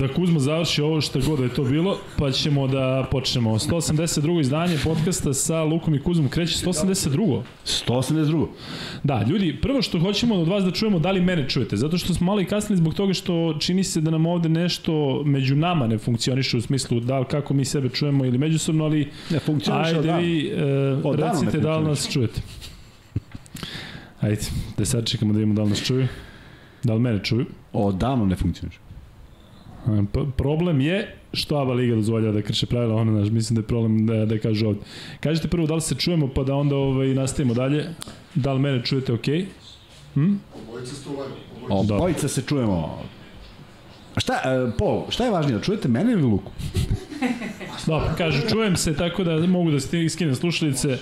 da Kuzma završi ovo što god da je to bilo, pa ćemo da počnemo. 182. izdanje podcasta sa Lukom i Kuzmom kreće 182. 182. Da, ljudi, prvo što hoćemo od vas da čujemo da li mene čujete, zato što smo malo i kasnili zbog toga što čini se da nam ovde nešto među nama ne funkcioniše u smislu da li kako mi sebe čujemo ili međusobno, ali Ne funkcioniše ajde vi e, ne recite da li nas čujete. Ajde, da sad čekamo da vidimo da li nas čuju. Da li mene čuju? Odavno ne funkcioniše. Problem je što ABA Liga dozvoljava da krše pravila, ono, znaš, mislim da je problem da, da kažu ovde. Kažite prvo da li se čujemo, pa da onda ovaj, nastavimo dalje. Da li mene čujete okej? Okay? Hm? Obojica se čujemo. A Šta, e, Pol, šta je važnije, da čujete mene ili Luku? Dobro, kažu, čujem se tako da mogu da skinem slušalice,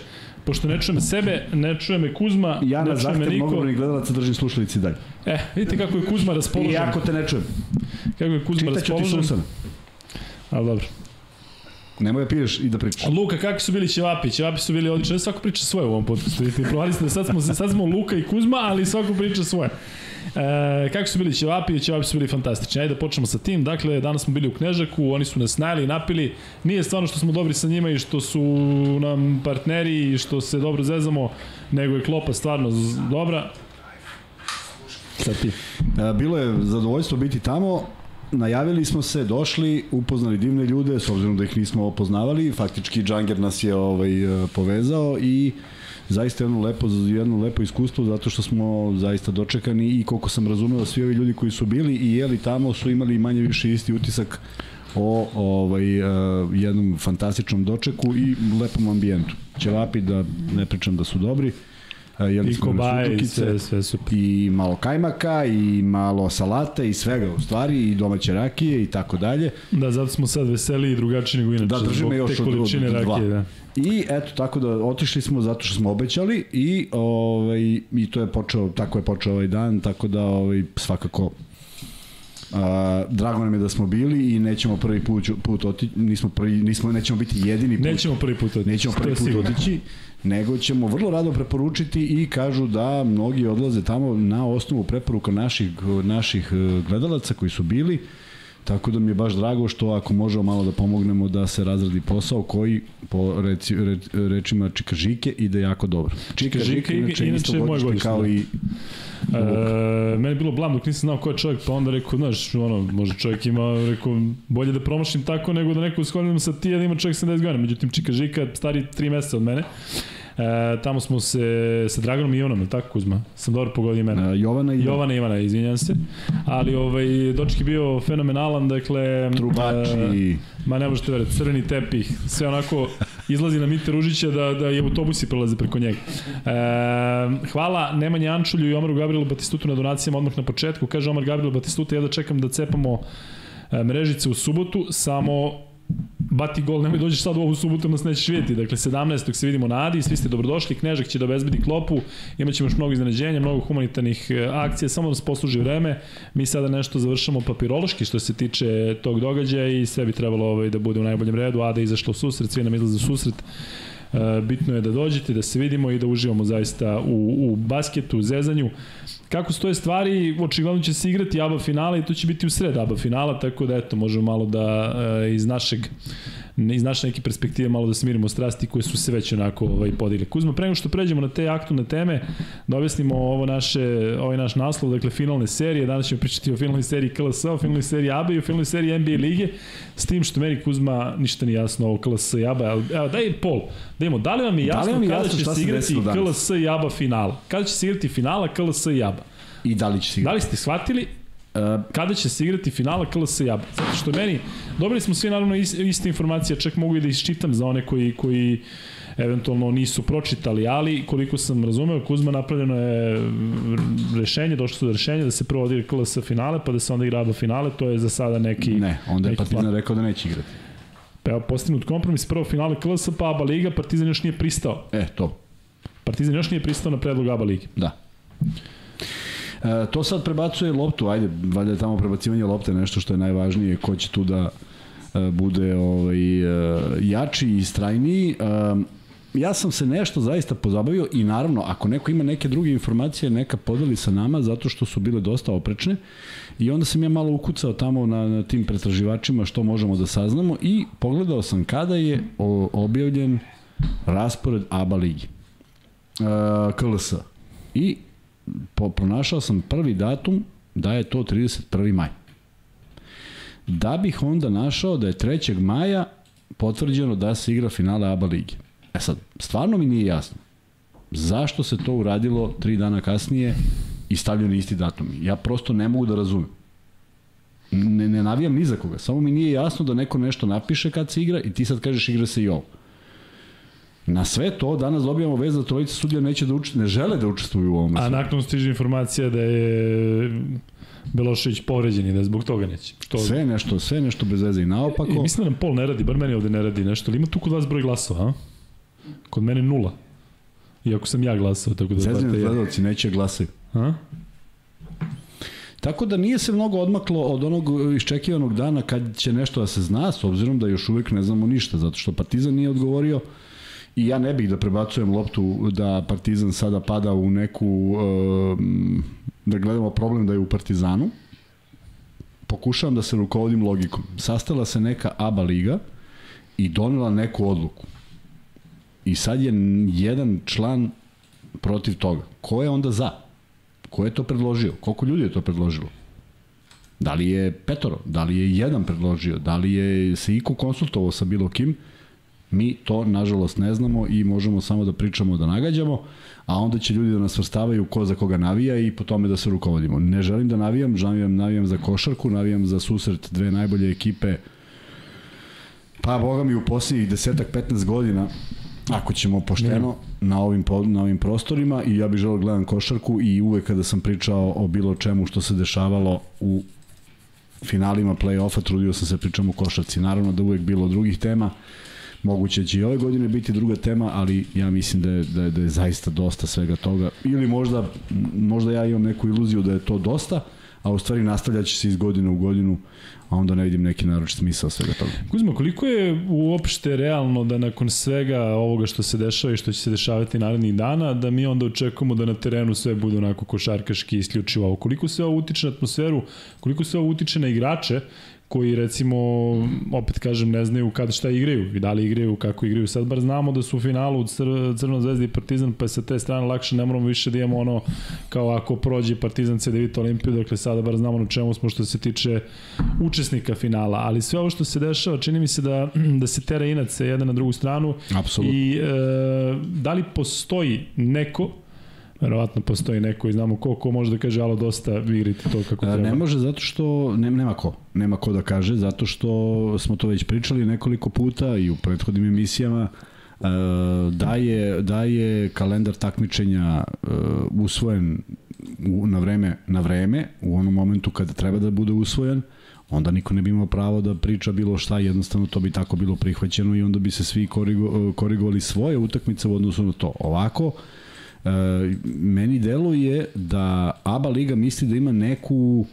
pošto ne čujem sebe, ne čuje me Kuzma, Ja na ne čuje me zahtev niko. mnogobrojnih gledalaca držim slušalici dalje. E, vidite kako je Kuzma raspoložen. Iako te ne čujem. Kako je Kuzma Čitaću ti raspoložen. susana. Ali dobro. Nemoj da piješ i da pričaš. Luka, kakvi su bili ćevapi? Ćevapi su bili odlični. Svako priča svoje u ovom podcastu. Vidite, provali ste da sad smo, sad smo Luka i Kuzma, ali svako priča svoje. E, kako su bili ćevapi? Ćevapi su bili fantastični. Ajde da počnemo sa tim. Dakle, danas smo bili u Knežaku, oni su nas najeli i napili. Nije stvarno što smo dobri sa njima i što su nam partneri i što se dobro zezamo, nego je klopa stvarno dobra. Sad ti. E, Bilo je zadovoljstvo biti tamo. Najavili smo se, došli, upoznali divne ljude, s obzirom da ih nismo opoznavali. Faktički Džanger nas je ovaj, e, povezao i zaista jedno lepo, jedno lepo iskustvo zato što smo zaista dočekani i koliko sam razumeo svi ovi ljudi koji su bili i jeli tamo su imali manje više isti utisak o ovaj, uh, jednom fantastičnom dočeku i lepom ambijentu. Ćevapi da ne pričam da su dobri. Jeli I kobaje i sve, sve super. i malo kajmaka i malo salate i svega u stvari i domaće rakije i tako dalje. Da, zato smo sad veseli i drugačiji nego inače. Da, držimo još od- količine dva. rakije, da. I eto tako da otišli smo zato što smo obećali i ovaj i to je počeo tako je počeo ovaj dan tako da ovaj svakako A, drago nam je da smo bili i nećemo prvi put, put otići, nismo prvi, nismo, nećemo biti jedini put. Nećemo prvi put otići. Nećemo prvi put otići, nego ćemo vrlo rado preporučiti i kažu da mnogi odlaze tamo na osnovu preporuka naših, naših eh, gledalaca koji su bili, tako da mi je baš drago što ako možemo malo da pomognemo da se razradi posao koji po reci, re, rečima Čika Žike ide jako dobro. Čika Žika, inače isto je moj godište, kao da. i E, meni je bilo blam dok nisam znao ko je čovjek, pa onda rekao, znaš, ono, možda čovjek ima, rekao, bolje da promašim tako nego da neko shodimo sa ti, da ima čovjek 70 godina. Međutim, Čika Žika, stari 3 meseca od mene, E, tamo smo se sa Draganom i Ivanom, tako Kuzma? Sam dobro pogodio imena. uh, Jovana i Jovana Ivana, izvinjam se. Ali ovaj, doček je bio fenomenalan, dakle... Trubač e, Ma ne možete verati, crveni tepih, sve onako izlazi na Mite Ružića da, da i autobusi prelaze preko njega. E, hvala Nemanja Ančulju i Omaru Gabrielu Batistutu na donacijama odmah na početku. Kaže Omar Gabriel Batistuta, ja da čekam da cepamo e, mrežice u subotu, samo bati gol, nemoj dođeš sad u ovu subotu, nas nećeš vidjeti. Dakle, 17. se vidimo na Adi, svi ste dobrodošli, Knežak će da obezbedi klopu, imaćemo još mnogo iznenađenja, mnogo humanitarnih e, akcija, samo da nas posluži vreme. Mi sada nešto završamo papirološki što se tiče tog događaja i sve bi trebalo ovaj, da bude u najboljem redu. Ada je izašla u susret, svi nam izlaze u susret. E, bitno je da dođete, da se vidimo i da uživamo zaista u, u basketu, u zezanju. Kako stoje stvari, očigledno će se igrati ABA finala i to će biti u sred ABA finala, tako da eto, možemo malo da e, iz našeg iz naše neke perspektive malo da smirimo strasti koje su se već onako ovaj, podigle. Kuzma, pre nego što pređemo na te aktualne teme, da objasnimo ovo naše, ovaj naš naslov, dakle finalne serije, danas ćemo pričati o finalnoj seriji KLS, o finalnoj seriji ABA i o finalnoj seriji NBA lige, s tim što meni Kuzma ništa nije jasno o KLS i ABA. ali, Evo, daj Pol, da imamo, da li vam je Da jasno vam je kada jasno će šta se igrati? KLS i ABA finala? Kada će se igrati finala KLS i ABA? i da li će se Da igrati? li ste shvatili kada će se igrati finala KLS i ABA? Zato što meni, dobili smo svi naravno is, iste informacije, čak mogu i da isčitam za one koji, koji eventualno nisu pročitali, ali koliko sam razumeo, Kuzma napravljeno je rešenje, došlo su do rešenja da se prvo odigra KLS finale, pa da se onda igra ABA finale, to je za sada neki... ne, onda je Partizan plan. rekao da neće igrati. Pa evo, postignut kompromis, prvo finale KLS, pa ABA liga, Partizan još nije pristao. E, to. Partizan još nije pristao na predlog ABA lige. Da. E, to sad prebacuje loptu, ajde, valjda je tamo prebacivanje lopte nešto što je najvažnije, ko će tu da e, bude ovaj, e, jači i strajniji. E, ja sam se nešto zaista pozabavio i naravno, ako neko ima neke druge informacije, neka podeli sa nama, zato što su bile dosta oprečne. I onda sam ja malo ukucao tamo na, na tim pretraživačima što možemo da saznamo i pogledao sam kada je objavljen raspored ABA ligi. KLS. I po, pronašao sam prvi datum da je to 31. maj. Da bih onda našao da je 3. maja potvrđeno da se igra finale ABA ligi. E sad, stvarno mi nije jasno. Zašto se to uradilo tri dana kasnije i stavljeno isti datum? Ja prosto ne mogu da razumem. Ne, ne navijam ni za koga, samo mi nije jasno da neko nešto napiše kad se igra i ti sad kažeš igra se i ovo. Na sve to danas dobijamo vez da trojica sudija neće da učestvuju, ne žele da učestvuju u ovom. A nakon stiže informacija da je Belošević povređen i da zbog toga neće. Što... Sve nešto, sve nešto bez veze i naopako. I, mislim da nam pol ne radi, bar meni ovde ne radi nešto, ali ima tu kod vas broj glasova, a? Kod mene nula. Iako sam ja glasao, tako da... Zezini gledalci neće glasaju. A? Tako da nije se mnogo odmaklo od onog iščekivanog dana kad će nešto da se zna, s obzirom da još uvek ne znamo ništa, zato što Partizan nije odgovorio i ja ne bih da prebacujem loptu da Partizan sada pada u neku, da gledamo problem da je u Partizanu. Pokušavam da se rukovodim logikom. Sastala se neka ABA liga i donela neku odluku I sad je jedan član protiv toga. Ko je onda za? Ko je to predložio? Koliko ljudi je to predložilo? Da li je petoro? Da li je jedan predložio? Da li je se iko konsultovao sa bilo kim? Mi to, nažalost, ne znamo i možemo samo da pričamo, da nagađamo, a onda će ljudi da nas vrstavaju ko za koga navija i po tome da se rukovodimo. Ne želim da navijam, navijam, navijam za košarku, navijam za susret dve najbolje ekipe Pa, boga mi, u posljednjih desetak, 15 godina Ako ćemo pošteno na ovim, na ovim prostorima i ja bih želeo da gledam košarku i uvek kada sam pričao o bilo čemu što se dešavalo u finalima play-offa, trudio sam se da pričam o košarci. Naravno da uvek bilo drugih tema, moguće će i ove godine biti druga tema, ali ja mislim da je, da je, da je zaista dosta svega toga. Ili možda, možda ja imam neku iluziju da je to dosta, a u stvari nastavljaće se iz godine u godinu a onda ne vidim neki naročit smisao svega toga. Kuzma, koliko je uopšte realno da nakon svega ovoga što se dešava i što će se dešavati narednih dana, da mi onda očekujemo da na terenu sve bude onako košarkaški isključivo? Koliko se ovo utiče na atmosferu, koliko se ovo utiče na igrače koji recimo, opet kažem, ne znaju kada šta igraju i da li igraju, kako igraju. Sad bar znamo da su u finalu Cr Crvena zvezda i Partizan, pa sa te strane lakše ne moramo više da imamo ono kao ako prođe Partizan C9 Olimpiju, dakle sada bar znamo na čemu smo što se tiče učesnika finala, ali sve ovo što se dešava, čini mi se da, da se tera inac jedan na drugu stranu Apsolutno. i e, da li postoji neko verovatno postoji neko i znamo ko, ko može da kaže alo dosta, vi igrite to kako treba. Ne može zato što, ne, nema ko, nema ko da kaže, zato što smo to već pričali nekoliko puta i u prethodnim emisijama, da je, da je kalendar takmičenja usvojen u, na vreme na vreme, u onom momentu kada treba da bude usvojen, onda niko ne bi imao pravo da priča bilo šta, jednostavno to bi tako bilo prihvaćeno i onda bi se svi korigo, korigovali svoje utakmice u odnosu na to. Ovako, E, meni deluje da ABA liga misli da ima neku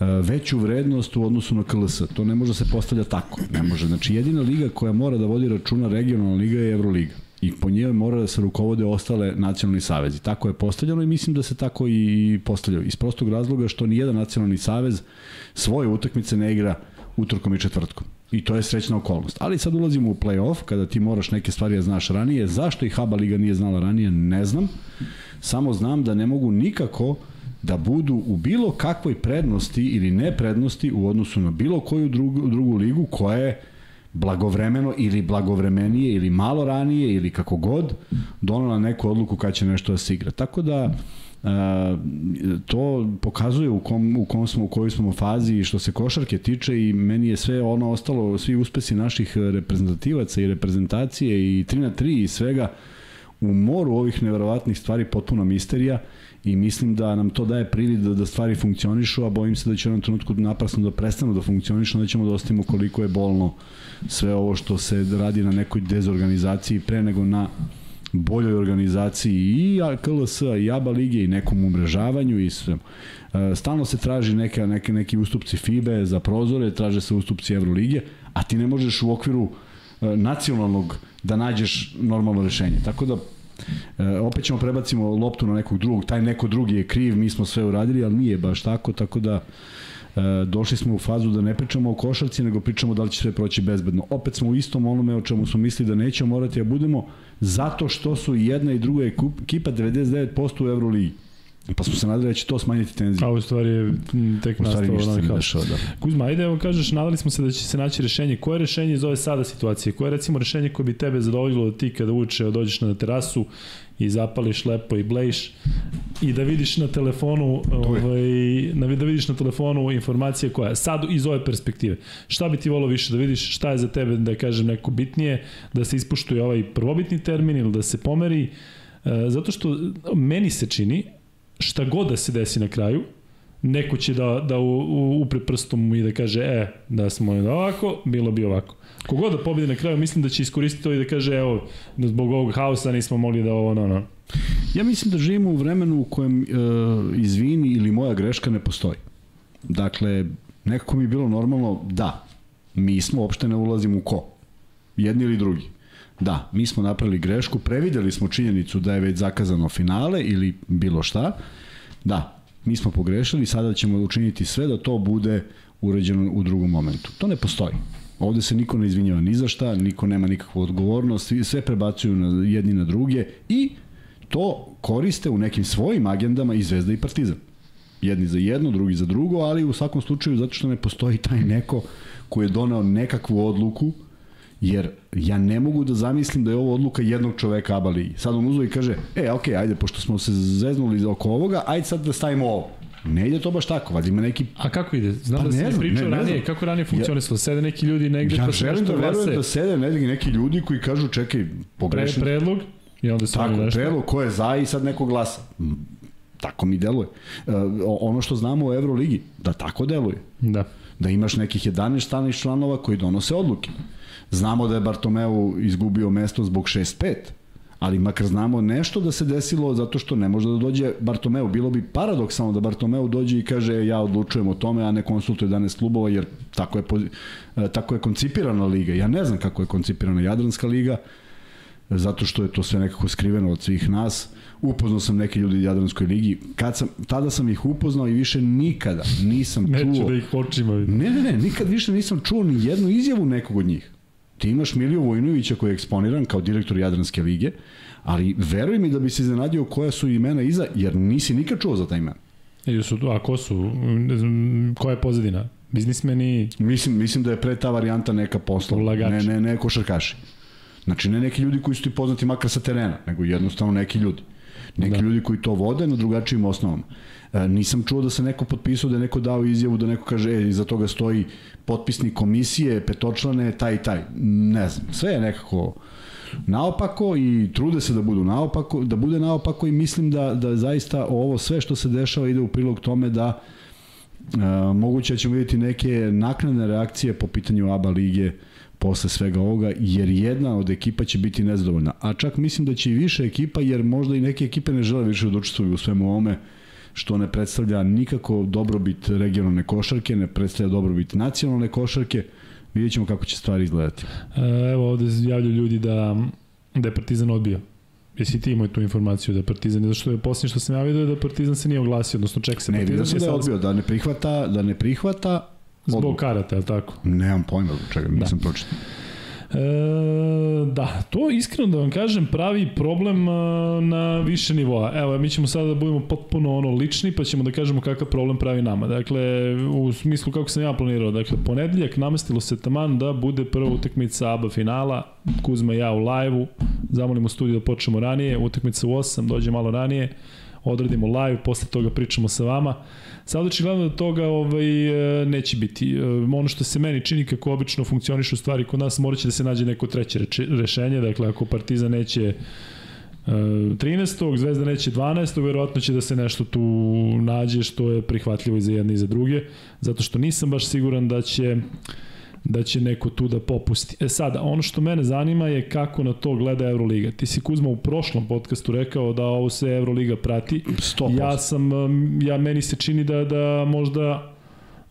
e, veću vrednost u odnosu na KLS. To ne može da se postavlja tako. Ne može. Znači, jedina liga koja mora da vodi računa regionalna liga je Euroliga. I po njoj mora da se rukovode ostale nacionalni savezi. Tako je postavljeno i mislim da se tako i postavljaju. Iz prostog razloga što ni jedan nacionalni savez svoje utakmice ne igra utorkom i četvrtkom. I to je srećna okolnost. Ali sad ulazimo u play-off, kada ti moraš neke stvari da znaš ranije. Zašto ih Haba Liga nije znala ranije, ne znam. Samo znam da ne mogu nikako da budu u bilo kakvoj prednosti ili neprednosti u odnosu na bilo koju drugu, drugu ligu koja je blagovremeno ili blagovremenije ili malo ranije ili kako god donela neku odluku kada će nešto da se igra. Tako da to pokazuje u kom, u kom smo, u kojoj smo fazi što se košarke tiče i meni je sve ono ostalo, svi uspesi naših reprezentativaca i reprezentacije i 3 na 3 i svega u moru ovih neverovatnih stvari potpuno misterija i mislim da nam to daje privid da, da stvari funkcionišu, a bojim se da će u jednom trenutku naprasno da prestanu da funkcionišu, da ćemo da ostavimo koliko je bolno sve ovo što se radi na nekoj dezorganizaciji pre nego na boljoj organizaciji i KLS i ABA lige i nekom umrežavanju i sve. E, stalno se traži neka, neke, neki ustupci FIBE za prozore, traže se ustupci Evrolige, a ti ne možeš u okviru e, nacionalnog da nađeš normalno rešenje. Tako da E, opet ćemo prebacimo loptu na nekog drugog, taj neko drugi je kriv, mi smo sve uradili, ali nije baš tako, tako da došli smo u fazu da ne pričamo o košarci, nego pričamo da li će sve proći bezbedno. Opet smo u istom onome o čemu smo mislili da nećemo morati da budemo, zato što su jedna i druga ekipa 99% u Euroligi. Pa smo se nadali da će to smanjiti tenziju. A u stvari je tek nastao novi haos. Da. Kuzma, ajde evo kažeš, nadali smo se da će se naći rešenje. Koje je rešenje iz ove sada situacije? Koje je recimo rešenje koje bi tebe zadovoljilo da ti kada uče dođeš na terasu i zapališ lepo i blejiš i da vidiš na telefonu ovaj, da vidiš na telefonu informacije koja je sad iz ove perspektive. Šta bi ti volio više da vidiš, šta je za tebe da kažem neko bitnije, da se ispuštuje ovaj prvobitni termin ili da se pomeri, e, zato što meni se čini, šta god da se desi na kraju, neko će da, da u, u, upre prstom i da kaže, e, da smo ovako, bilo bi ovako. Kogod da pobedi na kraju, mislim da će iskoristiti to i da kaže, evo, da zbog ovog haosa nismo mogli da ovo, no, no. Ja mislim da živimo u vremenu u kojem e, izvini ili moja greška ne postoji. Dakle, nekako mi je bilo normalno, da, mi smo uopšte ne ulazimo u ko. Jedni ili drugi. Da, mi smo napravili grešku, prevideli smo činjenicu da je već zakazano finale ili bilo šta. Da, mi smo pogrešili, sada ćemo učiniti sve da to bude uređeno u drugom momentu. To ne postoji. Ovde se niko ne izvinjava ni za šta, niko nema nikakvu odgovornost, sve prebacuju na jedni na druge i to koriste u nekim svojim agendama i Zvezda i Partizan. Jedni za jedno, drugi za drugo, ali u svakom slučaju zato što ne postoji taj neko koji je donao nekakvu odluku Jer ja ne mogu da zamislim da je ovo odluka jednog čoveka ABA ligi. Sad on uzvo i kaže, e, ok, ajde, pošto smo se zeznuli oko ovoga, ajde sad da stavimo ovo. Ne ide to baš tako, valjda ima neki... A kako ide? Znam pa da se pričao ne, ranije, kako ranije funkcionisalo, ja, sede neki ljudi negde ja pa se nešto da verujem da sede neki, neki ljudi koji kažu, čekaj, pogrešno. Pre, predlog i onda se Tako, nešto. predlog, ko je za i sad neko glasa. Tako mi deluje. Uh, ono što znamo u Euroligi, da tako deluje. Da. Da imaš nekih 11 stanih članova koji donose odluke. Znamo da je Bartomeu izgubio mesto zbog 6-5, ali makar znamo nešto da se desilo zato što ne može da dođe Bartomeu. Bilo bi paradoksalno da Bartomeu dođe i kaže ja odlučujem o tome, a ne konsultuje 11 klubova, jer tako je, e, tako je koncipirana liga. Ja ne znam kako je koncipirana Jadranska liga, zato što je to sve nekako skriveno od svih nas. Upoznao sam neke ljudi u Jadranskoj ligi. Kad sam, tada sam ih upoznao i više nikada nisam čuo... Neću da ih očima vidim. Ne, ne, ne, nikad više nisam čuo ni jednu izjavu nekog od njih ti imaš Miliju Vojnovića koji je eksponiran kao direktor Jadranske lige, ali veruj mi da bi se iznenadio koja su imena iza, jer nisi nikad čuo za taj imen. Ili su, a ko su? Koja je pozadina? Biznismeni? Mislim, mislim da je pre ta varijanta neka posla. Ulagači. Ne, ne, ne košarkaši. Znači, ne neki ljudi koji su ti poznati makar sa terena, nego jednostavno neki ljudi. Neki da. ljudi koji to vode na drugačijim osnovama. E, nisam čuo da se neko potpisao, da je neko dao izjavu, da neko kaže, e, iza toga stoji potpisnik komisije, petočlane, taj i taj. Ne znam, sve je nekako naopako i trude se da budu naopako, da bude naopako i mislim da, da zaista ovo sve što se dešava ide u prilog tome da e, moguće da ćemo vidjeti neke naknadne reakcije po pitanju ABA lige posle svega ovoga, jer jedna od ekipa će biti nezadovoljna. A čak mislim da će i više ekipa, jer možda i neke ekipe ne žele više da učestvuju u svemu ovome, što ne predstavlja nikako dobrobit regionalne košarke, ne predstavlja dobrobit nacionalne košarke. Vidjet ćemo kako će stvari izgledati. E, evo ovde javljaju ljudi da, da je Partizan odbio. Jesi ti imao tu informaciju da Partizan, zato što je posljednje što sam ja vidio da Partizan se nije oglasio, odnosno čeka se ne, Partizan. Ne, vidio sam da je odbio, da ne prihvata, da ne prihvata Zbog karate, je tako? Nemam pojma čega, nisam da. pročitao. E, da, to iskreno da vam kažem pravi problem e, na više nivoa. Evo, mi ćemo sada da budemo potpuno ono lični, pa ćemo da kažemo kakav problem pravi nama. Dakle, u smislu kako sam ja planirao, dakle, ponedeljak namestilo se taman da bude prva utakmica ABA finala, Kuzma i ja u live-u, zamolimo studiju da počnemo ranije, utakmica u 8, dođe malo ranije, odradimo live, posle toga pričamo sa vama. Sad očigledno da toga ovaj, e, neće biti. E, ono što se meni čini kako obično funkcionišu stvari kod nas, morat će da se nađe neko treće rešenje. Dakle, ako Partizan neće 13. E, Zvezda neće 12. verovatno će da se nešto tu nađe što je prihvatljivo i za jedne i za druge, zato što nisam baš siguran da će da će neko tu da popusti. E sada, ono što mene zanima je kako na to gleda Euroliga. Ti si Kuzma u prošlom podcastu rekao da ovo se Euroliga prati. 100%. Ja sam, ja meni se čini da, da možda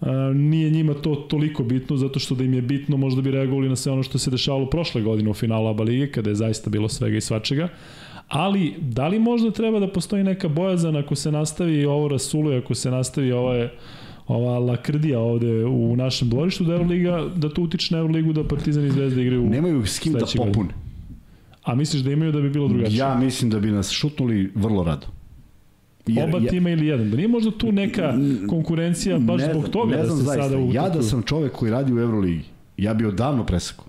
a, nije njima to toliko bitno, zato što da im je bitno možda bi reagovali na sve ono što se dešavalo prošle godine u finalu ABA lige, kada je zaista bilo svega i svačega. Ali, da li možda treba da postoji neka bojazan ako se nastavi ovo rasuluje, ako se nastavi ova, ova lakrdija ovde u našem dvorištu da Euroliga, da to utiče na Euroligu da Partizan i Zvezda igraju Nemaju s kim da popune. A misliš da imaju da bi bilo drugačije? Ja mislim da bi nas šutnuli vrlo rado. Jer, Oba tima ili jedan. Da nije možda tu neka konkurencija baš ne, zbog toga ne da se zaista. sada utaknu? Ja da sam čovek koji radi u Euroligi, ja bi odavno presekao.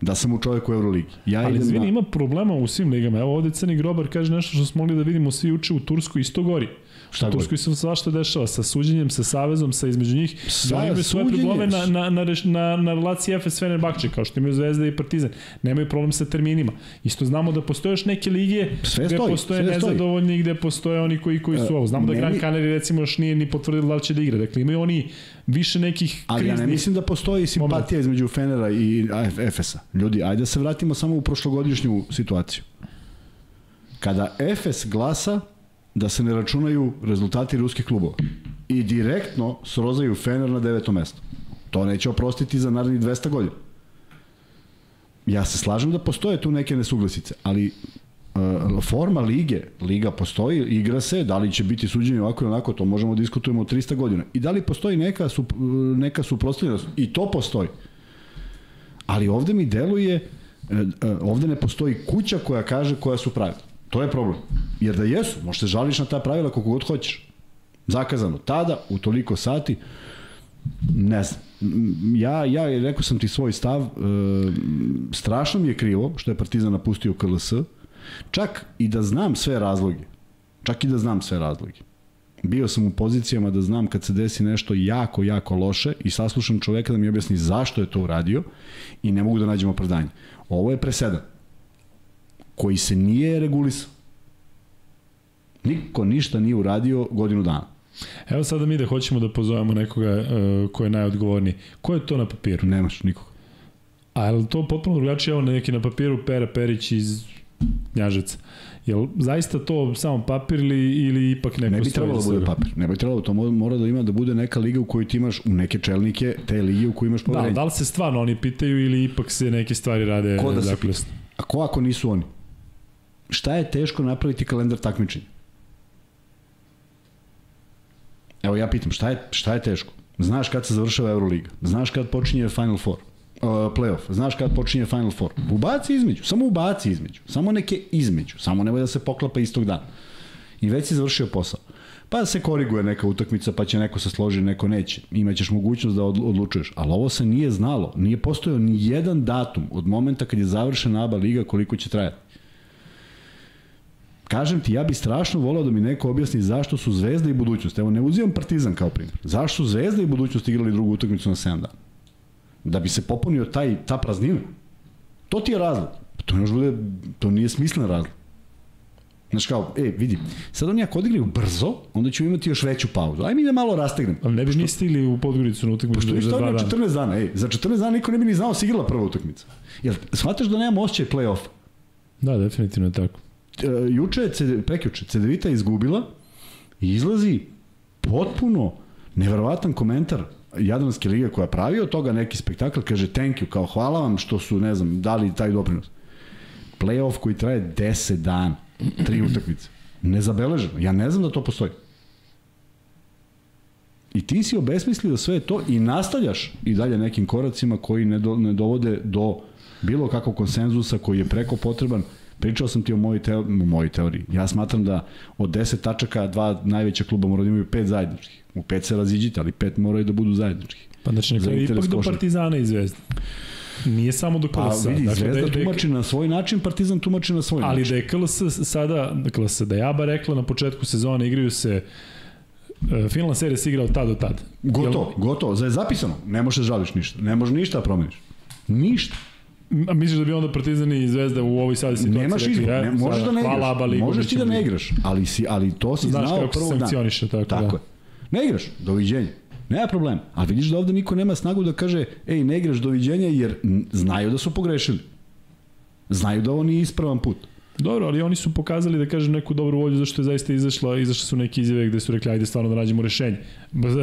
Da sam u čoveku u Euroligi. Ja Ali izvini, na... ima problema u svim ligama. Evo ovde Crni Grobar kaže nešto što smo mogli da vidimo svi uče u Turskoj isto gori. Šta u Turskoj se svašta dešava, sa suđenjem, sa savezom, sa između njih. Sa, oni imaju svoje probleme na, na, na, na, na relaciji FS Fenerbahče, kao što imaju Zvezda i Partizan. Nemaju problem sa terminima. Isto znamo da postoje još neke lige sve gde stoji, postoje nezadovoljni, i gde postoje oni koji, koji su ovo. Znamo da Gran Canaria recimo još nije ni potvrdila da li će da igra. Dakle, imaju oni više nekih Ali ja ne mislim da postoji simpatija moment. između Fenera i Efesa. Ljudi, ajde da se vratimo samo u prošlogodišnju situaciju. Kada Efes glasa da se ne računaju rezultati ruskih klubova. I direktno srozaju Fener na deveto mesto. To neće oprostiti za narednih 200 godina. Ja se slažem da postoje tu neke nesuglasice, ali uh, forma lige, liga postoji, igra se, da li će biti suđenje ovako i onako, to možemo da diskutujemo 300 godina. I da li postoji neka, sup, neka suprostavljenost? I to postoji. Ali ovde mi deluje, uh, ovde ne postoji kuća koja kaže koja su pravila. To je problem. Jer da jesu, možeš se žališ na ta pravila koliko god hoćeš. Zakazano tada, u toliko sati, ne znam. Ja, ja rekao sam ti svoj stav, e, strašno mi je krivo što je Partizan napustio KLS, čak i da znam sve razloge, čak i da znam sve razloge. Bio sam u pozicijama da znam kad se desi nešto jako, jako loše i saslušam čoveka da mi objasni zašto je to uradio i ne mogu da nađem opravdanje. Ovo je presedan koji se nije regulisao. Niko ništa nije uradio godinu dana. Evo sada mi da hoćemo da pozovemo nekoga uh, ko je najodgovorniji. Ko je to na papiru? Nemaš nikoga. A je li to potpuno drugačije? Evo neki na papiru Pera Perić iz Njažeca. Jel zaista to samo papir ili, ili ipak neko Ne bi trebalo da bude papir. Ne bi trebalo, to mora da ima da bude neka liga u kojoj ti imaš u neke čelnike te lige u kojoj imaš poverenje. Da, da li se stvarno oni pitaju ili ipak se neke stvari rade Ko da se pita? A ko ako nisu oni? Šta je teško napraviti kalendar takmičenja? Evo ja pitam, šta je, šta je teško? Znaš kad se završava Euroliga, znaš kad počinje Final Four, uh, playoff, znaš kad počinje Final Four. Ubaci između, samo ubaci između, samo neke između, samo nemoj da se poklapa istog dana. I već si završio posao. Pa se koriguje neka utakmica, pa će neko se složi, neko neće. Imaćeš mogućnost da odlučuješ. Ali ovo se nije znalo. Nije postojao ni jedan datum od momenta kad je završena ABA liga koliko će trajati. Kažem ti, ja bih strašno volao da mi neko objasni zašto su Zvezda i budućnost. Evo, ne uzimam Partizan kao primjer. Zašto su Zvezda i budućnost igrali drugu utakmicu na 7 dana? Da bi se popunio taj, ta praznina. To ti je razlog. To ne može bude, to nije smislen razlog. Znaš kao, e, vidi, sad oni ako odigraju brzo, onda ćemo imati još veću pauzu. Ajde mi da malo rastegnem. Ali ne bi ni stigli u Podgoricu na utakmicu za dva dana. 14 dana, ej, za 14 dana niko ne bi ni znao da se igrala prva utakmica. Jel, shvataš da nemamo osjećaj play-off? Da, definitivno je tako. E, juče je, prekjuče, Cedevita izgubila i izlazi potpuno neverovatan komentar Jadranske lige koja pravi od toga neki spektakl, kaže thank you, kao hvala vam što su, ne znam, dali taj doprinos. Playoff koji traje 10 dana, tri utakmice. Nezabeleženo. Ja ne znam da to postoji. I ti si obesmislio sve to i nastavljaš i dalje nekim koracima koji ne, do, ne dovode do bilo kakvog konsenzusa koji je preko potreban Pričao sam ti o mojoj, teo, mojoj teoriji. Ja smatram da od 10 tačaka dva najveća kluba moraju da imaju pet zajedničkih. U pet se raziđite, ali pet moraju da budu zajedničkih. Pa znači nekako ipak do Partizana i Zvezda. Nije samo do KLS. Pa vidi, dakle, Zvezda da je, tumači na svoj način, Partizan tumači na svoj ali način. Ali da je KLS sada, dakle, da je ABA rekla na početku sezone, igraju se uh, finalna serija se igra od tad do tad. Gotovo, Jel... gotovo. Za je zapisano. Ne možeš da žališ ništa. Ne možeš ništa da promeniš. Ništa. A misliš da bi onda Partizan i Zvezda u ovoj sada situaciji Nemaš izbor, ne, možeš da ne igraš. Hvala, možeš ti da ne igraš, ali, si, ali to si Znaš znao prvog dana. Tako, tako da. je. Ne igraš, doviđenja. Nema problema. A vidiš da ovde niko nema snagu da kaže, ej, ne igraš doviđenja jer znaju da su pogrešili. Znaju da ovo nije ispravan put. Dobro, ali oni su pokazali da kažem neku dobru volju zašto je zaista izašla, izašle su neke izjave gde su rekli ajde stvarno da nađemo rešenje.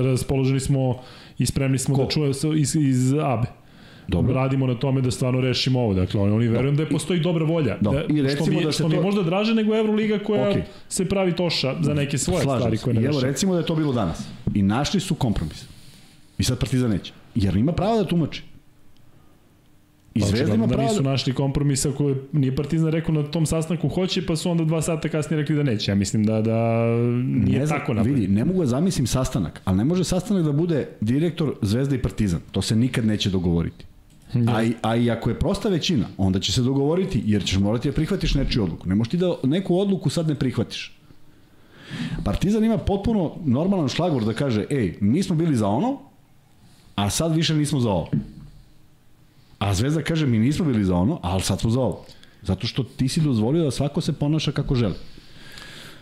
Raspoloženi smo i spremni smo Ko? da čujemo iz, iz ABE. Dobro. Radimo na tome da stvarno rešimo ovo. Dakle, oni, oni verujem da je postoji dobra volja. Da. Da, I što recimo mi, je, da se što mi je to- možda draže nego Euroliga koja Okej. se pravi toša za neke svoje Slažem stvari koje ne I evo recimo da je to bilo danas. I našli su kompromis. I sad Partizan neće. Jer ima pravo da tumači. I Pa, Zvezda ima da pravo nisu da... našli kompromisa koje nije Partizan rekao na tom sastanku hoće, pa su onda dva sata kasnije rekli da neće. Ja mislim da, da nije ne znam, tako napravljeno. Vidi, ne mogu da zamislim sastanak, ali ne može sastanak da bude direktor Zvezda i Partizan. To se nikad neće dogovoriti. A, i, a i ako je prosta većina, onda će se dogovoriti, jer ćeš morati da prihvatiš nečiju odluku. Ne možeš ti da neku odluku sad ne prihvatiš. Partizan ima potpuno normalan šlagvor da kaže, ej, mi smo bili za ono, a sad više nismo za ovo. A Zvezda kaže, mi nismo bili za ono, ali sad smo za ovo. Zato što ti si dozvolio da svako se ponaša kako želi.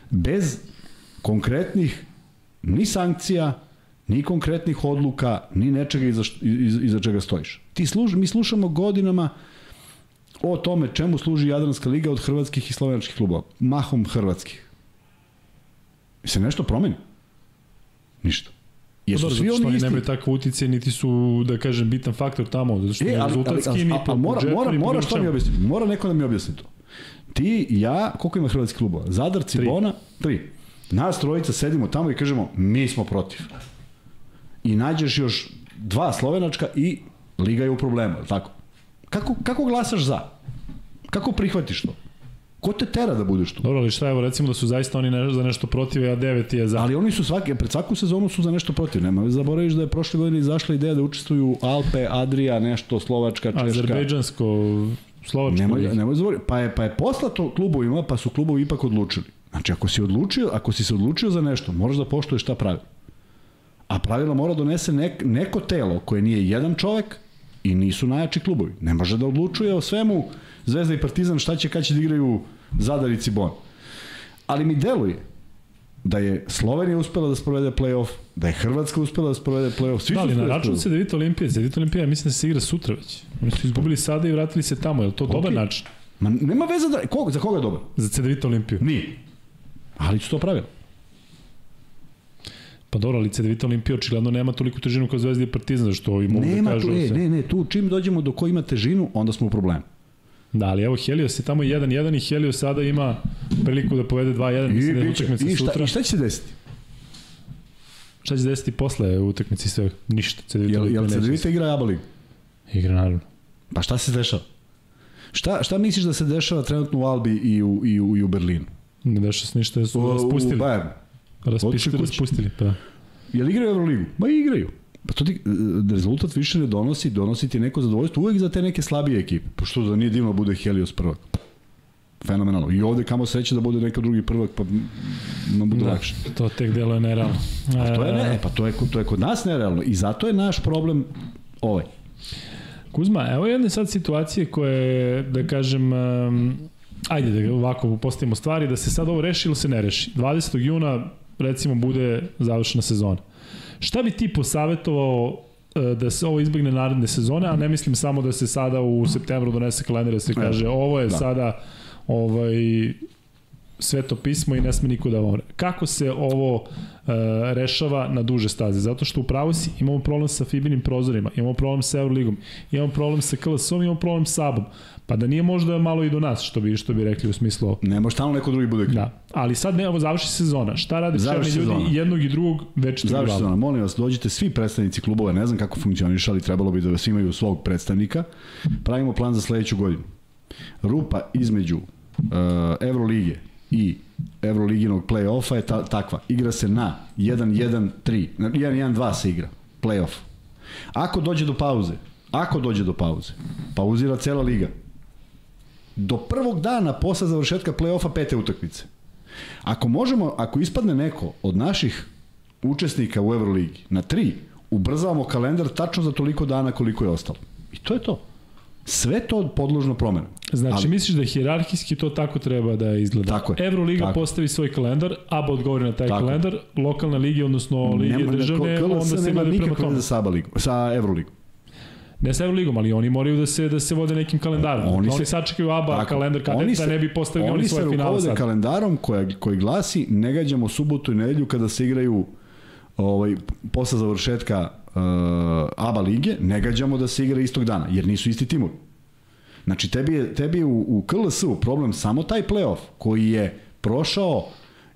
Bez konkretnih ni sankcija, ni konkretnih odluka, ni nečega iza, št- iz, iza čega stojiš. Ti služ, mi slušamo godinama o tome čemu služi Jadranska liga od hrvatskih i slovenačkih klubova. Mahom hrvatskih. I se nešto promeni? Ništa. Jesu Dobro, svi zato što oni isti? nemaju takve utice, niti su, da kažem, bitan faktor tamo, zato što E, ali, ali, rezultatski, ali, ali, po ali mora, mora, mora što mi objasni. Mora neko da mi objasni to. Ti, ja, koliko ima hrvatskih klubova? Zadar, Cibona, tri. Nas trojica sedimo tamo i kažemo, mi smo protiv. I nađeš još dva slovenačka i Liga je u problemu, tako? Kako, kako glasaš za? Kako prihvatiš to? Ko te tera da budeš tu? Dobro, ali šta evo, recimo da su zaista oni ne, za nešto protiv, a devet je za. Ali oni su svake, pred svaku sezonu su za nešto protiv. Nema, zaboraviš da je prošle godine izašla ideja da učestvuju Alpe, Adria, nešto, Slovačka, Češka. Azerbejdžansko, slovačko. Nemoj, nemoj zaboraviti. Pa je, pa je poslato klubovima, pa su klubovi ipak odlučili. Znači, ako si odlučio, ako si se odlučio za nešto, moraš da poštuješ ta pravila. A pravila mora donese nek, neko telo koje nije jedan čovek i nisu najjači klubovi. Ne može da odlučuje o svemu Zvezda i Partizan šta će kad će da igraju Zadar i Cibon. Ali mi deluje da je Slovenija uspela da sprovede play-off, da je Hrvatska uspela da sprovede play-off, svi Da, ali na da račun sprovedu. Cedevita Olimpije, Cedevita Olimpija mislim da se igra sutra već. Oni su izgubili sada i vratili se tamo, je li to dobar način Ma nema veze da... Koga, za koga je dobar? za Cedevita Olimpiju? Nije. Ali su to pravila. Pa dobro, ali Cedevita Olimpija očigledno nema toliko težinu kao Zvezda i Partizan, zašto i mogu Nema da kažu... tu, e, se- ne, ne, tu čim dođemo do ko ima težinu, onda smo u problemu. Da, ali evo Helios je tamo 1-1 i Helios sada ima priliku da povede 2-1, mislim da je utakmica i, šta, sutra. I šta će se desiti? Šta će se desiti posle utakmice i sve? Ništa. Cedevita Jel, jel neće Cedevita igra Aba ligu? Igra, naravno. Pa šta se dešava? Šta, šta misliš da se dešava trenutno u Albi i u, i u, i u Berlinu? Ne deša se ništa, su U, raspustili. U Bayernu. Raspustili, otišli kući. raspustili, pa. Jel igraju Euroligu? Ma igraju. Pa to ti, e, rezultat više ne donosi, donosi ti neko zadovoljstvo uvek za te neke slabije ekipe. Pošto da nije divno bude Helios prvak. Fenomenalno. I ovde kamo sreće da bude neka drugi prvak, pa nam bude Da, lakše. to tek delo je nerealno. A to je ne, E, pa to je, to je kod nas nerealno. I zato je naš problem ovaj. Kuzma, evo jedne sad situacije koje, da kažem, um, ajde da ovako postavimo stvari, da se sad ovo reši ili se ne reši. 20. juna, recimo, bude završena sezona. Šta bi ti posavetovao e, da se ovo izbegne naredne sezone, a ne mislim samo da se sada u septembru donese kalendar da se kaže ovo je da. sada ovaj sveto pismo i ne sme niko da omre. Kako se ovo e, rešava na duže staze? Zato što upravo si imamo problem sa Fibinim prozorima, imamo problem sa Euroligom, imamo problem sa KLS-om, imamo problem sa Sabom. Pa da nije možda malo i do nas, što bi, što bi rekli u smislu ovo. Ne može stalno neko drugi bude kriv. Da, ali sad ne, evo završi sezona. Šta rade čelni ljudi sezona. jednog i drugog već Završi sezona. Molim vas, dođite svi predstavnici klubova, ne znam kako funkcioniše, ali trebalo bi da svi imaju svog predstavnika. Pravimo plan za sledeću godinu. Rupa između uh, Evrolige i Evroliginog play-offa je ta, takva. Igra se na 1-1-3. Na 1-1-2 se igra. Play-off. Ako dođe do pauze, ako dođe do pauze, pauzira cela liga. Do prvog dana posle završetka play-offa pete utakmice. Ako možemo, ako ispadne neko od naših učesnika u Euroligi na tri, ubrzavamo kalendar tačno za toliko dana koliko je ostalo. I to je to. Sve to podložno promena. Znači, Ali- misliš da hijerarhijski to tako treba da izgleda? Tako je. Evroliga Tako. postavi svoj kalendar, ABA odgovori na taj Tako. kalendar, lokalne lige, odnosno lige Nema- državne, KLS onda se nema gleda prema tome. veze sa ABA ligom, sa Evroligom. Ne sa Euroligom, ali oni moraju da se da se vode nekim kalendarom. Oni Oni, se- oni sačekaju ABA Tako, kalendar oni kadeta se- ne bi postavili oni, Oni se svoje finale rukovode sad. kalendarom koja, koji glasi ne gađamo subotu i nedelju kada se igraju ovaj, posle završetka uh, ABA lige, ne gađamo da se igra istog dana, jer nisu isti timovi. Znači, tebi je, tebi je u, u KLS-u problem samo taj playoff koji je prošao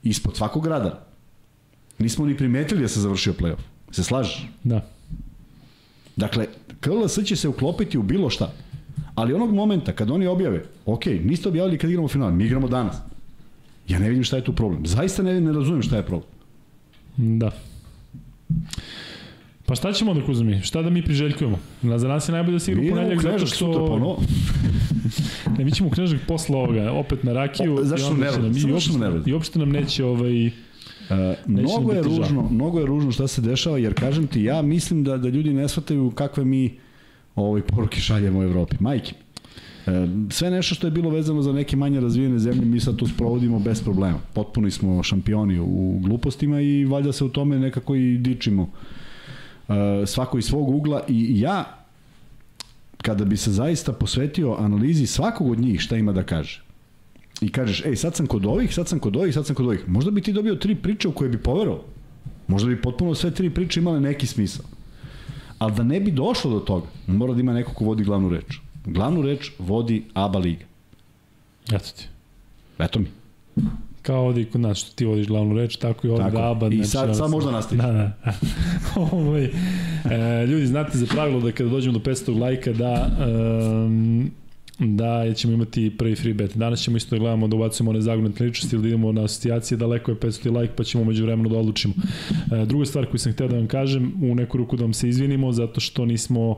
ispod svakog radara. Nismo ni primetili da se završio playoff. Se slažeš? Da. Dakle, KLS će se uklopiti u bilo šta. Ali onog momenta kad oni objave, ok, niste objavili kad igramo final, mi igramo danas. Ja ne vidim šta je tu problem. Zaista ne, ne razumem šta je problem. Da. Pa šta ćemo da kuzmi? Šta da mi priželjkujemo? Na za nas je najbolje da se igra u ponedljak zato Knežak sutra što... ponovo. Ne, mi ćemo u Knežak posle ovoga, opet na rakiju. O, zašto i onda sam će nam- nervozan? i uopšte-? I uopšte nam neće ovaj... E, mnogo je žao. ružno, mnogo je ružno šta se dešava, jer kažem ti, ja mislim da da ljudi ne shvataju kakve mi ovaj poruke šaljemo u Evropi. Majke. E, sve nešto što je bilo vezano za neke manje razvijene zemlje, mi sad to sprovodimo bez problema. Potpuni smo šampioni u glupostima i valjda se u tome nekako i dičimo. E, svako iz svog ugla i ja kada bi se zaista posvetio analizi svakog od njih šta ima da kaže i kažeš, ej, sad sam kod ovih, sad sam kod ovih, sad sam kod ovih, možda bi ti dobio tri priče u koje bi poverovao. Možda bi potpuno sve tri priče imale neki smisao. Ali da ne bi došlo do toga, mora da ima neko ko vodi glavnu reč. Glavnu reč vodi ABA Liga. Eto ti. Eto mi. Kao ovdje i kod nas što ti vodiš glavnu reč, tako i ovdje Tako. da ABA. I znači, sad- sad možda nastaviš. Da, da. E, ljudi, znate za pravilo da kada dođemo do 500 lajka da um, da ćemo imati prvi free bet. Danas ćemo isto da gledamo da ubacujemo one zagonetne ličnosti ili da idemo na asocijacije, daleko je 500 like pa ćemo među vremenu da odlučimo. E, druga stvar koju sam hteo da vam kažem, u neku ruku da vam se izvinimo zato što nismo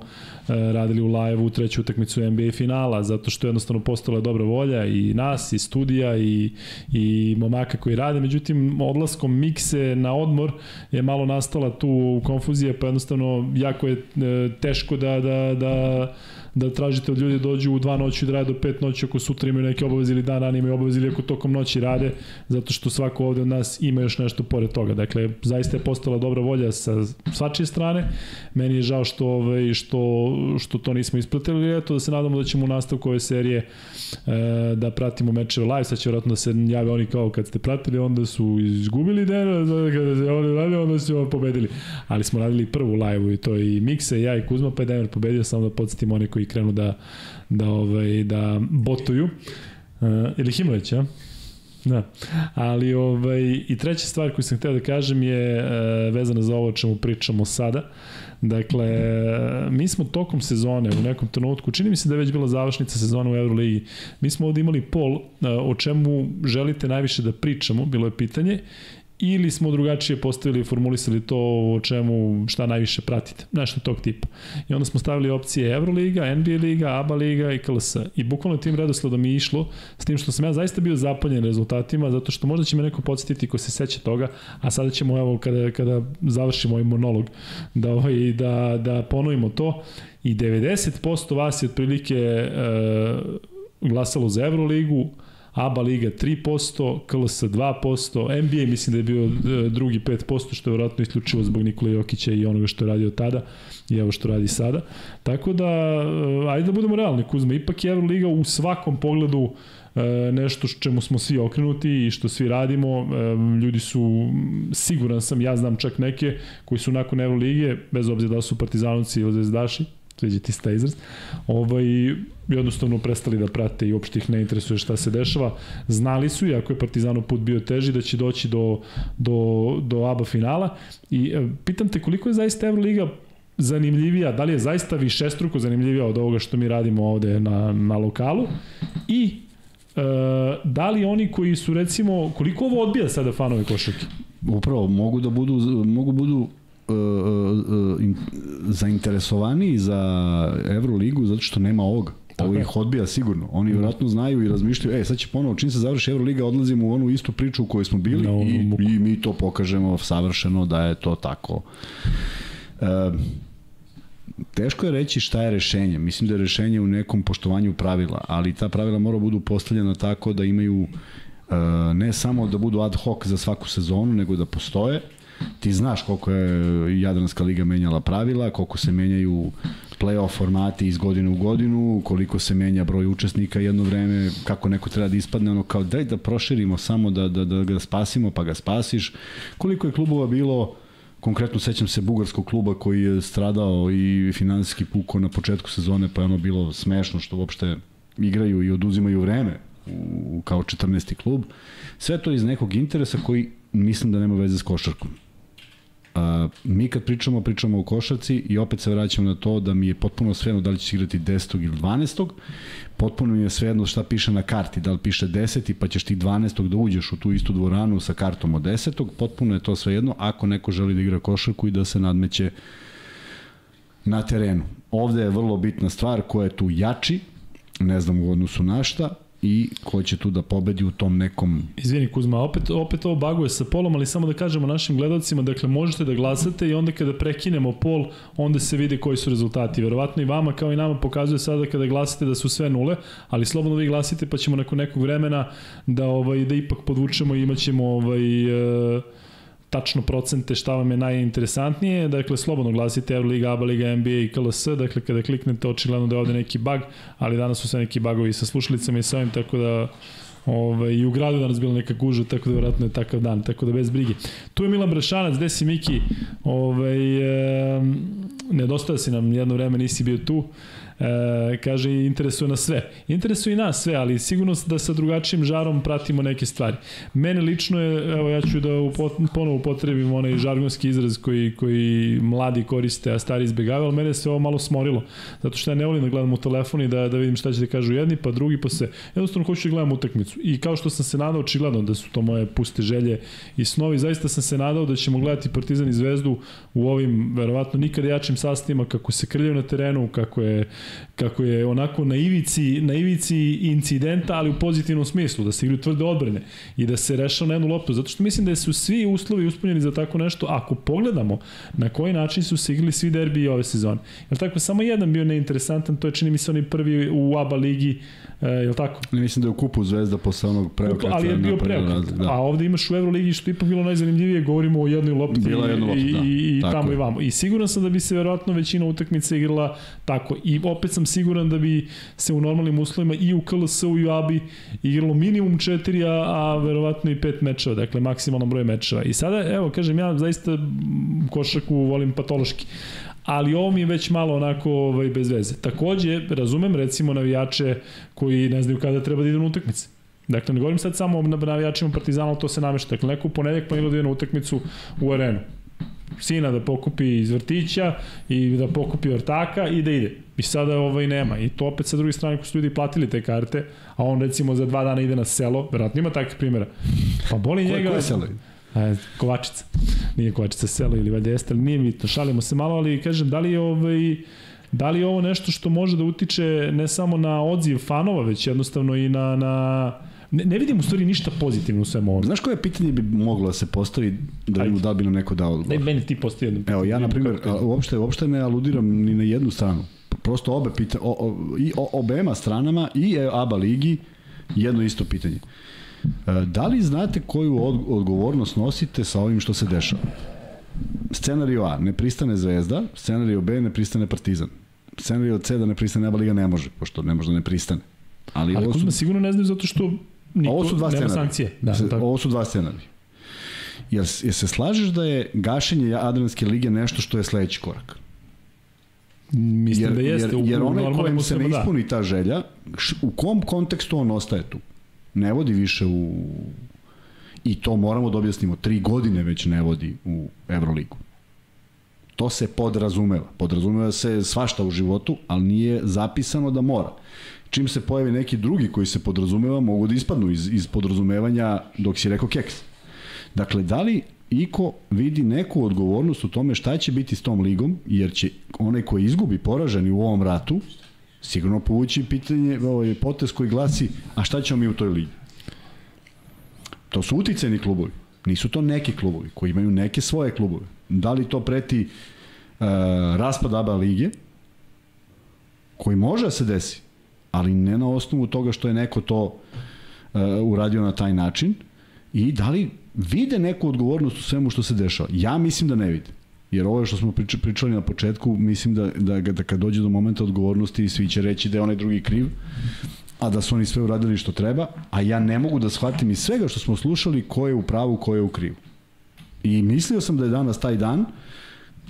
e, radili u live-u treću utakmicu NBA finala, zato što je jednostavno postala dobra volja i nas, i studija, i, i momaka koji rade, međutim odlaskom mikse na odmor je malo nastala tu konfuzija, pa jednostavno jako je e, teško da, da, da da tražite od ljudi da dođu u dva noći da rade do pet noći ako sutra imaju neke obaveze ili dan rani imaju obaveze ili ako tokom noći rade zato što svako ovde od nas ima još nešto pored toga. Dakle, zaista je postala dobra volja sa svačije strane. Meni je žao što, ovaj, što, što to nismo ispratili, eto da se nadamo da ćemo u nastavku ove serije e, da pratimo mečeve live, sad će vjerojatno da se jave oni kao kad ste pratili, onda su izgubili den, kada se oni radili, onda su pobedili. Ali smo radili prvu live i to i Mikse, ja i Kuzma, pa je Denver pobedio, samo da podsjetimo one koji krenu da, da, ovaj, da botuju. Uh, ili Himleć, a? Da. Ali ovaj i treća stvar koju sam hteo da kažem je e, vezana za ovo o čemu pričamo sada. Dakle, mi smo tokom sezone u nekom trenutku, čini mi se da je već bila završnica sezona u Euroligi, mi smo ovde imali pol o čemu želite najviše da pričamo, bilo je pitanje, ili smo drugačije postavili i formulisali to o čemu šta najviše pratite, nešto tog tipa. I onda smo stavili opcije Euroliga, NBA liga, ABA liga i KLS. I bukvalno tim redosledom je išlo, s tim što sam ja zaista bio zapaljen rezultatima, zato što možda će me neko podsjetiti ko se seća toga, a sada ćemo evo kada, kada završimo ovaj monolog da, ovaj, da, da ponovimo to. I 90% vas je otprilike e, glasalo za Euroligu, ABA liga 3%, KLS 2%, NBA mislim da je bio e, drugi 5%, što je vjerojatno isključivo zbog Nikola Jokića i onoga što je radio tada i evo što radi sada. Tako da, e, ajde da budemo realni, Kuzma, ipak je Euroliga u svakom pogledu e, nešto što čemu smo svi okrenuti i što svi radimo. Ljudi su, siguran sam, ja znam čak neke koji su nakon Euroligije, bez obzira da su partizanovci ili zvezdaši, sviđa ti se taj izraz, ovaj, jednostavno prestali da prate i uopšte ih ne interesuje šta se dešava. Znali su, iako je Partizanov put bio teži, da će doći do, do, do ABA finala. I e, pitam te koliko je zaista Euroliga zanimljivija, da li je zaista višestruko zanimljivija od ovoga što mi radimo ovde na, na lokalu i e, da li oni koji su recimo, koliko ovo odbija sada fanove košarke? Upravo, mogu da budu, mogu budu uh, uh, in, zainteresovani za Euroligu zato što nema ovoga. Ovo ih odbija sigurno. Oni vjerojatno znaju i razmišljaju, e, sad će ponovo, čim se završi Euroliga, odlazimo u onu istu priču u kojoj smo bili onu i, muku. i mi to pokažemo savršeno da je to tako. E, teško je reći šta je rešenje. Mislim da je rešenje u nekom poštovanju pravila, ali ta pravila mora budu postavljena tako da imaju e, ne samo da budu ad hoc za svaku sezonu, nego da postoje. Ti znaš koliko je Jadranska liga menjala pravila, koliko se menjaju playoff formati iz godine u godinu, koliko se menja broj učesnika jedno vreme, kako neko treba da ispadne, ono kao daj da proširimo samo da, da, da ga spasimo pa ga spasiš. Koliko je klubova bilo, konkretno sećam se bugarskog kluba koji je stradao i finansijski puko na početku sezone, pa je ono bilo smešno što uopšte igraju i oduzimaju vreme u, kao 14. klub. Sve to iz nekog interesa koji mislim da nema veze s košarkom. A, mi kad pričamo, pričamo o košarci i opet se vraćamo na to da mi je potpuno svejedno da li ćeš igrati 10. ili 12. Potpuno mi je svejedno šta piše na karti, da li piše 10. pa ćeš ti 12. da uđeš u tu istu dvoranu sa kartom od 10. Potpuno je to svejedno ako neko želi da igra košarku i da se nadmeće na terenu. Ovde je vrlo bitna stvar koja je tu jači, ne znam u odnosu na šta, i ko će tu da pobedi u tom nekom... Izvini Kuzma, opet, opet ovo baguje sa polom, ali samo da kažemo našim gledalcima, dakle možete da glasate i onda kada prekinemo pol, onda se vide koji su rezultati. Verovatno i vama kao i nama pokazuje sada kada glasate da su sve nule, ali slobodno vi glasite pa ćemo nakon nekog vremena da ovaj da ipak podvučemo i imaćemo ovaj uh, tačno procente šta vam je najinteresantnije, dakle slobodno glasite Euroliga, ABA Liga, NBA i KLS, dakle kada kliknete očigledno da je ovde neki bug, ali danas su sve neki bugovi sa slušalicama i sa ovim, tako da Ovaj, I u gradu danas bila neka guža, tako da vjerojatno je takav dan, tako da bez brige. Tu je Milan Brašanac, gde si Miki? Ovaj, e, nedostaje si nam jedno vreme, nisi bio tu. E, kaže, interesuje nas sve. Interesuje i nas sve, ali sigurno da sa drugačijim žarom pratimo neke stvari. Mene lično je, evo ja ću da upot, ponovo upotrebim onaj žargonski izraz koji, koji mladi koriste, a stari izbegavaju, ali mene se ovo malo smorilo. Zato što ja ne volim da gledam u telefon i da, da vidim šta će da kažu jedni, pa drugi, pa se jednostavno hoću da gledam utakmicu. I kao što sam se nadao, očigledno da su to moje puste želje i snovi, zaista sam se nadao da ćemo gledati Partizan i Zvezdu u ovim, verovatno, nikada jačim sastavima, kako se krljaju na terenu, kako je kako je onako na ivici, na ivici incidenta, ali u pozitivnom smislu, da se igraju tvrde odbrane i da se rešava na jednu loptu, zato što mislim da su svi uslovi uspunjeni za tako nešto, ako pogledamo na koji način su se igrali svi derbi ove sezone. Jer tako, samo jedan bio neinteresantan, to je čini mi se oni prvi u ABA ligi, E, je li tako? Ne mislim da je u kupu Zvezda posle onog preokreta. Ali je bio preokret. Da. A ovde imaš u Euroligi što ipak bilo najzanimljivije, govorimo o jednoj lopti Bila jedna lopta, i, da. i, i tamo je. i vamo. I siguran sam da bi se verovatno većina utakmica igrala tako. I opet sam siguran da bi se u normalnim uslovima i u KLS-u i u ABI igralo minimum četiri, a, a verovatno i pet mečeva, dakle maksimalno broj mečeva. I sada, evo, kažem, ja zaista košarku volim patološki ali ovo mi je već malo onako ovaj, bez veze. Takođe, razumem recimo navijače koji ne znaju kada treba da idu na utakmice. Dakle, ne govorim sad samo o navijačima Partizana, to se namešta. Dakle, neko u ponedjak planira da ide na utakmicu u arenu. Sina da pokupi iz vrtića i da pokupi ortaka i da ide. I sada ovaj nema. I to opet sa druge strane ko su ljudi platili te karte, a on recimo za dva dana ide na selo, verovatno ima takvih primjera. Pa boli njega... Koje selo? A, Kovačica. Nije Kovačica selo ili valjda jeste, ali nije bitno. Šalimo se malo, ali kažem, da li je ovaj... Da li je ovo nešto što može da utiče ne samo na odziv fanova, već jednostavno i na, na Ne, ne vidim u stvari ništa pozitivno u svemu ovom. Znaš koje pitanje bi moglo da se postavi da mu da bi nam neko dao odgovor? Ne, meni ti postavi jedno Evo, ja, na primjer, uopšte, uopšte ne aludiram ni na jednu stranu. Prosto obe pita, o, o, i o, obema stranama i ABA ligi jedno isto pitanje. E, da li znate koju odgovornost nosite sa ovim što se dešava? Scenario A, ne pristane Zvezda, scenario B, ne pristane Partizan. Scenario C, da ne pristane Aba Liga, ne može, pošto ne može da ne pristane. Ali, Ali ovo su, sigurno ne znaju zato što niko, ovo su dva nema sankcije. Da, tako. Ovo su dva scenarija. Jel, jel se slažeš da je gašenje Adranske lige nešto što je sledeći korak? Mislim jer, da jeste. Jer, jer onaj kojem se ne da. ispuni da. ta želja, u kom kontekstu on ostaje tu? ne vodi više u i to moramo da objasnimo, tri godine već ne vodi u Euroligu. To se podrazumeva. Podrazumeva se svašta u životu, ali nije zapisano da mora. Čim se pojavi neki drugi koji se podrazumeva, mogu da ispadnu iz, iz podrazumevanja dok si rekao keks. Dakle, da li Iko vidi neku odgovornost u tome šta će biti s tom ligom, jer će onaj koji izgubi poraženi u ovom ratu, sigurno povući pitanje, ovaj, potes koji glasi, a šta ćemo mi u toj ligi? To su uticeni klubovi, nisu to neki klubovi koji imaju neke svoje klubove. Da li to preti uh, raspad ABA lige, koji može da se desi, ali ne na osnovu toga što je neko to uh, uradio na taj način, i da li vide neku odgovornost u svemu što se dešava? Ja mislim da ne vide. Jer ovo što smo pričali, pričali na početku, mislim da, da, da kad dođe do momenta odgovornosti, svi će reći da je onaj drugi kriv, a da su oni sve uradili što treba, a ja ne mogu da shvatim iz svega što smo slušali ko je u pravu, ko je u krivu. I mislio sam da je danas taj dan,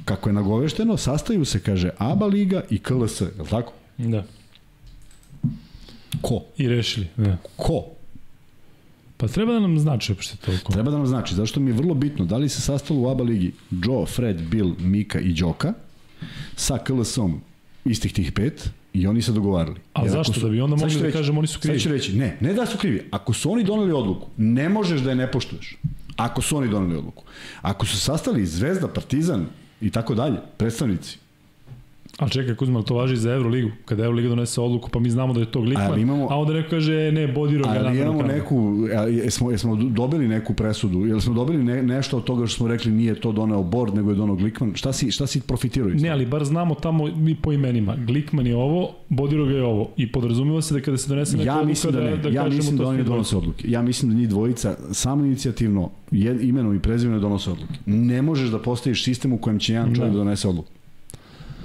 kako je nagovešteno, sastaju se, kaže, ABA Liga i KLS, je li tako? Da. Ko? I rešili. Da. Ko? Pa treba da nam znači uopšte toliko. Treba da nam znači, zašto mi je vrlo bitno, da li se sastalo u ABA ligi Joe, Fred, Bill, Mika i Đoka sa KLS-om istih tih pet i oni se dogovarali. A Jer zašto? ako Da bi onda mogli da reći, kažemo oni su krivi? Sad ću reći, ne, ne da su krivi. Ako su oni doneli odluku, ne možeš da je ne poštuješ. Ako su oni doneli odluku. Ako su sastali Zvezda, Partizan i tako dalje, predstavnici, A čekaj, Kuzma, to važi za Euroligu. Kada Euroliga donese odluku, pa mi znamo da je to Glikman, Ali imamo- a onda neko kaže, e, ne, Bodiro ga Ali imamo neku, a, jesmo, jesmo dobili neku presudu, jel smo dobili ne, nešto od toga što smo rekli nije to doneo Bord, nego je doneo Glikman, šta si, šta si profitirao Ne, ali bar znamo tamo mi po imenima. Glikman je ovo, Bodiroga je ovo. I podrazumeva se da kada se donese neka Ja odluka mislim da ne, da, ja kažemo mislim da oni donose odluke. Ja mislim da njih dvojica samo inicijativno, jed, imenom i prezimenom donose odluke. Ne možeš da postaviš sistem u kojem će jedan čovjek da Da. donese odluku.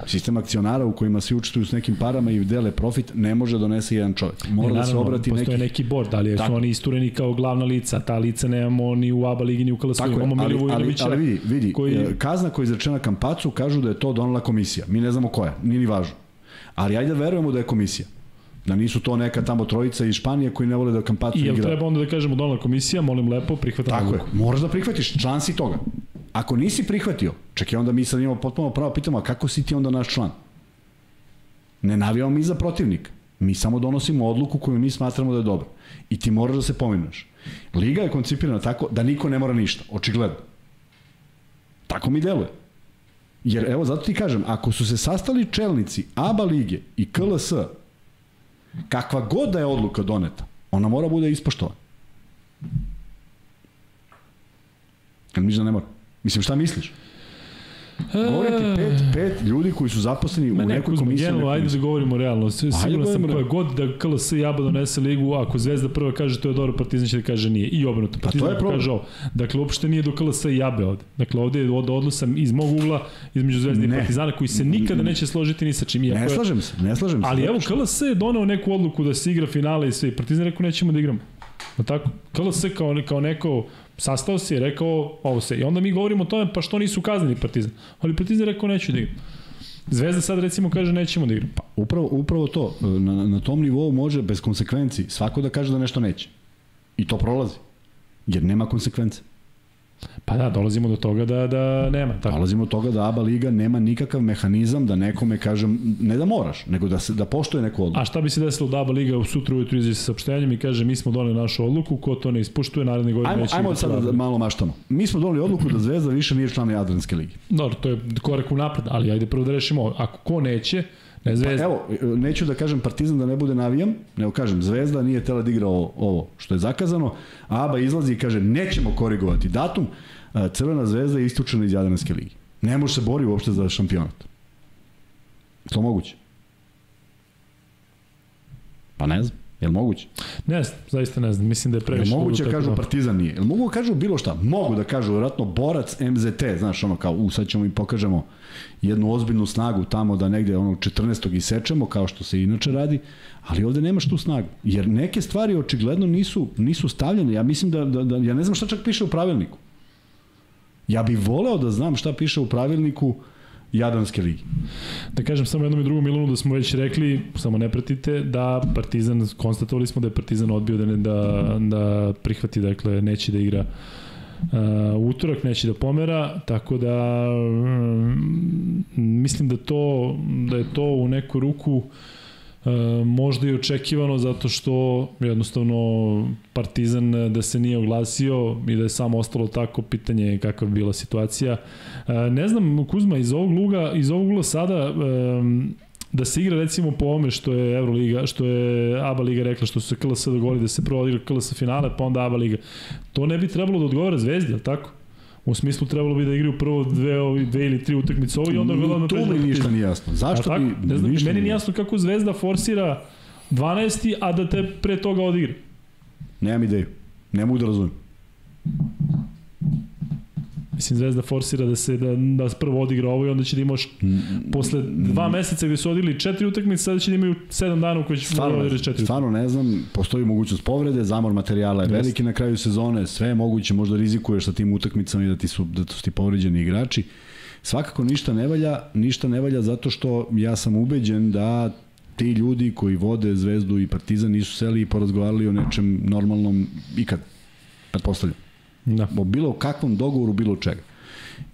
Sistem akcionara u kojima svi učestvuju s nekim parama i dele profit ne može da donese jedan čovjek. Mora Ne, da se naravno, obrati postoje neki... neki board, ali su oni istureni kao glavna lica. Ta lica nemamo ni u ABA ligi, ni u KLS. Tako je, Imamo ali, Milivoja ali, ali vidi, vidi koji- koji... kazna koja je izrečena Kampacu kažu da je to donela komisija. Mi ne znamo koja, nije ni važno. Ali ajde da verujemo da je komisija. Da nisu to neka tamo trojica iz Španije koji ne vole da Kampacu I jel igra. treba onda da kažemo donala komisija, molim lepo, prihvatam Tako je, moraš da prihvatiš, član si toga. Ako nisi prihvatio, čekaj onda mi sad imamo potpuno pravo pitamo, a kako si ti onda naš član? Ne navijamo mi za protivnika. Mi samo donosimo odluku koju mi smatramo da je dobra. I ti moraš da se pominaš. Liga je koncipirana tako da niko ne mora ništa, očigledno. Tako mi deluje. Jer evo, zato ti kažem, ako su se sastali čelnici ABA lige i KLS, kakva god da je odluka doneta, ona mora bude ispoštovana. Kad misliš da ne mora? Mislim, šta misliš? Govorim ti pet, pet ljudi koji su zaposleni Ma u ne, nekoj komisiji. nekoj ajde da govorimo realno. S- Siguran sam koja god da KLS i ABA donese ligu, ako Zvezda prva kaže to je dobro, Partizan će da kaže nije. I obrnuto. Pa to je Partizan kaže ovo. Dakle, uopšte nije do KLS i ABA ovde. Dakle, ovde je od odnosa iz mog ugla između Zvezde i Ne. Partizana koji se nikada neće složiti ni sa čim. Iako Ne slažem se, ne slažem se. Ali evo, KLS je donao neku odluku da se igra finale i sve. I Partizan rekao nećemo da igramo. Na tako? KLS kao, kao neko sastao se i rekao ovo se. I onda mi govorimo o tome pa što nisu kaznili Partizan. Ali Partizan rekao neću da igram. Zvezda sad recimo kaže nećemo da igram. Pa, Upravo, upravo to, na, na tom nivou može bez konsekvenci svako da kaže da nešto neće. I to prolazi. Jer nema konsekvence. Pa da, dolazimo do toga da, da nema. Tako. Dolazimo od toga da ABA liga nema nikakav mehanizam da nekome kažem, ne da moraš, nego da, se, da poštuje neku odluku. A šta bi se desilo da ABA Liga u sutra ujutru izađe sa saopštenjem i kaže mi smo doneli našu odluku, ko to ne ispuštuje, naredne godine Ajmo, neće ajmo sad da malo maštamo. Mi smo doneli odluku da Zvezda više nije član Jadranske lige. Dobro, to je korak u napred, ali ajde prvo da rešimo ovo. Ako ko neće, ne Zvezda. Evo, neću da kažem Partizan da ne bude navijam, nego kažem Zvezda nije tela da igra ovo, ovo što je zakazano, a ABA izlazi i kaže nećemo korigovati datum, Crvena zvezda je istučena iz Jadranske lige. Ne može se bori uopšte za šampionat. To moguće? Pa ne znam. Je li moguće? Ne znam, zaista ne znam. Mislim da je Je previše. li moguće da kažu tako- Partizan nije? Je li mogu da kažu bilo šta? Mogu da kažu, vjerojatno, borac MZT, znaš, ono kao, u, sad ćemo im pokažemo jednu ozbiljnu snagu tamo da negde onog 14. isečemo, kao što se inače radi, ali ovde nemaš tu snagu. Jer neke stvari očigledno nisu, nisu stavljene. Ja mislim da, da, da, ja ne znam šta čak piše u pravilniku. Ja bih voleo da znam šta piše u pravilniku Jadranske ligi. Da kažem samo jednom i drugom Milanu da smo već rekli, samo ne pratite, da Partizan, konstatovali smo da je Partizan odbio da, ne, da, da prihvati, dakle, neće da igra uh, utorak, neće da pomera, tako da um, mislim da to da je to u neku ruku E, možda i očekivano zato što jednostavno Partizan e, da se nije oglasio i da je samo ostalo tako pitanje je kakva bi bila situacija. E, ne znam Kuzma iz ovog luga iz ovog ugla sada e, da se igra recimo po ovome što je Euroliga, što je ABA liga rekla, što se KLS dogovorili da se prvo odigra KLS finale, pa onda ABA liga. To ne bi trebalo da odgovara Zvezdi, tako? U smislu trebalo bi da igraju prvo dve, ovi, dve ili tri utakmice ovo i onda verovatno Tu mi ništa nije jasno. Zašto bi... Ne znam, ništa meni nije nije jasno kako Zvezda forsira 12. a da te pre toga odigra. Nemam ideju. Ne mogu da razumem. Mislim, Zvezda forsira da se da, da prvo odigra ovo i onda će da imaš posle dva meseca gde su odigli četiri utakmice, sada će da imaju sedam dana u kojoj će Stvarno, da odigrati četiri stvarno ne znam, postoji mogućnost povrede, zamor materijala je veliki na kraju sezone, sve je moguće, možda rizikuješ sa tim utakmicama i da ti su, da su ti povređeni igrači. Svakako ništa ne valja, ništa ne valja zato što ja sam ubeđen da ti ljudi koji vode Zvezdu i Partizan nisu seli i porazgovarali o nečem normalnom ikad, pretpostavljam. Da. O bilo kakvom dogovoru, bilo čega.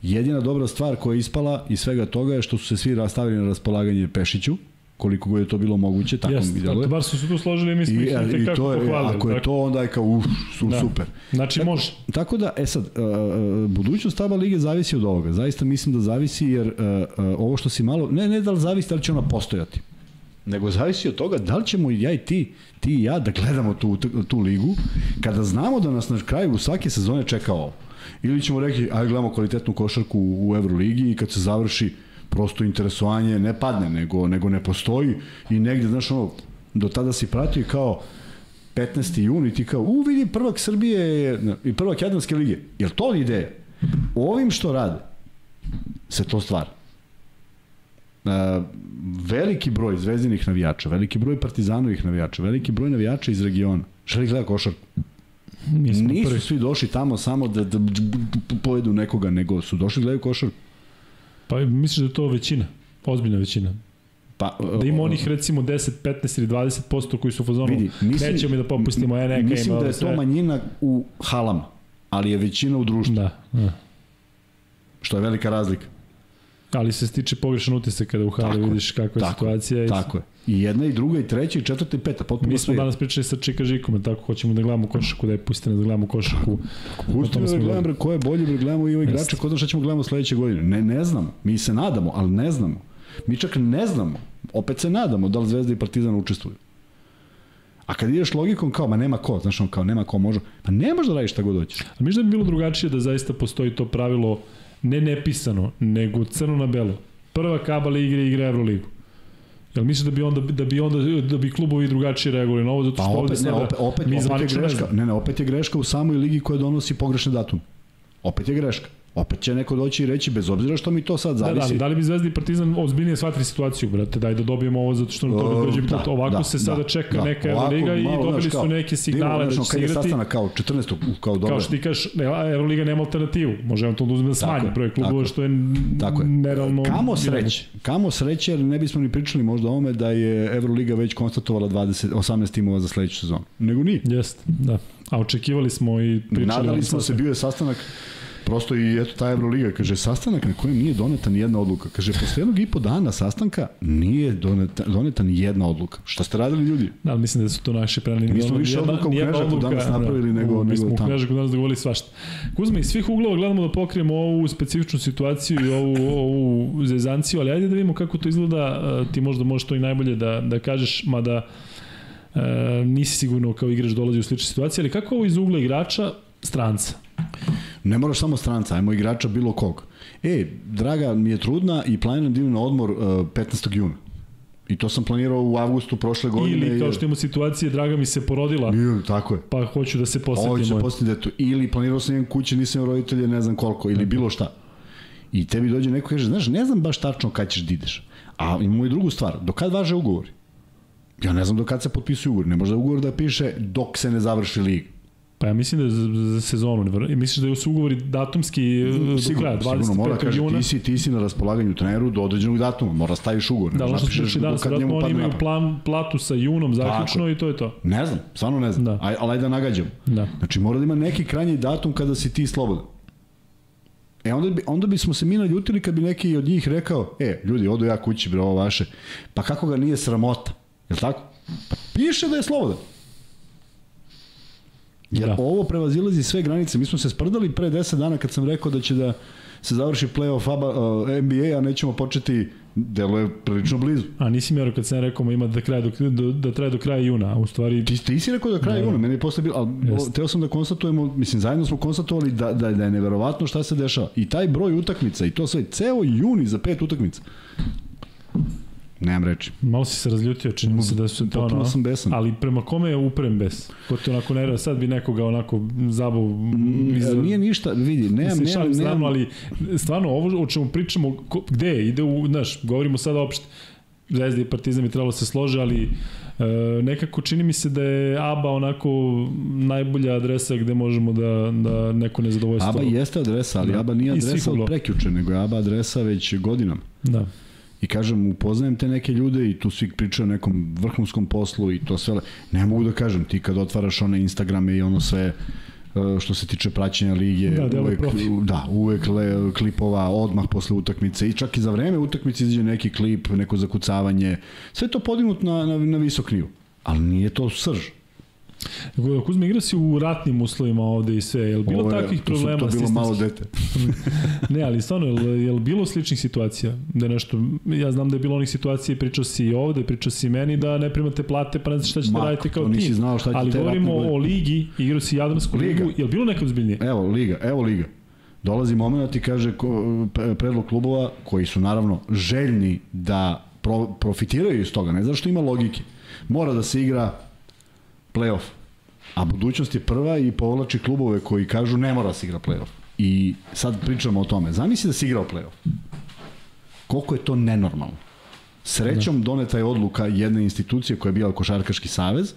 Jedina dobra stvar koja je ispala iz svega toga je što su se svi rastavili na raspolaganje Pešiću, koliko god je to bilo moguće, tako Jeste, mi deluje. bar su se tu složili mi smo I, ih to je, pohvalili. ako je tako? to, onda je kao, uf, su, Da. super. Znači, može. Tako da, e sad, uh, budućnost taba lige zavisi od ovoga. Zaista mislim da zavisi jer uh, uh, ovo što si malo, ne, ne da li zavisi da li će ona postojati, nego zavisi od toga da li ćemo i ja i ti, ti i ja da gledamo tu, tu ligu, kada znamo da nas na kraju svake sezone čeka ovo. Ili ćemo reći, aj gledamo kvalitetnu košarku u Euroligi i kad se završi prosto interesovanje ne padne, nego, nego ne postoji i negde, znaš, ono, do tada si pratio kao 15. jun i ti kao, u vidi prvak Srbije je, i prvak Jadranske lige. Jel to ideja? Ovim što rade, se to stvara. Uh, veliki broj zvezdinih navijača, veliki broj partizanovih navijača, veliki broj navijača iz regiona. Želi gleda košarku. Smo Nisu prvi. svi došli tamo samo da, da povedu nekoga, nego su došli gledaju košarku. Pa misliš da je to većina? Ozbiljna većina. Pa, Da ima onih recimo 10, 15 ili 20% koji su u fazonu Vidi, mislim- nećemo da popustimo, e neka Mislim ima da je sve. to manjina u halama, ali je većina u društvu, Da, da. što je velika razlika. Ali se stiče pogrešan utisak kada u hali vidiš kakva je tako situacija. Tako je. I jedna i druga i treća i četvrta i peta, potpuno Mi smo danas pričali sa Čika Žikom, tako hoćemo da gledamo košarku, da je pustite nas da gledamo košarku. Pusti tome da smo gledam, govorili. bre, ko je bolji, bre, gledamo i ove igrače, ko da šta ćemo gledamo sledeće godine. Ne, ne znamo. Mi se nadamo, ali ne znamo. Mi čak ne znamo. Opet se nadamo da li Zvezda i Partizan učestvuju. A kad ideš logikom kao, ma nema ko, znaš on kao, nema ko može, pa ne možeš da radiš šta god hoćeš. A misliš da bi bilo drugačije da zaista postoji to pravilo ne nepisano, nego crno na belo. Prva kabala igre igra Euroligu. Jel misliš da bi onda da bi onda da bi klubovi drugačije reagovali na ovo zato Pa što ovde opet, ne, sada opet, opet, mi opet je ne greška. Ne, ne, opet je greška u samoj ligi koja donosi pogrešne datume. Opet je greška. Opet će neko doći i reći, bez obzira što mi to sad Da, da, zavisi. ali da li bi Zvezda i Partizan ozbiljnije shvatili situaciju, brate, daj da dobijemo ovo zato što nam to Uh, dođe da, put. Ovako da, se sada da, čeka da. neka Euroliga i dobili su neke signale da će se igrati. sastanak kao 14. kao dobro. Kao što ti kažeš, ne, Euroliga nema alternativu. Može on to da uzme da smanji je, broj klubova, što je, Tako je. nerealno... Kamo sreće, kamo sreće, jer ne bismo ni pričali možda o ome da je Euroliga već konstatovala 20, 18 timova za sledeću sezonu. Nego nije. Jeste, da. A očekivali smo i pričali... Nadali smo se, bio je sastanak Prosto i eto ta Euroliga, kaže, sastanak na kojem nije doneta ni jedna odluka. Kaže, posle jednog i po dana sastanka nije doneta, doneta ni jedna odluka. Šta ste radili ljudi? Da, ali mislim da su to naše prenali. Mi smo više odluka u Knežaku danas napravili nego- Mi nego smo u tamo. Knežaku danas dogovorili svašta. Kuzma, iz svih uglova gledamo da pokrijemo ovu specifičnu situaciju i ovu, ovu zezanciju, ali ajde da vidimo kako to izgleda. E, Ti možda možeš to i najbolje da, da kažeš, mada e, nisi sigurno kao igrač dolazi u slične situacije, ali kako ovo iz ugla igrača stranca? Ne moraš samo stranca, ajmo igrača bilo kog. E, draga mi je trudna i planiram da idem na odmor uh, 15. juna. I to sam planirao u avgustu prošle godine. Ili kao što imamo situacije, draga mi se porodila, Nije, tako je. pa hoću da se Ovo će posetimo. postati detu. Ili planirao sam jedan kuće, nisam roditelje, ne znam koliko, ili bilo šta. I tebi dođe neko i kaže, znaš, ne znam baš tačno kad ćeš da ideš. A imamo i drugu stvar, do kad važe ugovori? Ja ne znam do kad se potpisuju ugovor. Ne može da ugovor da piše dok se ne završi liga. Pa ja mislim da je za, za sezonu. Misliš da su ugovori datumski e, do kraja, sigurno, mora 25. kaže, juna? ti si, ti si na raspolaganju treneru do određenog datuma, mora staviš ugovor. Da, ono što do danas, vratno oni imaju plan, platu sa junom zaključno i to je to. Ne znam, stvarno ne znam. Da. Aj, ali ajde da nagađam. Da. Znači mora da ima neki krajnji datum kada si ti slobodan. E onda, bi, onda bismo se mi naljutili kad bi neki od njih rekao, e, ljudi, odu ja kući, bre, ovo vaše. Pa kako ga nije sramota? Je li tako? Pa piše da je slobodan. Jer Da. da. ovo prevazilazi sve granice. Mi smo se sprdali pre 10 dana kad sam rekao da će da se završi play-off ABA, uh, NBA, a nećemo početi, delo je prilično blizu. A nisi mi kad sam rekao ima da, kraja do, do, da traje do kraja juna, a u stvari Ti, ti si rekao da kraja Ne. juna, meni je posle bilo, ali teo sam da konstatujemo, mislim, zajedno smo konstatovali da, da, da je neverovatno šta se dešava. I taj broj utakmica i to sve, ceo juni za pet utakmica. Nemam reči. Malo si se razljutio, čini mi se da su to Potpuno ono, sam besan. ali prema kome je uprem bes? Ko te onako nervira, sad bi nekoga onako zabav iz... Mm, Nije ništa, vidi, nemam, Mislim, nemam, nemam, ali stvarno ovo o čemu pričamo, ko, gde je? ide u, znaš, govorimo sad opšte, Zvezda i Partizan bi trebalo da se slože, ali e, nekako čini mi se da je ABA onako najbolja adresa gde možemo da, da neko nezadovoljstvo... ABA jeste adresa, ali Da. ABA nije adresa od prekjuče, nego je ABA adresa već godinama. Da. I kažem, upoznajem te neke ljude i tu svi pričaju o nekom vrhunskom poslu i to sve. Ne mogu da kažem, ti kad otvaraš one Instagrame i ono sve e, što se tiče praćenja lige, Da, uvek, da, uvek le, klipova odmah posle utakmice i čak i za vreme utakmice izađe neki klip, neko zakucavanje, sve to podignut na, na, na visok nivo. Ali nije to srž. Kuzma, igra si u ratnim uslovima ovde i sve. Je li bilo Ovo je- takvih to su- problema? To bilo malo dete. ne, ali stvarno, je li, je li bilo sličnih situacija? Da nešto, ja znam da je bilo onih situacija, pričao si i ovde, pričao si i meni, da ne primate plate, pa ne znaš šta ćete Ma, raditi kao tim. znao šta ali govorimo o ligi, igrao si Jadransku Liga. ligu, je li bilo neko zbiljnije? Evo Liga, evo Liga. Dolazi moment i kaže predlog klubova koji su naravno željni da pro, profitiraju iz toga, ne zato što ima logike. Mora da se igra playoff. A budućnost je prva i povlači klubove koji kažu ne mora da se igra playoff. I sad pričamo o tome. Zamisli da se igrao playoff. Koliko je to nenormalno. Srećom doneta je odluka jedne institucije koja je bila Košarkaški savez,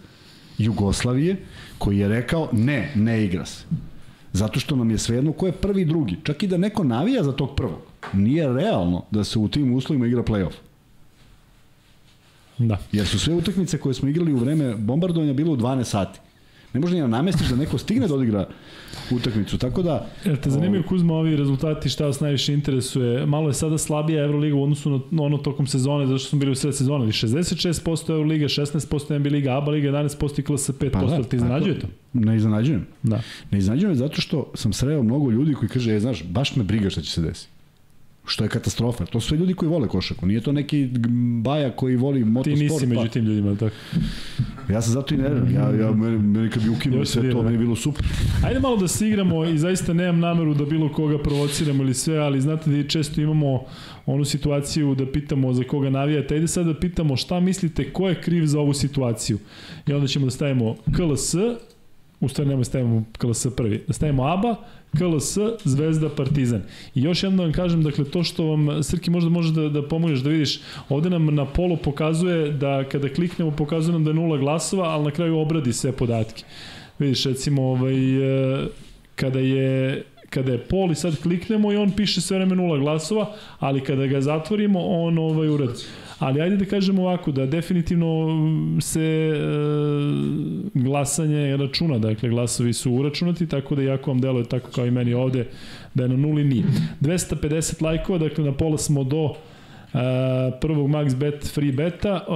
Jugoslavije, koji je rekao ne, ne igra se. Zato što nam je svejedno ko je prvi i drugi. Čak i da neko navija za tog prvog. Nije realno da se u tim uslovima igra playoff. Da. Jer su sve utakmice koje smo igrali u vreme bombardovanja bile u 12 sati. Ne može ni da namestiš da neko stigne da odigra utakmicu. Tako da... Jel te zanimaju Kuzma ovi rezultati, šta vas najviše interesuje? Malo je sada slabija Euroliga u odnosu na na ono tokom sezone, zato što smo bili u sred sezone, ali 66% Euroliga, 16% NBA Liga, ABA Liga, 11% i KLS 5%, Pa da, da, ti iznenađuje to? Ne iznenađujem. Da. Ne iznenađujem zato što sam sreo mnogo ljudi koji kaže, e, znaš, baš me briga šta će se desiti. Što je katastrofa. To su sve ljudi koji vole košarku. Nije to neki baja koji voli Ti motosport. nisi među tim ljudima, tako? Ja sam zato i nerviran. Ja, ja, meni, meni kad bi ukinuo sve to, da. meni bilo super. Ajde malo da se igramo i zaista nemam nameru da bilo koga provociramo ili sve, ali znate da često imamo onu situaciju da pitamo za koga navijate. Ajde sad da pitamo šta mislite ko je kriv za ovu situaciju. I onda ćemo da stavimo KLS, u stvari nemoj stavimo KLS prvi, da stavimo ABA, KLS, Zvezda, Partizan. I još jedno da vam kažem, dakle, to što vam, Srki, možda može da, da pomogneš da vidiš, ovde nam na polo pokazuje da kada kliknemo, pokazuje nam da je nula glasova, ali na kraju obradi sve podatke. Vidiš, recimo, ovaj, e, kada je kada je pol i sad kliknemo i on piše sve vreme nula glasova, ali kada ga zatvorimo, on ovaj uradi. Ali ajde da kažemo ovako, da definitivno se e, glasanje računa, dakle glasovi su uračunati, tako da jako vam deluje tako kao i meni ovde, da je na nuli nije. 250 lajkova, dakle na pola smo do prvog max bet free beta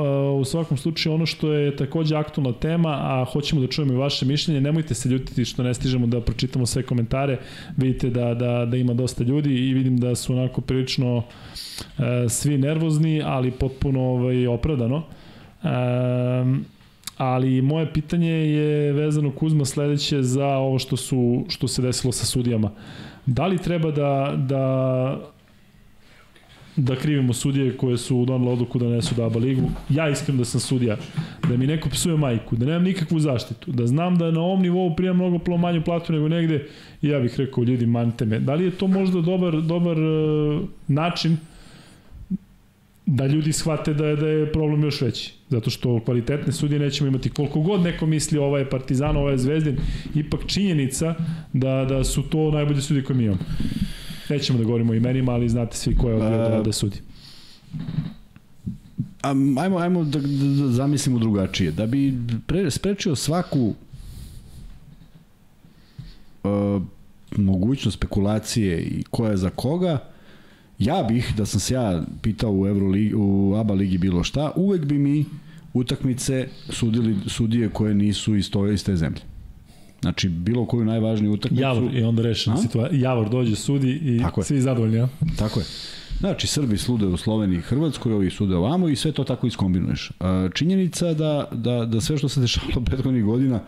u svakom slučaju ono što je takođe aktualna tema a hoćemo da čujemo i vaše mišljenje nemojte se ljutiti što ne stižemo da pročitamo sve komentare vidite da, da, da ima dosta ljudi i vidim da su onako prilično uh, svi nervozni ali potpuno ovaj, opravdano. Um, ali moje pitanje je vezano Kuzma sledeće za ovo što su što se desilo sa sudijama. Da li treba da da da krivimo sudije koje su donale odluku da nesu da ABA ligu. Ja iskreno da sam sudija, da mi neko psuje majku, da nemam nikakvu zaštitu, da znam da na ovom nivou primam mnogo plo manju platu nego negde i ja bih rekao ljudi manite me. Da li je to možda dobar, dobar uh, način da ljudi shvate da je, da je problem još veći. Zato što kvalitetne sudije nećemo imati koliko god neko misli ovaj je Partizan, ovaj je Zvezdin, ipak činjenica da, da su to najbolje sudije koje mi imamo. Nećemo da govorimo o imenima, ali znate svi ko je odbio da, da sudi. A, ajmo, ajmo da, da, da zamislimo drugačije. Da bi pre, sprečio svaku uh, mogućnost spekulacije i ko je za koga, ja bih, da sam se ja pitao u, Euroligi, u ABA ligi bilo šta, uvek bi mi utakmice sudili sudije koje nisu iz, to, iz te zemlje. Znači, bilo koju najvažniju utakmicu... Javor je onda rešena situacija. Javor dođe, sudi i Tako svi zadovoljni, ja? Tako je. Znači, Srbi slude u Sloveniji i Hrvatskoj, ovi sude ovamo i sve to tako iskombinuješ. Činjenica da, da, da sve što se dešavalo prethodnih godina,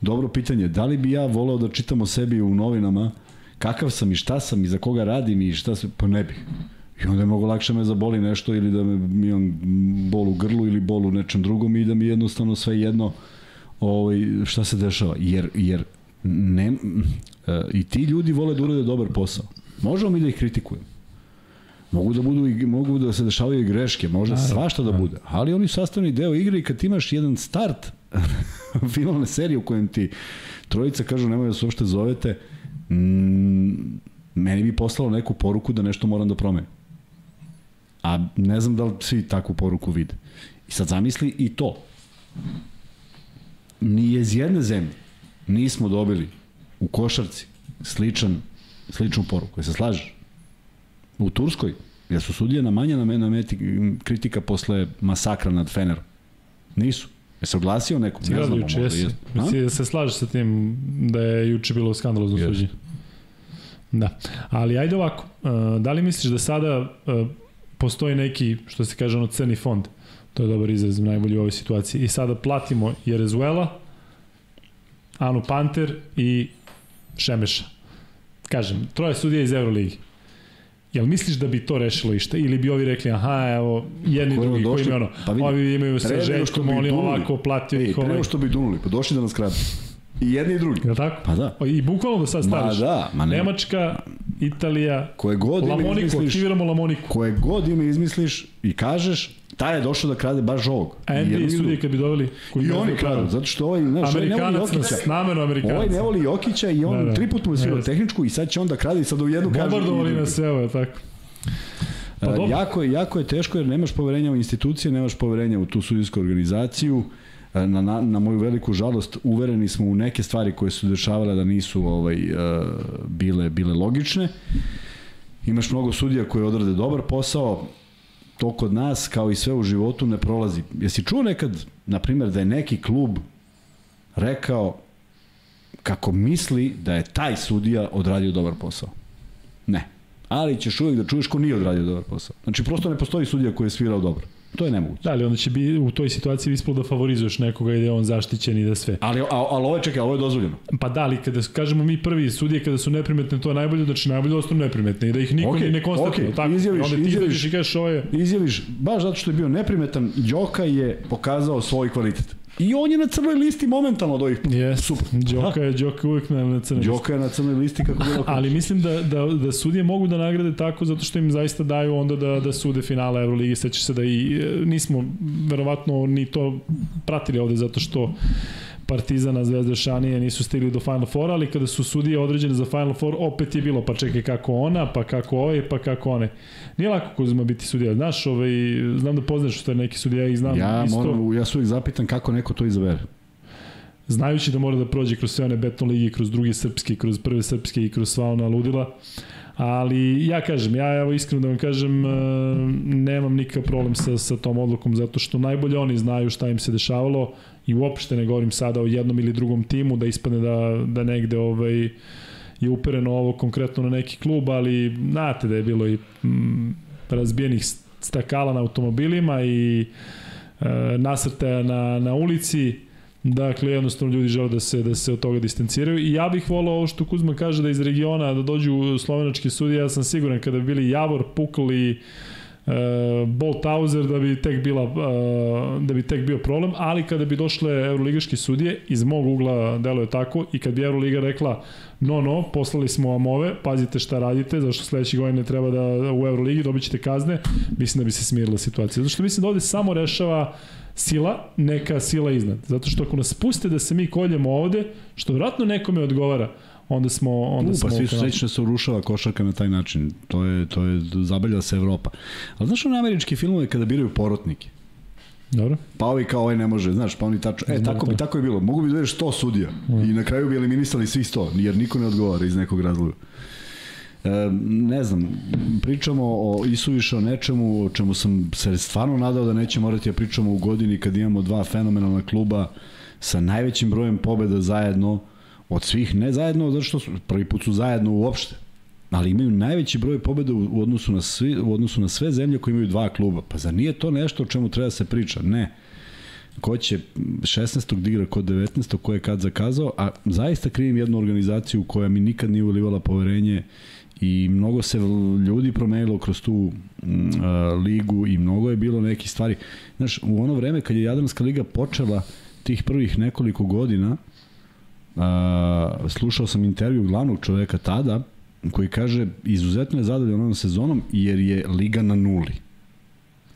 dobro pitanje, da li bi ja voleo da čitam o sebi u novinama kakav sam i šta sam i za koga radim i šta se, pa ne bih. I onda je mnogo lakše me zaboli nešto ili da me imam bol u grlu ili bol u nečem drugom i da mi jednostavno sve jedno ovaj, šta se dešava. Jer, jer ne, e, i ti ljudi vole da urade dobar posao. Možemo mi da ih kritikujemo. Mogu da budu i mogu da se dešavaju greške, može Naravno. svašta da bude, ali oni su sastavni deo igre i kad imaš jedan start finalne serije u kojem ti trojica kažu nemoj da se uopšte zovete, mm, meni bi poslalo neku poruku da nešto moram da promenim. A ne znam da li svi takvu poruku vide. I sad zamisli i to. Ni iz jedne zemlje nismo dobili u košarci sličan, sličnu poruku. Se slažeš? U Turskoj, jer su sudije na manje na, meti kritika posle masakra nad Fenerom. Nisu. Je se oglasio nekom? Ne znam, juče jesi. Mislim da se slaže sa tim da je juče bilo skandalozno suđenje. Da. Ali ajde ovako, uh, da li misliš da sada uh, postoji neki, što se kaže ono, crni fond? To je dobar izraz najbolji u ovoj situaciji. I sada platimo Jerezuela, Anu Panter i Šemeša. Kažem, troje sudija iz Euroligi. Jel misliš da bi to rešilo išta? Ili bi ovi rekli, aha, evo, jedni Koji drugi, koji imaju ono, pa vidi, ovi imaju sa željkom, oni ovako platio ih ovaj. Pre što bi dunuli, pa došli da nas kradu. I jedni i drugi. Je tako? Pa da. I bukvalno da sad staviš. Ma da, ma ne. Nemačka, Italija, koje god Lamoniku, aktiviramo Lamoniku. Koje god ime izmisliš i kažeš, taj je došao da krade baš ovog. A NBA sudije kad bi doveli... Koji I oni kradu, zato što ovaj, znaš, ovaj ne voli Jokića. Namerno Amerikanac. Ovaj ne voli Jokića i on da, da. tri put mu je svirao tehničku i sad će on da krade i sad u jednu kaže... Bombardovali na sve, ovo, tako. Pa, jako, je, jako je teško jer nemaš poverenja u institucije, nemaš poverenja u tu sudijsku organizaciju. Na, na, na moju veliku žalost uvereni smo u neke stvari koje su dešavale da nisu ovaj uh, bile bile logične. Imaš mnogo sudija koji odrade dobar posao, to kod nas, kao i sve u životu, ne prolazi. Jesi čuo nekad, na primjer, da je neki klub rekao kako misli da je taj sudija odradio dobar posao? Ne. Ali ćeš uvijek da čuješ ko nije odradio dobar posao. Znači, prosto ne postoji sudija koji je svirao dobro. To je nemoguće. Da, ali onda će bi u toj situaciji ispalo da favorizuješ nekoga i da je on zaštićen i da sve. Ali, ali ovo je, čekaj, ovo je dozvoljeno. Pa da, ali kada kažemo mi prvi sudije kada su neprimetne, to je najbolje, znači najbolje ostanu neprimetne i da ih niko okay, ne konstatuje. Okay. Tako, izjaviš, onda ti izjaviš, i kažeš ovo je... Izjaviš, baš zato što je bio neprimetan, Đoka je pokazao svoj kvalitet. I on je na crnoj listi momentalno od ovih. Yes. Super. Đoka je, Đoka uvijek na, na crnoj listi. Đoka je na crnoj listi kako bilo. Ali mislim da, da, da sudije mogu da nagrade tako zato što im zaista daju onda da, da sude finale Euroligi. Seća se da i e, nismo verovatno ni to pratili ovde zato što Partizana, Zvezda, Šanije nisu stigli do Final Four, ali kada su sudije određene za Final Four, opet je bilo, pa čekaj kako ona, pa kako ovaj, pa kako one. Nije lako Kuzma biti sudija. Znaš, ovaj, znam da poznaš što je neki sudija i znam ja, isto. Moram, ja se uvijek zapitam kako neko to izabere znajući da mora da prođe kroz sve one beton ligi, kroz druge srpske, kroz prve srpske i kroz sva ona ludila. Ali ja kažem, ja evo iskreno da vam kažem, e, nemam nikakav problem sa, sa tom odlukom, zato što najbolje oni znaju šta im se dešavalo i uopšte ne govorim sada o jednom ili drugom timu, da ispadne da, da negde ovaj, je upereno ovo konkretno na neki klub, ali znate da je bilo i mm, razbijenih stakala na automobilima i e, nasrtaja na, na ulici, Dakle, jednostavno ljudi žele da se, da se od toga distanciraju. I ja bih volao ovo što Kuzma kaže da iz regiona da dođu slovenački sudije, ja sam siguran kada bi bili Javor, Pukl i Bolt Hauser da bi tek bila uh, da bi tek bio problem, ali kada bi došle euroligaške sudije iz mog ugla deluje tako i kad bi Euroliga rekla no no, poslali smo vam ove, pazite šta radite, zašto sledeće godine treba da u Euroligi dobit ćete kazne, mislim da bi se smirila situacija. Zato što mislim da ovde samo rešava sila, neka sila iznad. Zato što ako nas puste da se mi koljemo ovde, što vratno nekome odgovara, onda smo onda U, pa svi su srećni da se urušava košarka na taj način. To je to je zabavlja se Evropa. Ali znaš na američki filmovi kada biraju porotnike? Dobro. Pa ovi kao ovaj ne može, znaš, pa oni tačno, e, tako bi, tako je bilo. Mogu bi da 100 sudija mm. i na kraju bi eliminisali svi 100, jer niko ne odgovara iz nekog razloga. E, ne znam, pričamo o isuviše o nečemu o čemu sam se stvarno nadao da neće morati da pričamo u godini kad imamo dva fenomenalna kluba sa najvećim brojem pobeda zajedno od svih, ne zajedno zato što su, prvi put su zajedno uopšte, ali imaju najveći broj pobeda u odnosu na, svi, u odnosu na sve zemlje koje imaju dva kluba. Pa zar nije to nešto o čemu treba da se priča? Ne. Ko će 16. digra kod 19. ko je kad zakazao, a zaista krivim jednu organizaciju koja mi nikad nije ulivala poverenje I mnogo se ljudi promenilo kroz tu mm, ligu i mnogo je bilo nekih stvari. Znaš, u ono vreme kad je Jadranska liga počela tih prvih nekoliko godina, slušao sam intervju glavnog čoveka tada, koji kaže izuzetno je zadovoljan ovom sezonom jer je liga na nuli.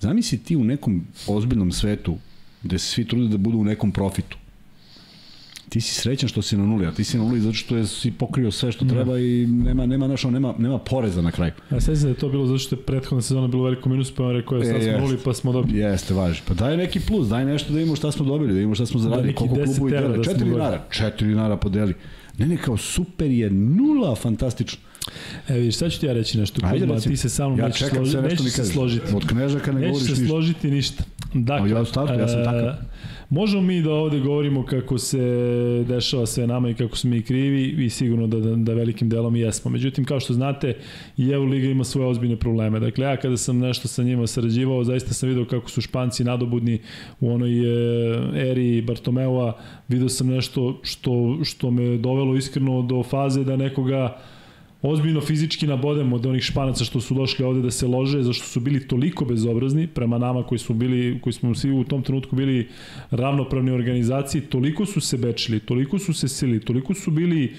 Zamisli ti u nekom ozbiljnom svetu gde se svi trude da budu u nekom profitu ti si srećan što si na nuli, a ti si na nuli zato što je si pokrio sve što treba i nema nema našo nema nema poreza na kraju. A sve se da je to bilo zato što je prethodna sezona bilo veliko minus, pa on rekao je sad e, smo nuli pa smo dobili. Jeste, važi. Pa daj neki plus, daj nešto da imamo šta smo dobili, da imamo šta smo zaradili, da, koliko klubu i dele. 4 da dinara, 4 dinara podeli. Ne, ne, kao super je, nula, fantastično. E vidiš, sad ću ti ja reći nešto. Ajde, Kuzma, ti se sa mnom ja nećeš, složi, nećeš se složiti. Od knežaka ne govoriš ništa. Nećeš se složiti ništa. Dakle, ja, startu, ja sam takav. Možemo mi da ovde govorimo kako se dešava sve nama i kako smo mi krivi i sigurno da, da, velikim delom i jesmo. Međutim, kao što znate, i Liga ima svoje ozbiljne probleme. Dakle, ja kada sam nešto sa njima sarađivao, zaista sam video kako su Španci nadobudni u onoj e, eri Bartomeua. Video sam nešto što, što me dovelo iskreno do faze da nekoga ozbiljno fizički nabodem od onih španaca što su došli ovde da se lože, zašto su bili toliko bezobrazni prema nama koji smo bili, koji smo svi u tom trenutku bili ravnopravni organizaciji, toliko su se bečili, toliko su se sili, toliko su bili e,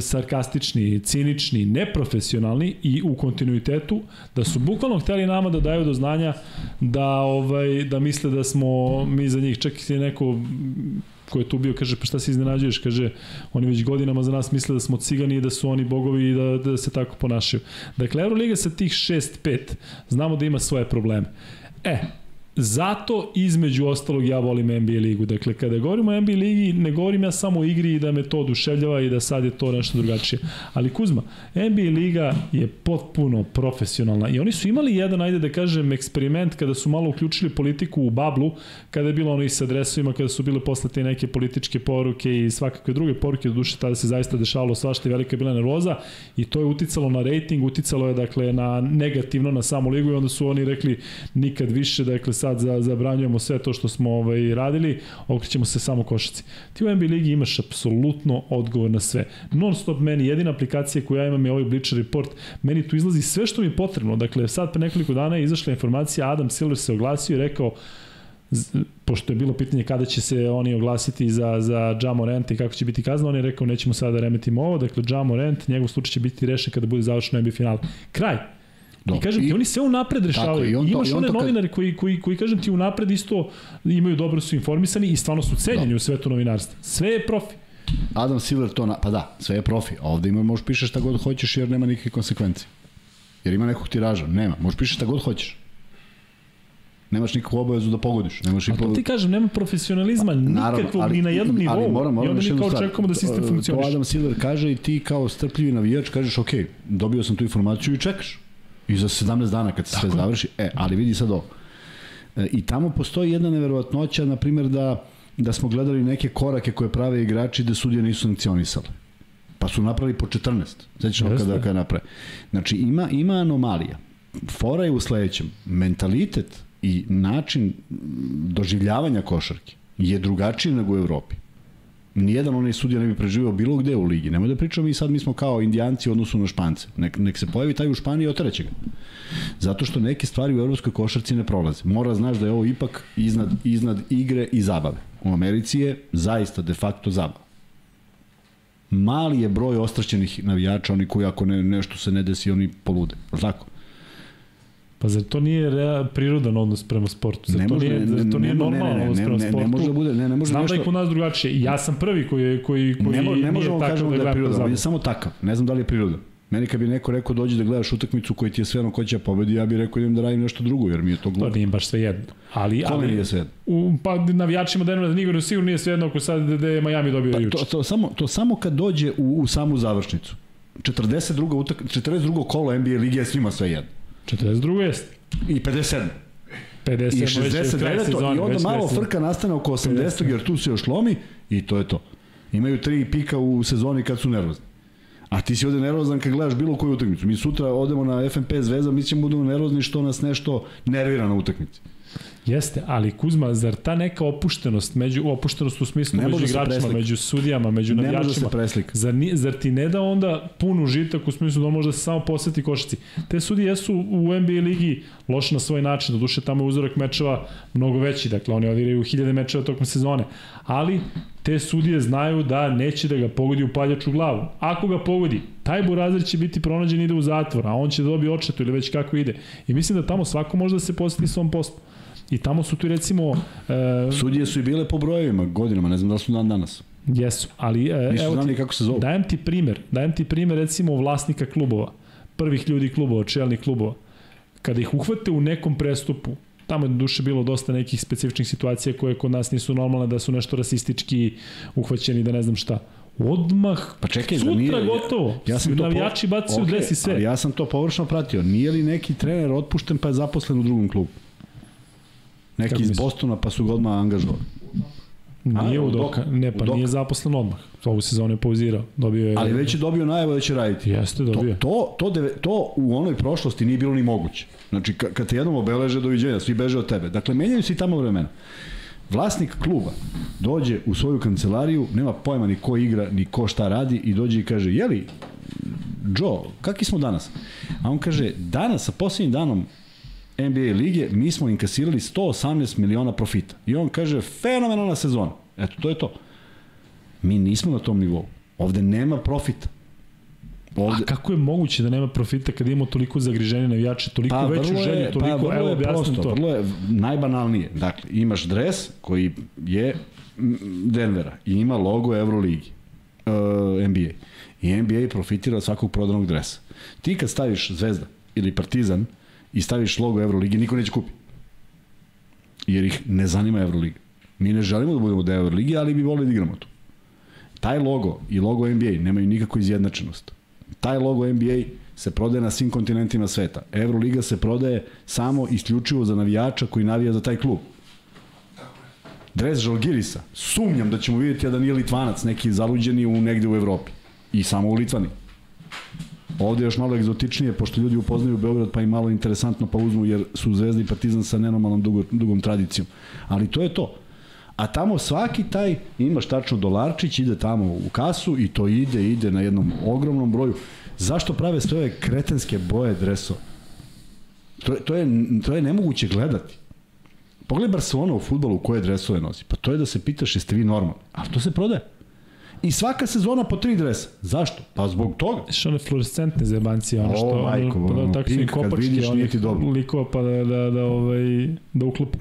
sarkastični, cinični, neprofesionalni i u kontinuitetu da su bukvalno hteli nama da daju do znanja da ovaj da misle da smo mi za njih. Čak i neko ko je tu bio, kaže, pa šta se iznenađuješ, kaže, oni već godinama za nas misle da smo cigani i da su oni bogovi i da, da se tako ponašaju. Dakle, Euroliga sa tih 6-5 znamo da ima svoje probleme. E, Zato, između ostalog, ja volim NBA ligu. Dakle, kada govorimo o NBA ligi, ne govorim ja samo o igri i da me to oduševljava i da sad je to nešto drugačije. Ali Kuzma, NBA liga je potpuno profesionalna i oni su imali jedan, ajde da kažem, eksperiment kada su malo uključili politiku u bablu, kada je bilo ono i sa adresovima, kada su bile poslate neke političke poruke i svakakve druge poruke, do duše tada se zaista dešavalo svašta i velika je bila nervoza i to je uticalo na rating, uticalo je dakle na negativno na samu ligu i onda su oni rekli nikad više, dakle sad za, zabranjujemo sve to što smo ovaj, radili, okrećemo se samo košaci. Ti u NBA ligi imaš apsolutno odgovor na sve. Non stop meni, jedina aplikacija koju ja imam je ovaj Bleacher Report, meni tu izlazi sve što mi je potrebno. Dakle, sad pre nekoliko dana je izašla informacija, Adam Silver se oglasio i rekao, pošto je bilo pitanje kada će se oni oglasiti za, za Ja Morant i kako će biti kazna, on je rekao nećemo sada da remetimo ovo, dakle Ja Morant, njegov slučaj će biti rešen kada bude završeno NBA final. Kraj. Do. I kažem I, ti, oni sve unapred rešavaju. Tako, i on to, Imaš i on one novinare koji, koji, koji, kažem ti, unapred isto imaju dobro su informisani i stvarno su cenjeni Do. u svetu novinarstva. Sve je profi. Adam Silver to, na, pa da, sve je profi. A ovde ima, možeš pišeš šta god hoćeš jer nema nikakve konsekvencije. Jer ima nekog tiraža, nema. Možeš pišeš šta god hoćeš. Nemaš nikakvu obavezu da pogodiš. Nemaš i po... ti kažem, nema profesionalizma nikakvog ali, ni na jednom nivou. Ali moram, moram I onda mi kao očekujemo da sistem funkcioniš. To Adam Silver kaže i ti kao strpljivi navijač kažeš, ok, dobio sam tu informaciju i čekaš. I za 17 dana kad se Tako. sve završi. E, ali vidi sad ovo. E, I tamo postoji jedna neverovatnoća, na primjer da, da smo gledali neke korake koje prave igrači da sudije nisu sankcionisale. Pa su napravili po 14. Sveći kada, kada naprave. Znači, ima, ima anomalija. Fora je u sledećem. Mentalitet i način doživljavanja košarke je drugačiji nego u Evropi nijedan onaj sudija ne bi preživio bilo gde u ligi. Nemoj da pričamo mi sad, mi smo kao indijanci u odnosu na špance. Nek, nek se pojavi taj u Španiji i otreće ga. Zato što neke stvari u evropskoj košarci ne prolaze. Mora znaš da je ovo ipak iznad, iznad igre i zabave. U Americi je zaista de facto zabava. Mali je broj ostraćenih navijača, oni koji ako ne, nešto se ne desi, oni polude. Tako? Pa zar to nije rea, prirodan odnos prema sportu? Zar ne to može, nije, zar to nije ne, normalan odnos prema sportu? Ne, ne može da bude, ne, ne može Znam nešto... da je kod nas drugačije. Ja sam prvi koji, koji, koji ne, mo, ne možemo da kažemo da, da je prirodan, on je samo takav. Ne znam da li je prirodan. Meni kad bi neko rekao dođi da gledaš utakmicu koji ti je sve ono ko će pobedi, ja bih rekao idem da radim nešto drugo, jer mi je to glupo. To nije baš sve jedno. Ali, Kome ali, nije sve jedno? U, pa navijačima Denvera da sigurno nije sve jedno ako sad da je Miami dobio pa, juče. To, to, samo, to samo kad dođe u, u samu završnicu. 42. Utak, 42. kolo NBA lige je svima sve jedno. 42. jeste. I 57. 50, I 69. I onda malo frka nastane oko 80. jer tu se još lomi i to je to. Imaju tri pika u sezoni kad su nervozni. A ti si ovde nervozan kad gledaš bilo koju utakmicu. Mi sutra odemo na FNP Zvezda, mi ćemo budemo nervozni što nas nešto nervira na utakmici. Jeste, ali Kuzma, zar ta neka opuštenost, među, opuštenost u smislu Ne među igračima, među sudijama, među Ne se. Zar, ni, zar ti ne da onda pun užitak u smislu da on može da se samo posveti košarci? Te sudije jesu u NBA ligi loše na svoj način, do duše tamo je uzorak mečeva mnogo veći, dakle oni odigraju hiljade mečeva tokom sezone, ali te sudije znaju da neće da ga pogodi u paljaču glavu. Ako ga pogodi, taj Burazir će biti pronađen i ide u zatvor, a on će da dobije odšetu ili već kako ide. I mislim da tamo svako može da se posveti svom poslu. I tamo su tu recimo e, Sudije su i bile po brojevima, godinama, ne znam da su dan danas. jesu, ali e, Nisu evo znali ti, kako se zovu. dajem ti primer, dajem ti primer recimo vlasnika klubova, prvih ljudi klubova, čelnih klubova. Kada ih uhvate u nekom prestupu, tamo je duše bilo dosta nekih specifičnih situacija koje kod nas nisu normalne, da su nešto rasistički uhvaćeni, da ne znam šta. Odmah, Pa čekaj, da sutra nije- gotovo. Ja sam to po- Navijači bacaju Okej, dres i sve. ali Ja sam to površno pratio. Nije li neki trener otpušten pa je zaposlen u drugom klubu? Neki Kako iz? Bostona pa su ga odmah angažovali. Nije u doka, ne, pa nije zaposlen odmah. Ovu sezonu je pauzirao. Dobio je... Ali već je dobio najavu da će raditi. Jeste, To, dobio. to, to, deve, to u onoj prošlosti nije bilo ni moguće. Znači, ka- kad te jednom obeleže, doviđenja, svi beže od tebe. Dakle, menjaju se i tamo vremena. Vlasnik kluba dođe u svoju kancelariju, nema pojma ni ko igra, ni ko šta radi i dođe i kaže, jeli, Joe, kakvi smo danas? A on kaže, danas sa posljednjim danom NBA lige mi smo inkasirali 118 miliona profita. I on kaže, fenomenalna sezona. Eto, to je to. Mi nismo na tom nivou. Ovde nema profita. Ovde, A kako je moguće da nema profita kad imamo toliko zagriženje navijače, toliko pa veću vrlo želju, je, toliko, pa vrlo evo je objasnim prosto, to. vrlo je najbanalnije. Dakle, imaš dres koji je Denvera i ima logo Euroligi, uh, NBA. I NBA profitira od svakog prodanog dresa. Ti kad staviš Zvezda ili Partizan i staviš logo Euroligi, niko neće kupi. Jer ih ne zanima Euroliga. Mi ne želimo da budemo deo Euroligi, ali bi volili da igramo tu. Taj logo i logo NBA nemaju nikakvu izjednačenost. Taj logo NBA se prodaje na svim kontinentima sveta. Euroliga se prodaje samo isključivo za navijača koji navija za taj klub. Dres Žalgirisa, sumnjam da ćemo vidjeti da nije Litvanac, neki zaluđeni u negde u Evropi. I samo u Litvani. Ovde je još malo egzotičnije, pošto ljudi upoznaju Beograd, pa i malo interesantno pa uzmu, jer su Zvezda i Partizan sa nenormalnom dugo, dugom tradicijom. Ali to je to. A tamo svaki taj, imaš tačno dolarčić, ide tamo u kasu i to ide, ide na jednom ogromnom broju. Zašto prave sve ove kretenske boje dresova? To, to, je, to je nemoguće gledati. Pogledaj Barcelona u futbolu koje dresove nosi. Pa to je da se pitaš jeste vi normalni. A to se prodaje. I svaka sezona po tri dresa. Zašto? Pa zbog toga. Što one fluorescentne zebancije, ono O, što, majko, ono, ono, tako su i pink, kad vidiš, nije ti dobro. likova pa da, da, da, ovaj, da uklopu.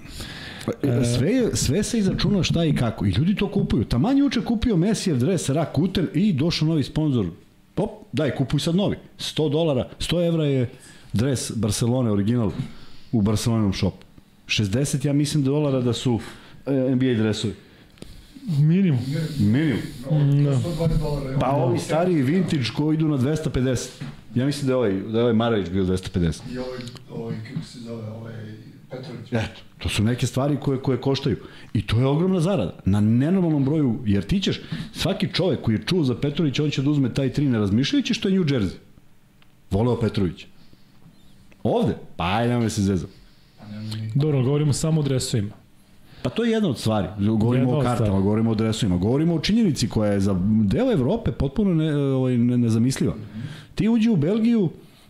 E, Sve, je- sve se izračuna šta i kako. I ljudi to kupuju. Taman juče kupio Mesijev dres, Rakuten i došao novi sponsor. Pop, daj, kupuj sad novi. 100 dolara, 100 evra je dres Barcelone, original u Barcelonom shopu. 60, ja mislim, dolara da su e, NBA dresovi. Minimum. Minimum. Da. 120 dolara. evo. Pa ovi stariji vintage koji idu na 250. Ja mislim da je ovaj, da je ovaj Maravić bio 250. I ovaj, ovaj, kako se zove, ovaj, Petrović. Eto, to su neke stvari koje, koje koštaju. I to je ogromna zarada. Na nenormalnom broju, jer ti ćeš, svaki čovek koji je čuo za Petrovića, on će da uzme taj tri ne razmišljajući što je New Jersey. Voleo Petrovića. Ovde? Pa ajde, nemoj se zezam. Pa. Dobro, govorimo samo o dresovima. Pa to je jedna od stvari. Govorimo Jedna o kartama, stvari. govorimo o dresovima, govorimo o činjenici koja je za deo Evrope potpuno ne, ovaj, ne, nezamisliva. Ti uđi u Belgiju,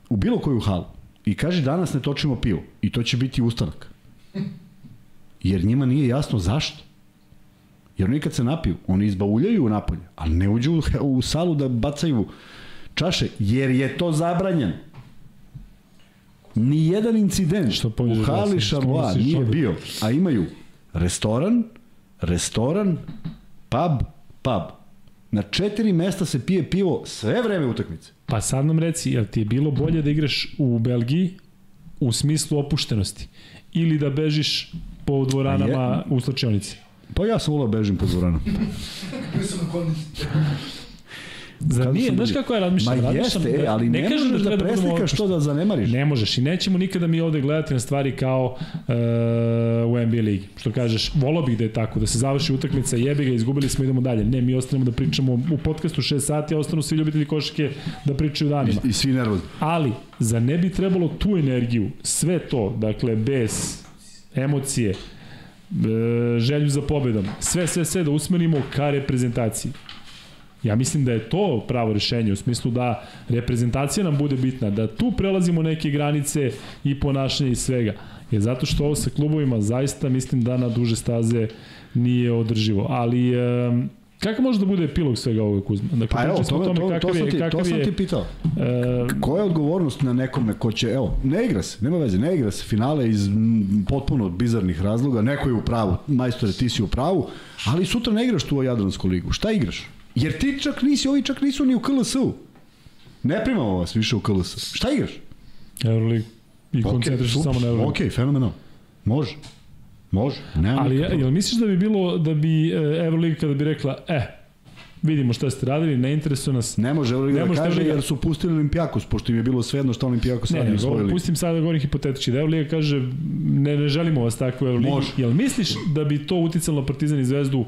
u bilo koju halu i kaži danas ne točimo pivo i to će biti ustanak. Jer njima nije jasno zašto. Jer oni kad se napiju, oni izbauljaju napolje, ali ne uđu u, u salu da bacaju čaše, jer je to zabranjeno. Ni jedan incident Što u pođeš hali misliš nije bio, a imaju restoran, restoran, pub, pub. Na četiri mesta se pije pivo sve vreme utakmice. Pa sad nam reci, jel ti je bilo bolje da igraš u Belgiji u smislu opuštenosti ili da bežiš po dvoranama u slačionici? Pa ja sam volao bežim po dvoranu. Zar nije, znaš kako ja razmišljam? Ma Razmišljam jeste, e, ali ne, ne kažem možeš da, treba budemo preslikaš to da zanemariš. Ne možeš i nećemo nikada mi ovde gledati na stvari kao uh, u NBA ligi. Što kažeš, volao bih da je tako, da se završi utakmica, jebi ga, izgubili smo, idemo dalje. Ne, mi ostanemo da pričamo u podcastu 6 sati, a ostanu svi ljubitelji košake da pričaju danima. I, I svi nervozni. Ali, za ne bi trebalo tu energiju, sve to, dakle, bez emocije, e, želju za pobedom, sve, sve, sve da usmerimo ka reprezentaciji. Ja mislim da je to pravo rešenje u smislu da reprezentacija nam bude bitna, da tu prelazimo neke granice i ponašanje i svega. Jer zato što ovo sa klubovima zaista mislim da na duže staze nije održivo. Ali um, Kako može da bude epilog svega ovoga Kuzma? Dakle, Pa evo, to, tome to, kakav to, sam je, ti, to sam ti pitao. e, Koja je odgovornost na nekome ko će, evo, ne igra se, nema veze, ne igra se finale iz m, potpuno bizarnih razloga, neko je u pravu, majstore ti si u pravu, ali sutra ne igraš tu o Jadransku ligu. Šta igraš? Jer ti čak nisi, ovi čak nisu ni u KLS-u. Ne primamo vas više u KLS. Šta igraš? Euroleague i koncentriš se samo na Euroleague. Ok, fenomenal. Može. Može. Nema Ali nikakvog jel misliš da bi bilo da bi e, Euroliga kada bi rekla, e, vidimo šta ste radili, ne interesuje nas. Ne može Euroliga Ne da kaže Euroliga- jer su pustili Olimpijakos, pošto im je bilo svejedno što Olimpijakos Ne, radi ne, u svojoj ligi. pustim sada da govorim hipotetički, da Euroliga kaže ne, ne želimo vas takvu Euroligi. Može. Jel misliš da bi to uticalo na Partizan i Zvezdu uh,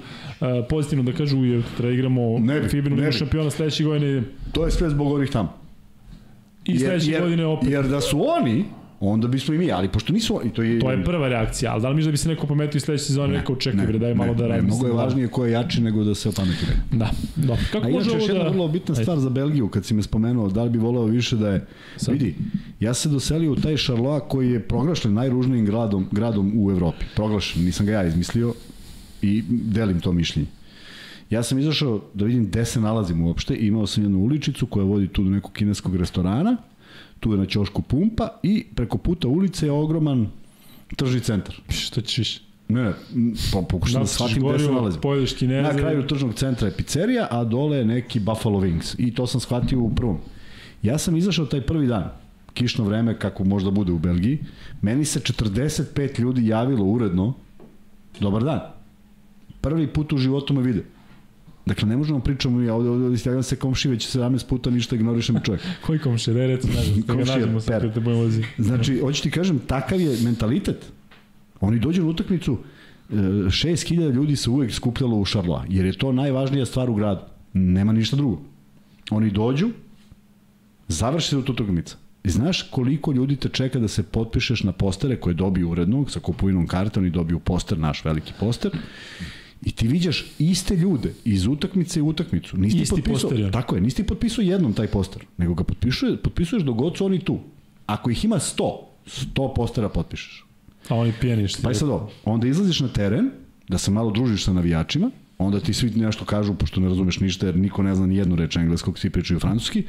pozitivno da kažu je, treba igramo Ne bi, Fibinu Ligu šampiona sledeće godine To je sve zbog ovih tamo. i sledeće godine opet. Jer da su oni, onda bismo i mi, ali pošto nisu oni, to je... To je prva reakcija, ali da li misliš da bi se neko pametio i sledeće sezone rekao čekaj bre daj malo da ne, radim. Mnogo je važnije ko je jači nego da se opameti. Da, da. Kako A inače, još jedna da... vrlo bitna Ajde. stvar za Belgiju, kad si me spomenuo, da li bi voleo više da je... Sad. Vidi, ja se doselio u taj Charlois koji je proglašen najružnijim gradom, gradom u Evropi. Proglašen, nisam ga ja izmislio i delim to mišljenje. Ja sam izašao da vidim gde se nalazim uopšte i imao sam jednu uličicu koja vodi tu do nekog kineskog restorana, tu je na ćošku pumpa i preko puta ulice je ogroman tržni centar. Šta ćeš? Ne, po, pokušam da Nasiš shvatim gde se nalazim. pojedeš kineze. Na kraju tržnog centra je pizzerija, a dole je neki Buffalo Wings. I to sam shvatio u prvom. Ja sam izašao taj prvi dan, kišno vreme kako možda bude u Belgiji, meni se 45 ljudi javilo uredno, dobar dan. Prvi put u životu me vide. Dakle, ne možemo pričamo ja ovde, ovde, ovde se komši već 17 puta, ništa ignoriše mi čovjek. Koji komšija? Daj reci, ne znam, da ga nađemo sad per. kad te budemo. Znači, hoću ti kažem, takav je mentalitet. Oni dođu na utakmicu, e, 6000 ljudi se uvek skupljalo u Šarloa, jer je to najvažnija stvar u gradu. Nema ništa drugo. Oni dođu, završi se utakmica. I znaš koliko ljudi te čeka da se potpišeš na postere koje dobiju uredno, sa kupovinom karte, oni dobiju poster, naš veliki poster, i ti viđaš iste ljude iz utakmice u utakmicu. Nisi ti Isti potpisao, posteri, ono. Tako je, nisi ti potpisao jednom taj poster, nego ga potpisuje, potpisuješ dok god su oni tu. Ako ih ima 100, 100 postera potpišeš. A oni pijeni što Pa i sad ovo, onda izlaziš na teren, da se malo družiš sa navijačima, onda ti svi nešto kažu, pošto ne razumeš ništa, jer niko ne zna ni jednu reč engleskog, svi pričaju francuski,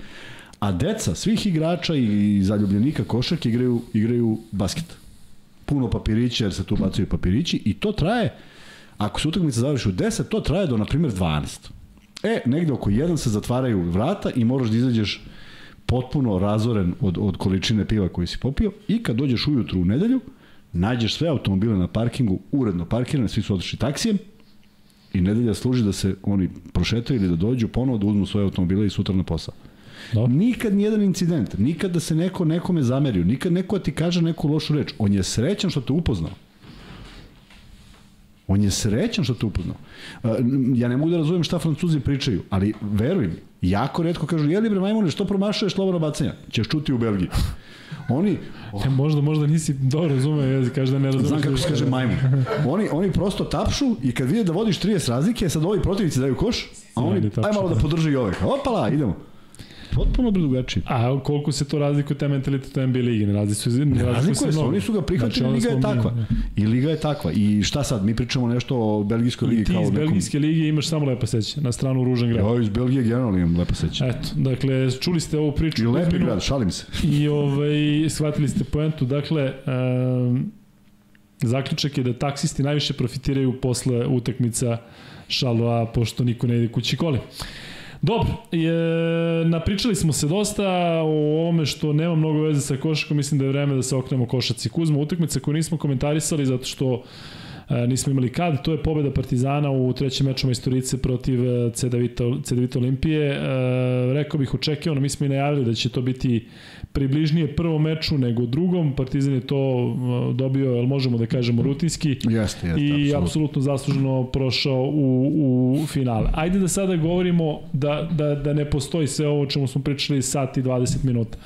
a deca svih igrača i, zaljubljenika košarke igraju, igraju basket. Puno papirića, jer se tu bacaju papirići i to traje, ako se utakmica završi u 10, to traje do, na primjer, 12. E, negde oko 1 se zatvaraju vrata i moraš da izađeš potpuno razoren od, od količine piva koju si popio i kad dođeš ujutru u nedelju, nađeš sve automobile na parkingu uredno parkirane, svi su otišli taksijem i nedelja služi da se oni prošetaju ili da dođu ponovo da uzmu svoje automobile i sutra na posao. Dobro. Nikad nijedan incident, nikad da se neko nekome zamerio, nikad neko da ti kaže neku lošu reč. On je srećan što te upoznao. On je srećan što te upoznao. Uh, Ja ne mogu da razumem šta francuzi pričaju, ali veruj mi, jako redko kažu, jeli bre majmune, što promašuješ slobodno bacanja? Ćeš čuti u Belgiji. Oni, E, možda, možda nisi dobro razumeo jezik, kaže da ne razumeš. Znam kako se kaže majmun. Oni, oni prosto tapšu i kad vide da vodiš 30 razlike, sad ovi protivnici daju koš, a oni, tapšu. aj malo da podrže i ove. Opala, idemo. Potpuno bi drugačije. A koliko se to razlikuje te mentaliteta NBA ligi? Ne razlikuje se, ne Razlikuje se, oni su ga prihvatili, onda liga je takva. I liga je takva. I šta sad, mi pričamo nešto o belgijskoj ligi I ti kao iz nekom... belgijske lige imaš samo lepa seća, na stranu ružan grad. Ja iz Belgije generalno imam lepo seća. Eto, dakle, čuli ste ovu priču. I lepi grad, šalim se. I ovaj, shvatili ste poentu. Dakle, um, zaključak je da taksisti najviše profitiraju posle utakmica šalova, pošto niko ne ide kući koli. Dobro, je, napričali smo se dosta o ovome što nema mnogo veze sa košakom, mislim da je vreme da se oknemo košaci. Kuzma, utakmica koju nismo komentarisali zato što e, nismo imali kad, to je pobeda Partizana u trećem meču majstorice protiv e, CDVita, CDVita Olimpije. E, rekao bih očekivano, mi smo i najavili da će to biti približnije prvom meču nego drugom. Partizan je to e, dobio, jel možemo da kažemo, rutinski Jeste, jeste, i apsolutno. apsolutno zasluženo prošao u, u finale. Ajde da sada govorimo da, da, da ne postoji sve ovo o čemu smo pričali sat i 20 minuta.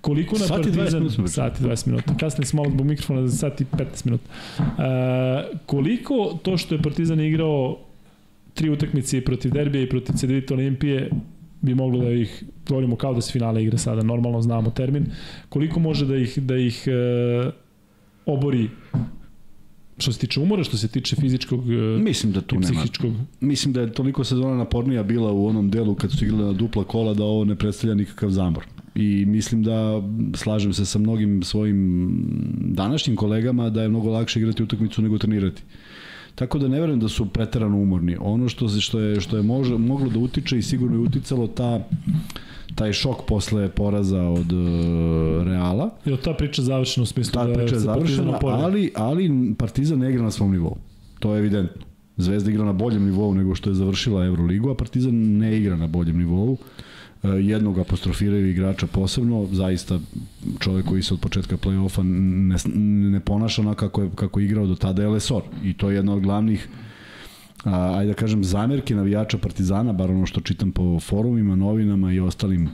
Koliko na Sat i 20 Partizan... minuta smo pričali. Sat i 20 minuta. Kasnije smo malo zbog mikrofona za sat i 15 minuta. E, koliko to što je Partizan igrao tri utakmice i protiv Derbija i protiv Cedevita Olimpije bi moglo da ih govorimo kao da se finale igra sada, normalno znamo termin. Koliko može da ih da ih e, obori što se tiče umora, što se tiče fizičkog e, Mislim da tu i nema. psihičkog. Mislim da je toliko sezona napornija bila u onom delu kad su igrali na dupla kola da ovo ne predstavlja nikakav zamor. I mislim da slažem se sa mnogim svojim današnjim kolegama da je mnogo lakše igrati utakmicu nego trenirati. Tako da ne verujem da su preterano umorni. Ono što se što je što je može, moglo da utiče i sigurno je uticalo ta taj šok posle poraza od uh, Reala. Li ta priča završena u smislu Ta da priča je završena, ali, ali Partizan ne igra na svom nivou. To je evidentno. Zvezda igra na boljem nivou nego što je završila Euroligu, a Partizan ne igra na boljem nivou. Jednog apostrofiraju igrača posebno, zaista čovek koji se od početka play-offa ne, ne ponaša onako kako je, kako je igrao do tada je Lesor. I to je jedna od glavnih a, ajde da kažem, zamerke navijača Partizana, bar ono što čitam po forumima, novinama i ostalim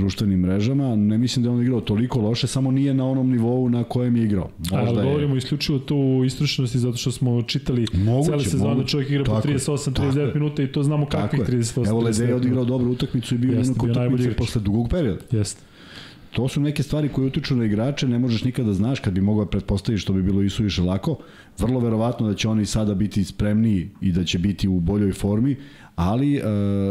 društvenim mrežama, ne mislim da je on igrao toliko loše, samo nije na onom nivou na kojem je igrao. Ali Možda je, govorimo isključivo tu u istručnosti zato što smo čitali Moguće, cele sezone moguće. čovjek igra po Tako je, 38 tako 39 je. minuta i to znamo kakvih je. 38 Evo Lede je 39 odigrao dobru utakmicu i bio Jeste, najbolji utakmice posle dugog perioda. Jeste. To su neke stvari koje utiču na igrače, ne možeš nikada da znaš kad bi mogao da pretpostaviš što bi bilo i suviše lako. Vrlo verovatno da će oni sada biti spremniji i da će biti u boljoj formi, ali e,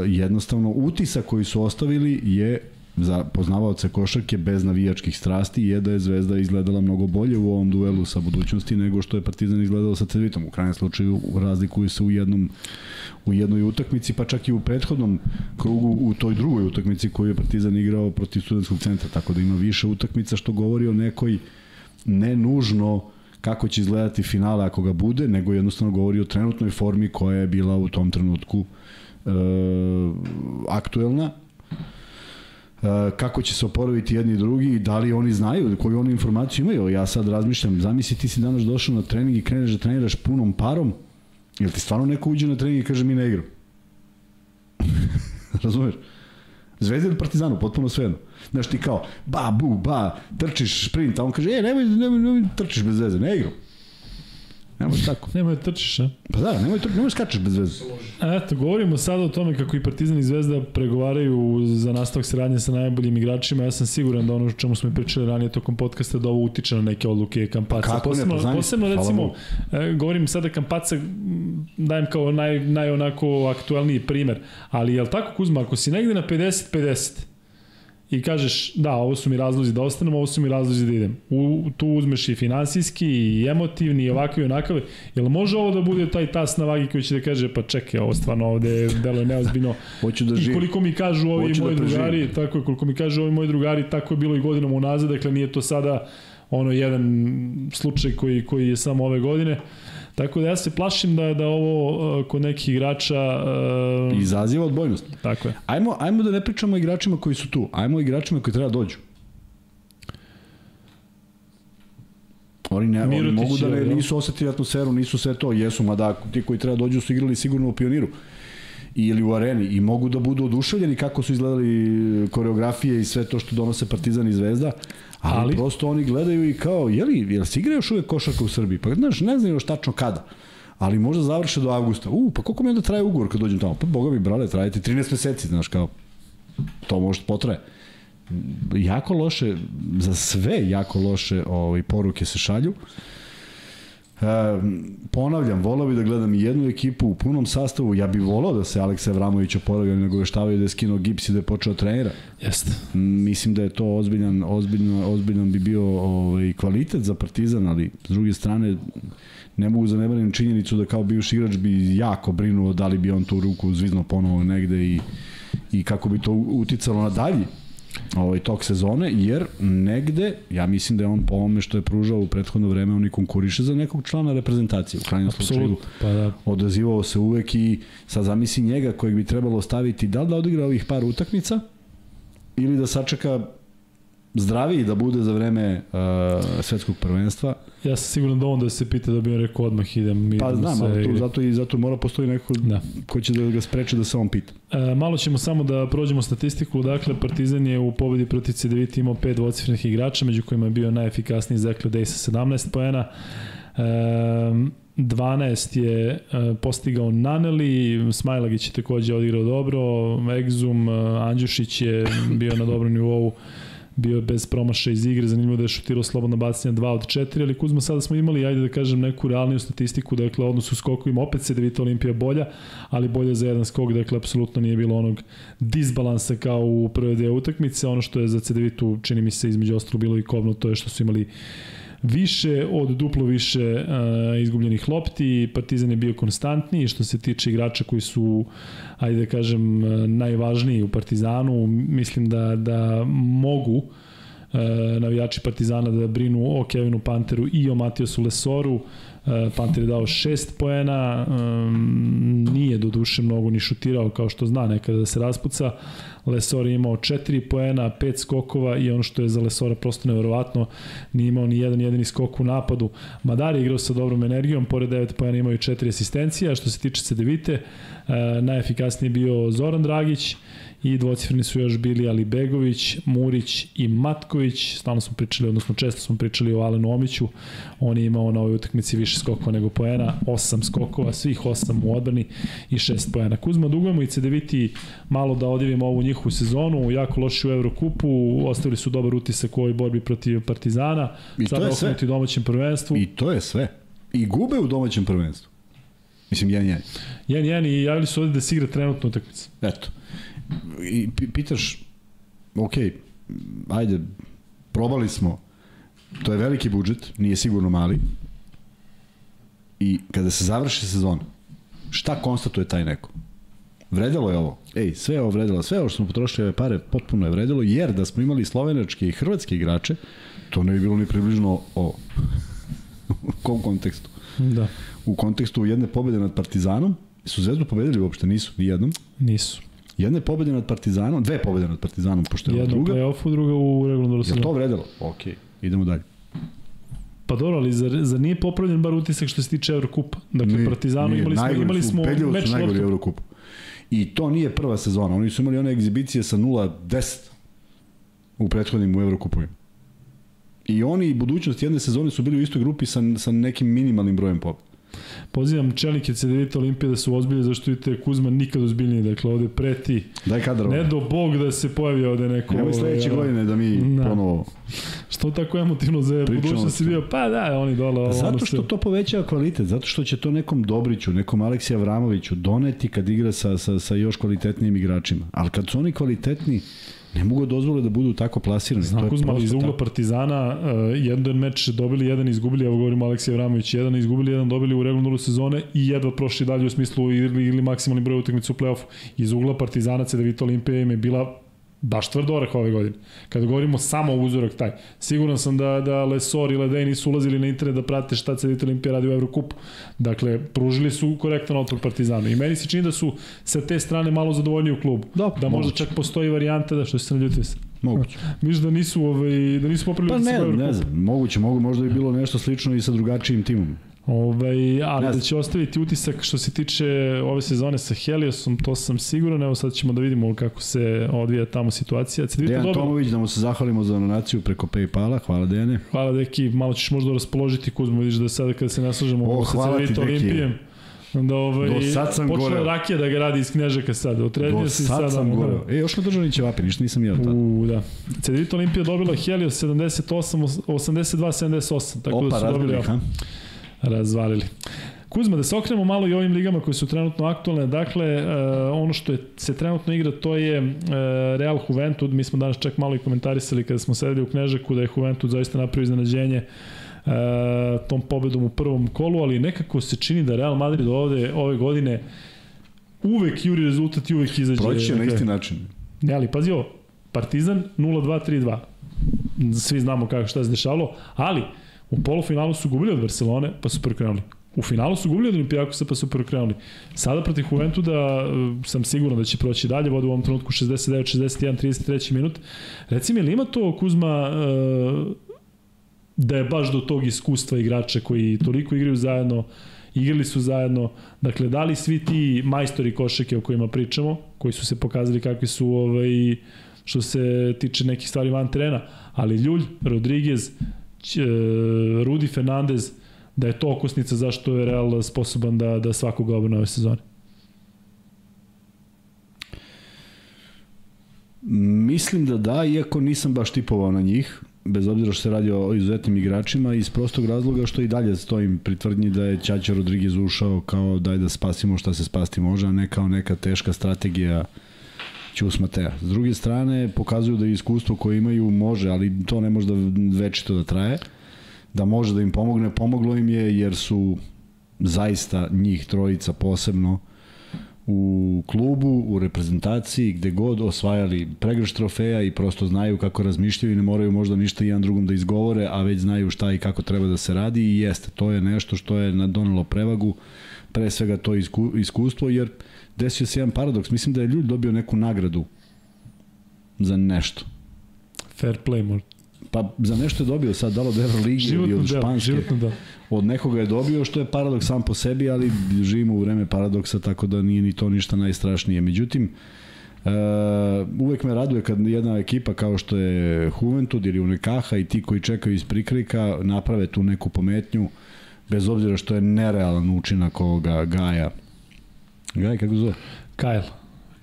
jednostavno utisak koji su ostavili je za poznavaoce košarke bez navijačkih strasti je da je Zvezda izgledala mnogo bolje u ovom duelu sa budućnosti nego što je Partizan izgledao sa Cedvitom. U krajnjem slučaju razlikuju se u jednom u jednoj utakmici, pa čak i u prethodnom krugu u toj drugoj utakmici koju je Partizan igrao protiv studentskog centra, tako da ima više utakmica što govori o nekoj ne nužno kako će izgledati finale ako ga bude, nego jednostavno govori o trenutnoj formi koja je bila u tom trenutku e, aktuelna kako će se oporaviti jedni i drugi i da li oni znaju, koju oni informaciju imaju. Ja sad razmišljam, zamisli ti si danas došao na trening i kreneš da treniraš punom parom, jel ti stvarno neko uđe na trening i kaže mi ne igram? Razumeš? Zvezda ili Partizanu, potpuno svejedno. Znaš ti kao, ba, bu, ba, trčiš sprint, a on kaže, e, nemoj, nemoj, nemoj, trčiš bez veze, ne igram. Ne može tako. Nemoj da trčiš, a? Pa da, nemoj, tr- nemoj skačeš bez veze. Eto, govorimo sada o tome kako i Partizan i Zvezda pregovaraju za nastavak saradnje sa najboljim igračima. Ja sam siguran da ono o čemu smo i pričali ranije tokom podcasta da ovo utiče na neke odluke Kampaca. Pa kako ne, posebno, pa znam, posebno hvala recimo, Bogu. e, govorim sada Kampaca, dajem kao naj, naj onako aktuelniji primer, ali je li tako Kuzma, ako si negde na 50-50, i kažeš da, ovo su mi razlozi da ostanem, ovo su mi razlozi da idem. U, tu uzmeš i finansijski, i emotivni, i ovakvi i onakavi. Jel može ovo da bude taj tas na vagi koji će da kaže, pa čekaj, ovo stvarno ovde delo je neozbiljno. Hoću da I živim. koliko mi kažu ovi Hoću da moji preživim. drugari, tako je, koliko mi kažu ovi moji drugari, tako je bilo i godinama unazad, dakle nije to sada ono jedan slučaj koji, koji je samo ove godine. Tako da ja se plašim da da ovo uh, kod nekih igrača uh, Izaziva odbojnost. tako je. Ajmo, ajmo da ne pričamo o igračima koji su tu. Ajmo o igračima koji treba da dođu. Oni, ne, oni mogu da ne, nisu osetili atmosferu, nisu sve to. Jesu, mada ti koji treba da dođu su igrali sigurno u pioniru ili u areni i mogu da budu oduševljeni kako su izgledali koreografije i sve to što donose Partizan i Zvezda, ali, Ali? prosto oni gledaju i kao, jeli, jel se igra još uvek košarka u Srbiji? Pa znaš, ne znaju još tačno kada ali možda završe do avgusta. U, pa koliko mi onda traje ugovor kad dođem tamo? Pa boga mi, brale, traje ti 13 meseci, znaš, kao, to možda potraje. Jako loše, za sve jako loše ovaj, poruke se šalju. E, ponavljam, volao bi da gledam jednu ekipu u punom sastavu. Ja bih volao da se Aleksa Evramović oporavlja, nego veštavaju da je skinuo gips i da je počeo da trenira. Jeste. Mislim da je to ozbiljan, ozbiljan, ozbiljan bi bio ovaj, kvalitet za Partizan, ali s druge strane ne mogu zanemarim činjenicu da kao bivši igrač bi jako brinuo da li bi on tu ruku zvizno ponovo negde i, i kako bi to uticalo na dalji ovaj tok sezone, jer negde, ja mislim da je on po ovome što je pružao u prethodno vreme, on i konkuriše za nekog člana reprezentacije. U krajnjem slučaju. Pa da. odazivao se uvek i sad zamisli njega kojeg bi trebalo staviti da li da odigra ovih par utakmica ili da sačeka zdraviji da bude za vreme uh, svetskog prvenstva Ja sam siguran da on da se pita da bi on rekao odmah idem. Pa znam, sve ali tu, zato, i, zato mora postoji neko Da. ko će da ga spreče da se on pita. E, malo ćemo samo da prođemo statistiku. Dakle, Partizan je u pobedi protiv CDVita imao pet dvocifrenih igrača, među kojima je bio najefikasniji Zekle Dej sa 17 poena. E, 12 je e, postigao Naneli, Smajlagić je takođe odigrao dobro, Egzum, e, Andjušić je bio na dobrom nivou, bio je bez promaša iz igre, zanimljivo da je šutirao slobodna bacanja 2 od 4, ali Kuzma sada smo imali, ajde da kažem, neku realniju statistiku, dakle, odnos u skokovima, opet se Devita Olimpija bolja, ali bolje za jedan skok, dakle, apsolutno nije bilo onog disbalansa kao u prve dve utakmice, ono što je za CDVitu, čini mi se, između ostalo bilo i kovno, to je što su imali više od duplo više uh, izgubljenih lopti, Partizan je bio konstantniji što se tiče igrača koji su ajde da kažem uh, najvažniji u Partizanu, mislim da da mogu uh, navijači Partizana da brinu o Kevinu Panteru i o Matijasu Lesoru. Panter je dao 6 poena, nije do duše mnogo ni šutirao kao što zna nekada da se raspuca. Lesor je imao 4 poena, 5 skokova i ono što je za Lesora prosto neverovatno, nije imao ni jedan jedini skok u napadu. Madar je igrao sa dobrom energijom, pored 9 poena imao i 4 asistencije, a što se tiče Cedevite, uh, najefikasniji je bio Zoran Dragić, i dvocifreni su još bili Ali Begović, Murić i Matković. Stalno smo pričali, odnosno često smo pričali o Alenu Omiću. On je imao na ovoj utakmici više skokova nego poena, 8 skokova, svih 8 u odbrani i 6 poena. Kuzma dugujemo i Cedeviti malo da odjevimo ovu njihovu sezonu, jako loši u Evrokupu, ostavili su dobar utisak u ovoj borbi protiv Partizana, I to sada je sve. domaćem prvenstvu. I to je sve. I gube u domaćem prvenstvu. Mislim, jedan jedan. Jen, jen, i javili su ovde da se igra trenutno utakmica. Eto. I pi- pitaš, ok, ajde, probali smo, to je veliki budžet, nije sigurno mali, i kada se završi sezona, šta konstatuje taj neko? Vredelo je ovo. Ej, sve je ovo vredelo. Sve ovo što smo potrošili ove pare potpuno je vredelo, jer da smo imali slovenačke i hrvatske igrače, to ne bi bilo ni približno ovo. U kom kontekstu? Da, U kontekstu jedne pobede nad Partizanom, su Zvezdu pobedili uopšte, nisu, ni jednom. nisu. Jedne pobede nad Partizanom, dve pobede nad Partizanom, pošto je u druga. play-offu, druga u regularnom Je li to vredelo? Ok, idemo dalje. Pa dobro, ali zar, zar nije popravljen bar utisak što se tiče Evrokupa? Dakle, Nije, Partizanu nije. imali smo, imali smo meč su najgori loptu. Eurokup. I to nije prva sezona. Oni su imali one egzibicije sa 0-10 u prethodnim u Evrokupovima. I oni i budućnost jedne sezone su bili u istoj grupi sa, sa nekim minimalnim brojem pobjeda. Pozivam čelnike CDVita Olimpije da su ozbiljni, zašto vidite Kuzma nikad ozbiljniji. Dakle, ovde preti. Daj kadar ovo. Ne do bog da se pojavi ovde neko... Sledeće ovaj, godine da mi Da. ponovo... Što tako emotivno za Pričamo budućnost si bio? Pa da, oni dole. ono Zato što sve. to povećava kvalitet, zato što će to nekom Dobriću, nekom Aleksiju Avramoviću doneti kad igra sa, sa, sa još kvalitetnijim igračima. Ali kad su oni kvalitetni, ne mogu da dozvole da budu tako plasirani. Znam Kuzma, iz ugla. Partizana uh, jedan meč dobili, jedan izgubili, evo govorimo Aleksej Vramović, jedan izgubili, jedan dobili u regularnu sezone i jedva prošli dalje u smislu ili, ili maksimalni broj utakmica u play-offu. Iz ugla Partizana CDVita Olimpija im je bila baš tvrd orah ove godine. Kada govorimo samo o uzorak taj, siguran sam da, da Lesor i Ledej nisu ulazili na internet da prate šta CDVita Olimpija radi u Evrokupu. Dakle, pružili su korektan otpor Partizanu. I meni se čini da su sa te strane malo zadovoljni u klubu. Da, da možda moguće. čak postoji varijanta da što se ne ljutite se. Moguće. Misliš da nisu ovaj da nisu popravili Pa u ne, ne znam, moguće, mogu, možda bi bilo nešto slično i sa drugačijim timom. Ovaj, ali da će ostaviti utisak što se tiče ove sezone sa Heliosom, to sam siguran. Evo sad ćemo da vidimo kako se odvija tamo situacija. Cedevita Dejan dobro. Tomović, da mu se zahvalimo za donaciju preko Paypala, hvala Dejane. Hvala deki, malo ćeš možda raspoložiti Kuzmo, vidiš da sada kada se naslažemo O, sa deki. Olimpijem, da ovaj, Do sad sam počela goreo. rakija da ga radi iz Knjažaka sad. Otredio Do sad sada. sam ono, goreo. E, još na državni ćevapi, ništa nisam jeo tada. U, da. Cedevita Olimpija dobila Helios 78, 82-78, tako da Opa, su dobili ha? Razvalili. Kuzma, da se okrenemo malo i ovim ligama koje su trenutno aktualne. Dakle, uh, ono što je, se trenutno igra, to je uh, Real Juventud. Mi smo danas čak malo i komentarisali kada smo sedeli u Knežaku da je Juventud zaista napravio iznenađenje uh, tom pobedom u prvom kolu, ali nekako se čini da Real Madrid ovde ove godine uvek juri rezultat i uvek izađe. Proći će na dakle, isti način. Ne, ali pazi ovo, Partizan 0-2-3-2. Svi znamo kako šta se dešavalo, ali u polufinalu su gubili od Barcelone, pa su prekrenuli. U finalu su gubili od Olimpijakosa, pa su prekrenuli. Sada protiv Juventuda e, sam siguran da će proći dalje, vode u ovom trenutku 69, 61, 33 minut. Reci mi, ili ima to Kuzma e, da je baš do tog iskustva igrača koji toliko igraju zajedno, igrali su zajedno, dakle da li svi ti majstori košake o kojima pričamo, koji su se pokazali kakvi su ovaj, što se tiče nekih stvari van terena, ali Ljulj, Rodriguez, Rudi Fernandez, da je to okosnica zašto je Real sposoban da, da svakoga obrne ove sezone. Mislim da da, iako nisam baš tipovao na njih, bez obzira što se radi o izuzetnim igračima, iz prostog razloga što i dalje stojim pri tvrdnji da je Ćaća Rodriguez ušao kao daj da spasimo šta se spasti može, a ne kao neka teška strategija Ćus Matea. S druge strane, pokazuju da iskustvo koje imaju može, ali to ne može da večito da traje, da može da im pomogne. Pomoglo im je jer su zaista njih trojica posebno u klubu, u reprezentaciji, gde god osvajali pregrš trofeja i prosto znaju kako razmišljaju i ne moraju možda ništa jedan drugom da izgovore, a već znaju šta i kako treba da se radi i jeste, to je nešto što je donelo prevagu, pre svega to isku, iskustvo, jer desio se jedan paradoks, mislim da je ljudi dobio neku nagradu za nešto. Fair play možda. Pa za nešto je dobio sad, dalo od Euroligi ili od Španske. Životno da. Od nekoga je dobio, što je paradoks sam po sebi, ali živimo u vreme paradoksa, tako da nije ni to ništa najstrašnije. Međutim, Uh, uvek me raduje kad jedna ekipa kao što je Juventud ili Unekaha i ti koji čekaju iz prikrika naprave tu neku pometnju bez obzira što je nerealan učinak ovoga Gaja. Gaj, kako zove? Kyle.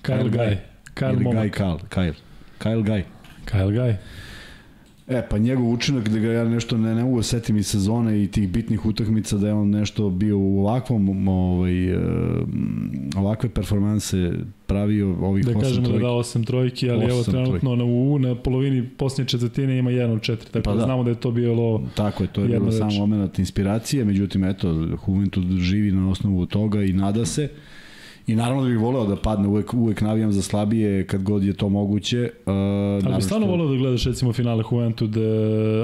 Kyle Gaj. Kyle Ili Gaj Momak. Kyle. Kyle. Kyle Gaj. Kyle Gaj. E, pa njegov učinak da ga ja nešto ne, ne mogu da setim iz sezone i tih bitnih utakmica da je on nešto bio u ovakvom ovaj, e, ovakve performanse pravio ovih Da osam kažemo da trojki. da 8 trojki, ali evo Osam trenutno na, u, na polovini posljednje četvrtine ima 1 od 4, tako Pa da, da. znamo da je to bilo Tako je, to je bilo samo moment inspiracije, međutim, eto, Juventud živi na osnovu toga i nada se. I naravno da bih voleo da padne, uvek, uvek navijam za slabije kad god je to moguće. Uh, Ali bi stvarno voleo da gledaš recimo finale Juventud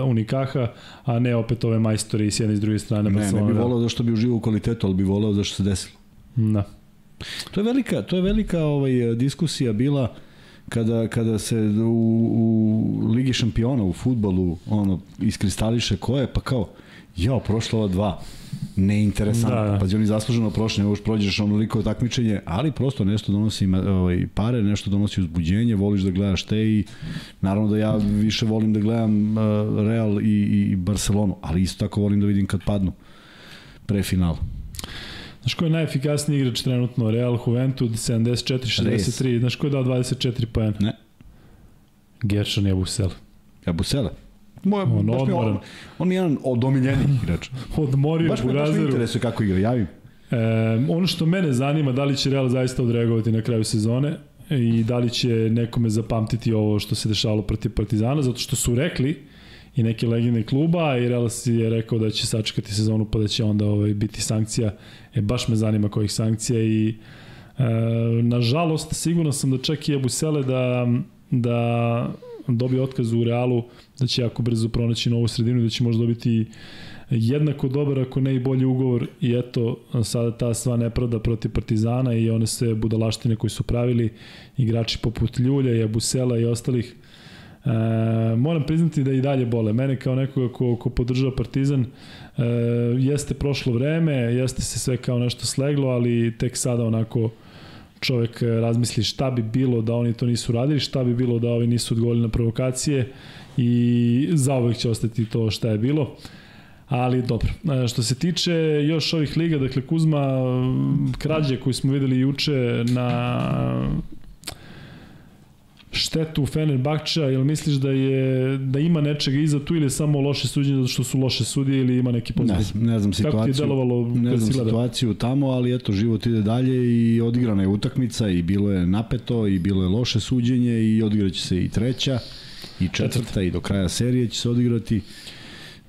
Unikaha, a ne opet ove majstori s jedne i s druge strane. Ne, ne bih voleo zašto bi uživao u kvalitetu, ali bih voleo zašto se desilo. Da. To je velika, to je velika ovaj, diskusija bila kada, kada se u, u Ligi šampiona u futbolu ono, iskristališe ko je, pa kao, jao, prošla ova dva, neinteresantno. Da, Da. Pazi, oni zasluženo prošli, još prođeš onoliko takmičenje, ali prosto nešto donosi ovaj, pare, nešto donosi uzbuđenje, voliš da gledaš te i naravno da ja više volim da gledam uh, Real i, i Barcelonu, ali isto tako volim da vidim kad padnu pre finala. Znaš ko je najefikasniji igrač trenutno? Real Juventud 74-63. Znaš ko je dao 24 poena? Ne. Gershon je Busel. Ja Moje, On baš odmoran. on, on je jedan od omiljenih igrača. Odmorio Baš me, baš me interesuje kako igra, javim. E, ono što mene zanima, da li će Real zaista odreagovati na kraju sezone i da li će nekome zapamtiti ovo što se dešavalo protiv Partizana, zato što su rekli i neke legende kluba i Real si je rekao da će sačekati sezonu pa da će onda ovaj, biti sankcija. E, baš me zanima kojih sankcija i e, nažalost sigurno sam da čak i Ebusele da, da dobije otkaz u Realu, da će jako brzo pronaći novu sredinu i da će možda dobiti jednako dobar, ako ne i bolji ugovor i eto, sada ta sva nepravda protiv Partizana i one sve budalaštine koje su pravili igrači poput Ljulja i Abusela i ostalih E, moram priznati da i dalje bole. Mene kao nekoga ko, ko podržava Partizan e, jeste prošlo vreme, jeste se sve kao nešto sleglo, ali tek sada onako čovek razmisli šta bi bilo da oni to nisu radili, šta bi bilo da ovi nisu odgovorili na provokacije i zauvek će ostati to šta je bilo. Ali dobro, E, što se tiče još ovih liga, dakle Kuzma, krađe koju smo videli juče na štetu Fenerbahča, jel misliš da je da ima nečega iza tu ili je samo loše suđenje zato što su loše sudije ili ima neki Ne, pozitiv? znam- ne znam Kako ti je situaciju. delovalo ne znam situaciju tamo, ali eto, život ide dalje i odigrana je utakmica i bilo je napeto i bilo je loše suđenje i odigraće se i treća i četvrta i do kraja serije će se odigrati.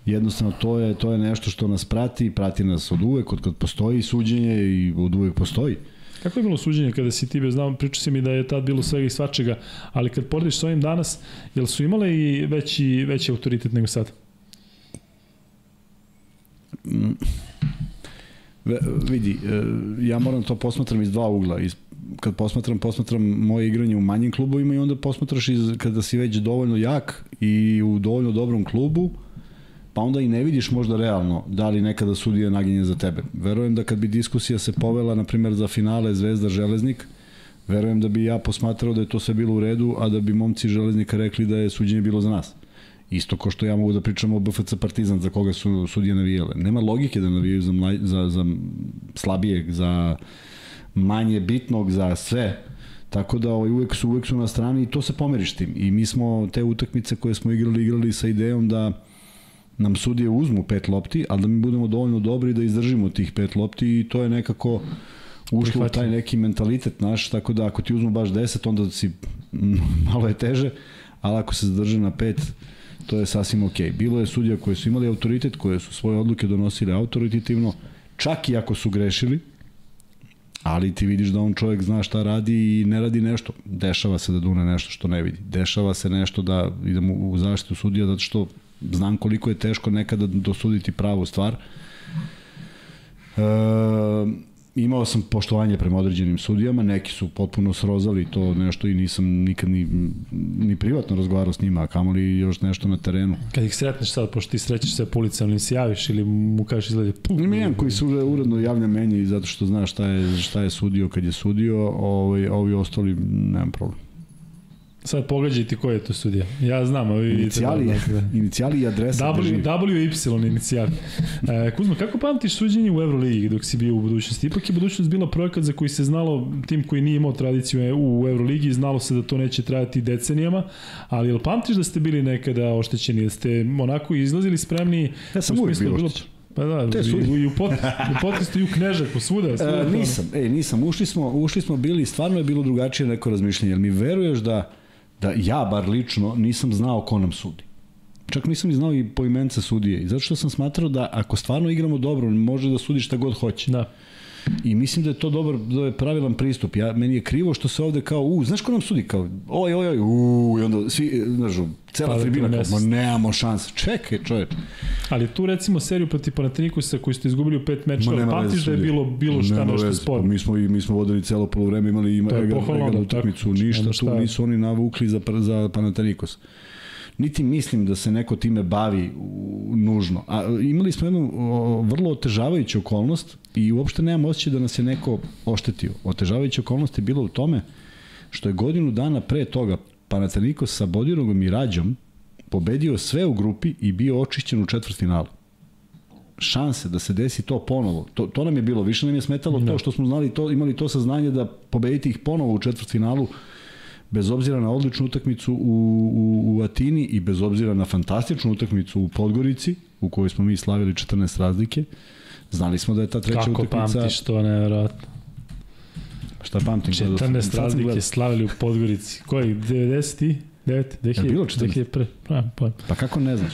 Jednostavno to je to je nešto što nas prati, prati nas od uvek, od kad postoji suđenje i od uvek postoji. Kako je bilo suđenje kada si ti znao, pričao si mi da je tad bilo svega i svačega, ali kad porediš s ovim danas, jel su imale i veći, veći autoritet nego sad? Ve, vidi, e, ja moram to posmatram iz dva ugla. Iz, kad posmatram, posmatram moje igranje u manjim klubovima i onda posmatraš iz, kada si već dovoljno jak i u dovoljno dobrom klubu pa onda i ne vidiš možda realno da li nekada sudija naginje za tebe. Verujem da kad bi diskusija se povela, na primjer, za finale Zvezda Železnik, verujem da bi ja posmatrao da je to sve bilo u redu, a da bi momci Železnika rekli da je suđenje bilo za nas. Isto ko što ja mogu da pričam o BFC Partizan za koga su sudije navijale. Nema logike da navijaju za, mlaj, za, za slabijeg, za manje bitnog, za sve. Tako da ovaj, uvek, su, uvek su na strani i to se pomeriš tim. I mi smo te utakmice koje smo igrali, igrali sa idejom da nam sudije uzmu pet lopti, ali da mi budemo dovoljno dobri da izdržimo tih pet lopti i to je nekako ušlo u taj neki mentalitet naš, tako da ako ti uzmu baš 10, onda si malo je teže, ali ako se zadrže na pet, to je sasvim ok. Bilo je sudija koje su imali autoritet, koje su svoje odluke donosili autoritativno, čak i ako su grešili, ali ti vidiš da on čovjek zna šta radi i ne radi nešto. Dešava se da dune nešto što ne vidi. Dešava se nešto da idemo u zaštitu sudija zato što znam koliko je teško nekada dosuditi pravu stvar. E, imao sam poštovanje prema određenim sudijama, neki su potpuno srozali to nešto i nisam nikad ni, ni privatno razgovarao s njima, a kamoli još nešto na terenu. Kad ih sretneš sad, pošto ti srećeš se po ulicama, ili se javiš ili mu kažeš izgleda pum. Ima jedan koji se uredno javlja meni zato što zna šta je, šta je sudio kad je sudio, ovaj, ovi ostali nemam problem. Sad pogađajte ko je to sudija. Ja znam, a vi vidite. Inicijali, da, da, inicijali i adresa. W, w Y inicijali. E, Kuzma, kako pamtiš suđenje u Euroligi dok si bio u budućnosti? Ipak je budućnost bila projekat za koji se znalo, tim koji nije imao tradiciju u Euroligi, znalo se da to neće trajati decenijama, ali jel pamtiš da ste bili nekada oštećeni? Da ste onako izlazili spremni? Ja sam uvijek bio oštećen. Pa da, Te i, i, u, pot, u podcastu i u Knežaku, svuda. svuda e, nisam, ej, nisam. Ušli smo, ušli smo bili, stvarno je bilo drugačije neko razmišljenje. Jel mi veruješ da da ja bar lično nisam znao ko nam sudi. Čak nisam ni znao i poimence sudije. I zato što sam smatrao da ako stvarno igramo dobro, može da sudi šta god hoće. Da. I mislim da je to dobar, da je pravilan pristup. Ja, meni je krivo što se ovde kao, u, znaš ko nam sudi? Kao, oj, oj, oj, u, i onda svi, znaš, cela pa, tribina kao, ma nemamo šanse. Čekaj, čoveč. Ali tu recimo seriju protiv Panatinikusa koju ste izgubili u pet mečeva, pamtiš da je bilo, bilo šta nešto sporo? Mi smo, mi smo vodili celo polovreme, imali ima, egal, utakmicu, ništa, tu nisu oni navukli za, za Panathinaikos niti mislim da se neko time bavi nužno. A imali smo jednu o, vrlo otežavajuću okolnost i uopšte nemam osjećaj da nas je neko oštetio. Otežavajuća okolnost je bila u tome što je godinu dana pre toga Panathinaikos sa Bodirogom i Rađom pobedio sve u grupi i bio očišćen u četvrtfinalu šanse da se desi to ponovo. To, to nam je bilo, više nam je smetalo no. to da. što smo znali to, imali to saznanje da pobediti ih ponovo u četvrtfinalu bez obzira na odličnu utakmicu u, u, u Atini i bez obzira na fantastičnu utakmicu u Podgorici, u kojoj smo mi slavili 14 razlike, znali smo da je ta treća Kako utakmica... Kako pamtiš to, nevjerojatno. Šta pamtim? 14 razlike slavili u Podgorici. Koji, 90 9, 2000, bilo 2000 pre, pa, pa. pa kako ne znaš?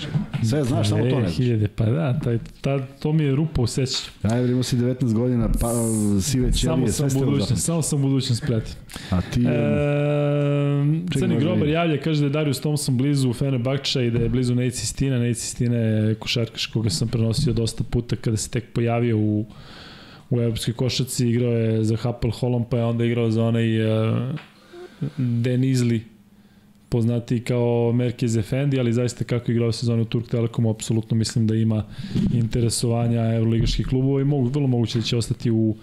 Sve znaš, samo to ne znaš. 2000, pa da, taj, ta, to mi je rupa u sećanju. Ajde, imao si 19 godina, pa sive ćelije, sve ste budućnost, Samo sam budućnost preti. A ti... E, Crni grobar javlja, kaže da je Darius Thompson blizu Fenerbahča i da je blizu Nejci Stina. Nejci Stina je košarkaš koga sam prenosio dosta puta kada se tek pojavio u u evropskoj košaci, igrao je za Hapoel Holom, pa je onda igrao za onaj uh, Denizli poznati kao Merkez Efendi, ali zaista kako igrao sezonu Turk Telekomu, apsolutno mislim da ima interesovanja evroligaških klubova i mogu, vrlo moguće da će ostati u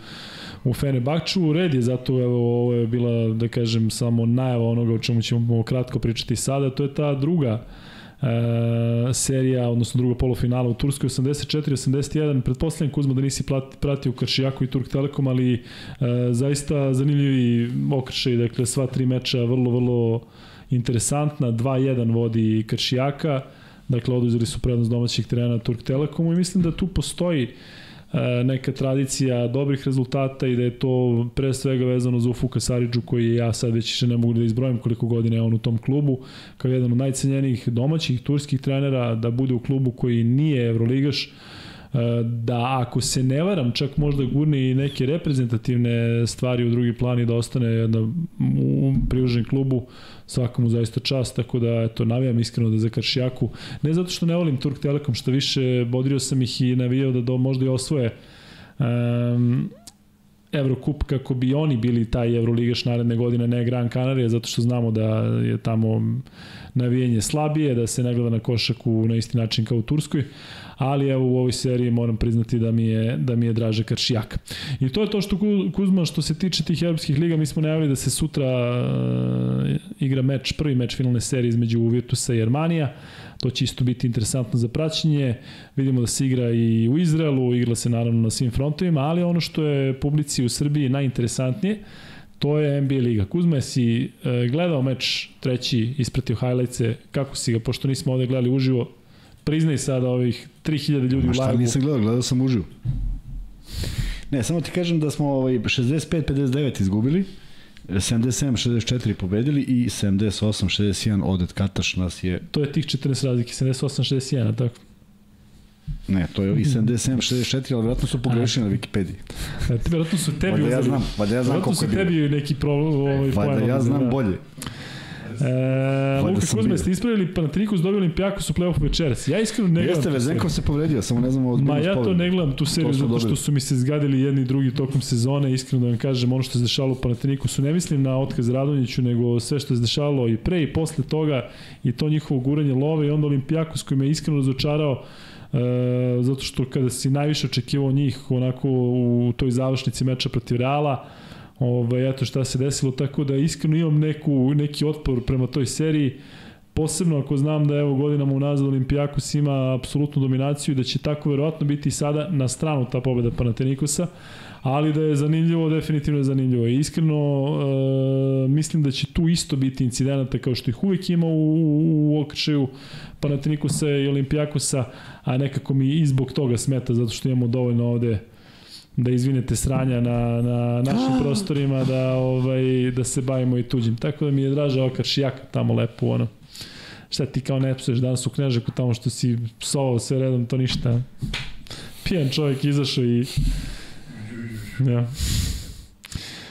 u Fenerbahču. Red je zato, evo, ovo je bila, da kažem, samo najava onoga o čemu ćemo kratko pričati sada. To je ta druga e, serija, odnosno druga polufinala u Turskoj 84-81. Pretpostavljam Kuzma da nisi pratio Kršijaku i Turk Telekom, ali e, zaista zanimljivi okršaj, dakle sva tri meča vrlo, vrlo interesantna, 2-1 vodi Kršijaka, dakle oduzeli su prednost domaćih terena Turk Telekomu i mislim da tu postoji e, neka tradicija dobrih rezultata i da je to pre svega vezano za Ufuka Saridžu koji ja sad već ne mogu da izbrojim koliko godina je on u tom klubu kao jedan od najcenjenijih domaćih turskih trenera da bude u klubu koji nije Evroligaš da ako se ne varam, čak možda gurne i neke reprezentativne stvari u drugi plan i da ostane jedna, u priužen klubu, svakomu zaista čast, tako da eto, navijam iskreno da za Karšijaku, ne zato što ne volim Turk Telekom, što više bodrio sam ih i navijao da do, možda i osvoje um, Evrokup kako bi oni bili taj Evroligaš naredne godine, ne Gran Canaria, zato što znamo da je tamo navijenje slabije, da se ne gleda na košaku na isti način kao u Turskoj, ali evo u ovoj seriji moram priznati da mi je, da mi je draže Karšijak. I to je to što Kuzma, što se tiče tih evropskih liga, mi smo najavili da se sutra uh, igra meč, prvi meč finalne serije između Virtusa i Armanija, to će isto biti interesantno za praćenje. Vidimo da se igra i u Izraelu, igra se naravno na svim frontovima, ali ono što je publici u Srbiji najinteresantnije, to je NBA Liga. Kuzma, si e, gledao meč treći, ispratio highlightse, kako si ga, pošto nismo ovde gledali uživo, priznaj sada ovih 3000 ljudi Ma u šta live nisam gledao, gledao sam uživo. Ne, samo ti kažem da smo ovaj 65-59 izgubili, 77-64 pobedili i 78-61 Odet Kataš nas je... To je tih 14 razlike, 78-61, tako? Ne, to je i 77-64, ali vjerojatno su pogrešili na Wikipediji. Vjerojatno su tebi Valjda ja uzeli. znam, valjda ja znam Vjerojatno koliko je su bilo. tebi neki pro, ovaj, Valjda ja znam da. bolje. E, Luka bio. ste ispravili Panathinaikos dobili Olimpijakos u play-offu večeras. Ja iskreno ne gledam. Jeste, Vezenkov se povredio, samo ne znamo Ma ozbiljnost ja to ne gledam tu seriju zato što dobili. su mi se zgadili jedni i drugi tokom sezone, iskreno da vam kažem, ono što se dešavalo u Panathinaikosu, ne mislim na otkaz Radonjiću, nego sve što se dešavalo i pre i posle toga i to njihovo guranje love i onda Olimpijakos koji me iskreno razočarao e, zato što kada si najviše očekivao njih onako u toj završnici meča protiv Reala, ovaj, eto šta se desilo, tako da iskreno imam neku, neki otpor prema toj seriji, posebno ako znam da evo godinama unazad Olimpijakos ima apsolutnu dominaciju i da će tako verovatno biti sada na stranu ta pobeda Panatenikosa, ali da je zanimljivo, definitivno je zanimljivo. I iskreno e, mislim da će tu isto biti incidenata kao što ih uvek ima u, u, u okršaju Panatenikosa i Olimpijakosa, a nekako mi i zbog toga smeta, zato što imamo dovoljno ovde da izvinete sranja na, na našim prostorima, da, ovaj, da se bavimo i tuđim. Tako da mi je draža Okar Šijaka tamo lepo, ono. Šta ti kao ne psuješ danas u Knežaku tamo što si psovao sve redom, to ništa. Pijan čovjek izašao i... Ja.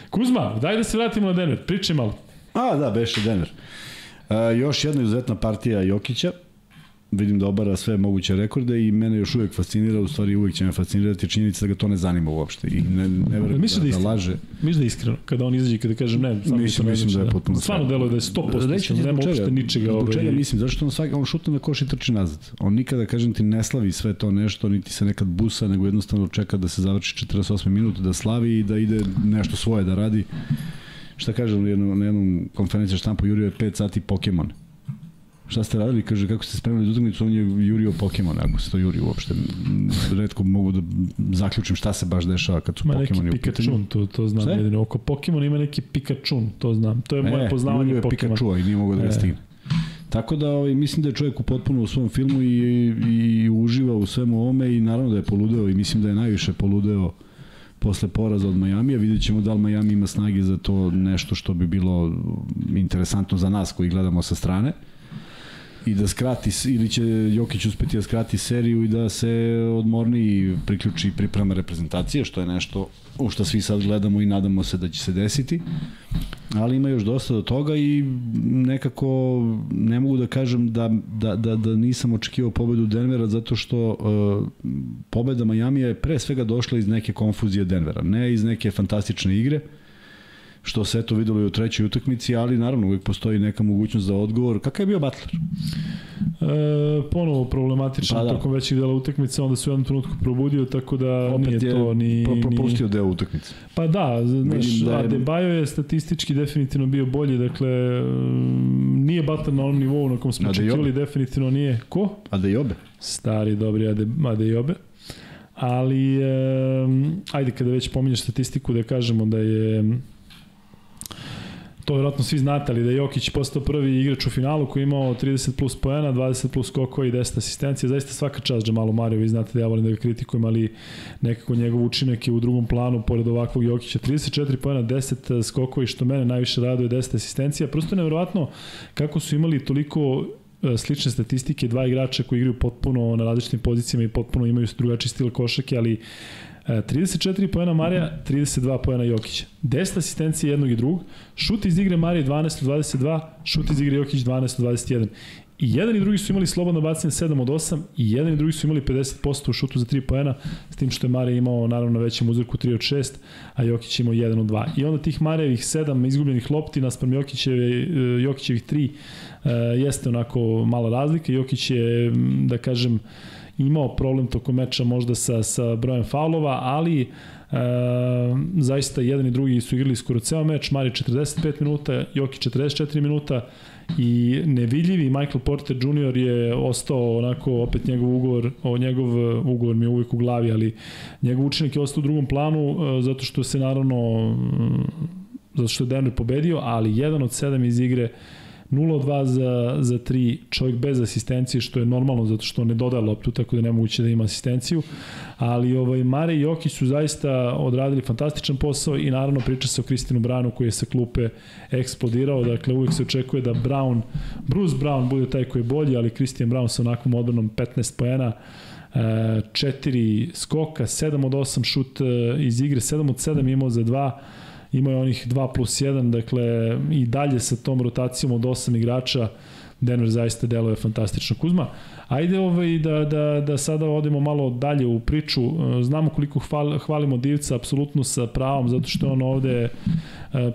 Kuzma, daj da se vratimo na Denver, pričaj malo. A, da, beše Denver. E, još jedna izuzetna partija Jokića. Vidim da obara sve moguće rekorde i mene još uvek fascinira, u stvari uvek će me fascinirati činjenica da ga to ne zanima uopšte i ne, ne verujem Misliš da, da da, laže. Misliš da je iskreno, kada on izađe i kada kažem ne, stvarno mi Mislim, mislim da je potpuno Stvarno deluje da je 100% Reći ti iskreno, nema uopšte čega. ničega. Zbog ovaj, čega mislim, zato što on, svaki, on šutne na koš i trči nazad. On nikada, kažem ti, ne slavi sve to nešto, niti se nekad busa, nego jednostavno čeka da se završi 48 minuta, da slavi i da ide nešto svoje da radi. Šta kažem na jednom, na jednom konferenciji Jurio je 5 sati Pokemon. Šta ste radili? Kaže, kako ste spremili za utakmicu, on je jurio Pokemon, ako se to juri uopšte. Redko mogu da zaključim šta se baš dešava kad su neki Pokemoni u pitanju. Pikachu, to, to znam Šta je? jedino. Oko Pokemon ima neki Pikachu, to znam. To je moje E, poznavanje jurio je Pokemon. Pikachu, i nije mogao da ga E. stigne. Tako da ovaj, mislim da je čovjek potpuno u svom filmu i, i uživa u svemu ovome i naravno da je poludeo i mislim da je najviše poludeo posle poraza od Majamija. Vidjet ćemo da li Majami ima snage za to nešto što bi bilo interesantno za nas koji gledamo sa strane i da skrati, ili će Jokić uspeti da skrati seriju i da se odmorni priključi priprema reprezentacije, što je nešto u što svi sad gledamo i nadamo se da će se desiti. Ali ima još dosta do toga i nekako ne mogu da kažem da, da, da, da nisam očekivao pobedu Denvera zato što uh, pobeda Majamija je pre svega došla iz neke konfuzije Denvera, ne iz neke fantastične igre što se eto videlo i u trećoj utakmici, ali naravno uvijek postoji neka mogućnost za odgovor. Kakav je bio Butler? E, ponovo problematičan Pa da. tokom većih dela utakmice, onda se u jednom trenutku probudio, tako da Opet nije je to ni... pro- ni... propustio deo utakmice. Pa da, znaš, da je-. Adebayo je statistički definitivno bio bolji, dakle, mm, nije Butler na onom nivou na kom smo očekivali, definitivno nije. Ko? A da i obe? Stari, dobri Ade, Adejobe. Ali, e, ajde, kada već pominješ statistiku, da kažemo da je to vjerojatno svi znate, ali da je Jokić postao prvi igrač u finalu koji je imao 30 plus poena, 20 plus skokova i 10 asistencija. Zaista svaka čast Džamalu Mariju, vi znate da ja volim da ga kritikujem, ali nekako njegov učinak je u drugom planu, pored ovakvog Jokića. 34 poena, 10 skokova i što mene najviše raduje, 10 asistencija. Prosto je nevjerovatno kako su imali toliko e, slične statistike, dva igrača koji igraju potpuno na različitim pozicijama i potpuno imaju drugačiji stil košake, ali 34 poena Marija, 32 poena Jokića. 10 asistencije jednog i drugog, šut iz igre Marije 12 od 22, šut iz igre Jokić 12 od 21. I jedan i drugi su imali slobodno bacanje 7 od 8 i jedan i drugi su imali 50% u šutu za 3 poena, s tim što je Mare imao naravno većem uzorku 3 od 6, a Jokić imao 1 od 2. I onda tih Marevih 7 izgubljenih lopti naspram Jokićeve, e, Jokićevih 3 e, jeste onako mala razlika. Jokić je, da kažem, imao problem tokom meča možda sa, sa brojem faulova, ali e, zaista jedan i drugi su igrali skoro ceo meč, Mari 45 minuta, Jokić 44 minuta, i nevidljivi Michael Porter Jr. je ostao onako opet njegov ugovor, o njegov ugovor mi je uvijek u glavi, ali njegov učinak je ostao u drugom planu e, zato što se naravno zato što je Denver pobedio, ali jedan od sedam iz igre 0 od 2 za, za 3, čovjek bez asistencije, što je normalno zato što ne dodaje loptu, tako da ne moguće da ima asistenciju. Ali ovaj, Mare i Jokić su zaista odradili fantastičan posao i naravno priča se o Kristinu Brownu koji je sa klupe eksplodirao. Dakle, uvijek se očekuje da Brown, Bruce Brown bude taj koji je bolji, ali Christian Brown sa onakvom odbranom 15 poena, 4 skoka, 7 od 8 šut e, iz igre, 7 od 7 imao za 2, imao je onih 2 plus 1, dakle i dalje sa tom rotacijom od 8 igrača Denver zaista deluje fantastično. Kuzma, ajde ovaj da, da, da sada odemo malo dalje u priču. Znamo koliko hval, hvalimo Divca, apsolutno sa pravom, zato što on ovde e,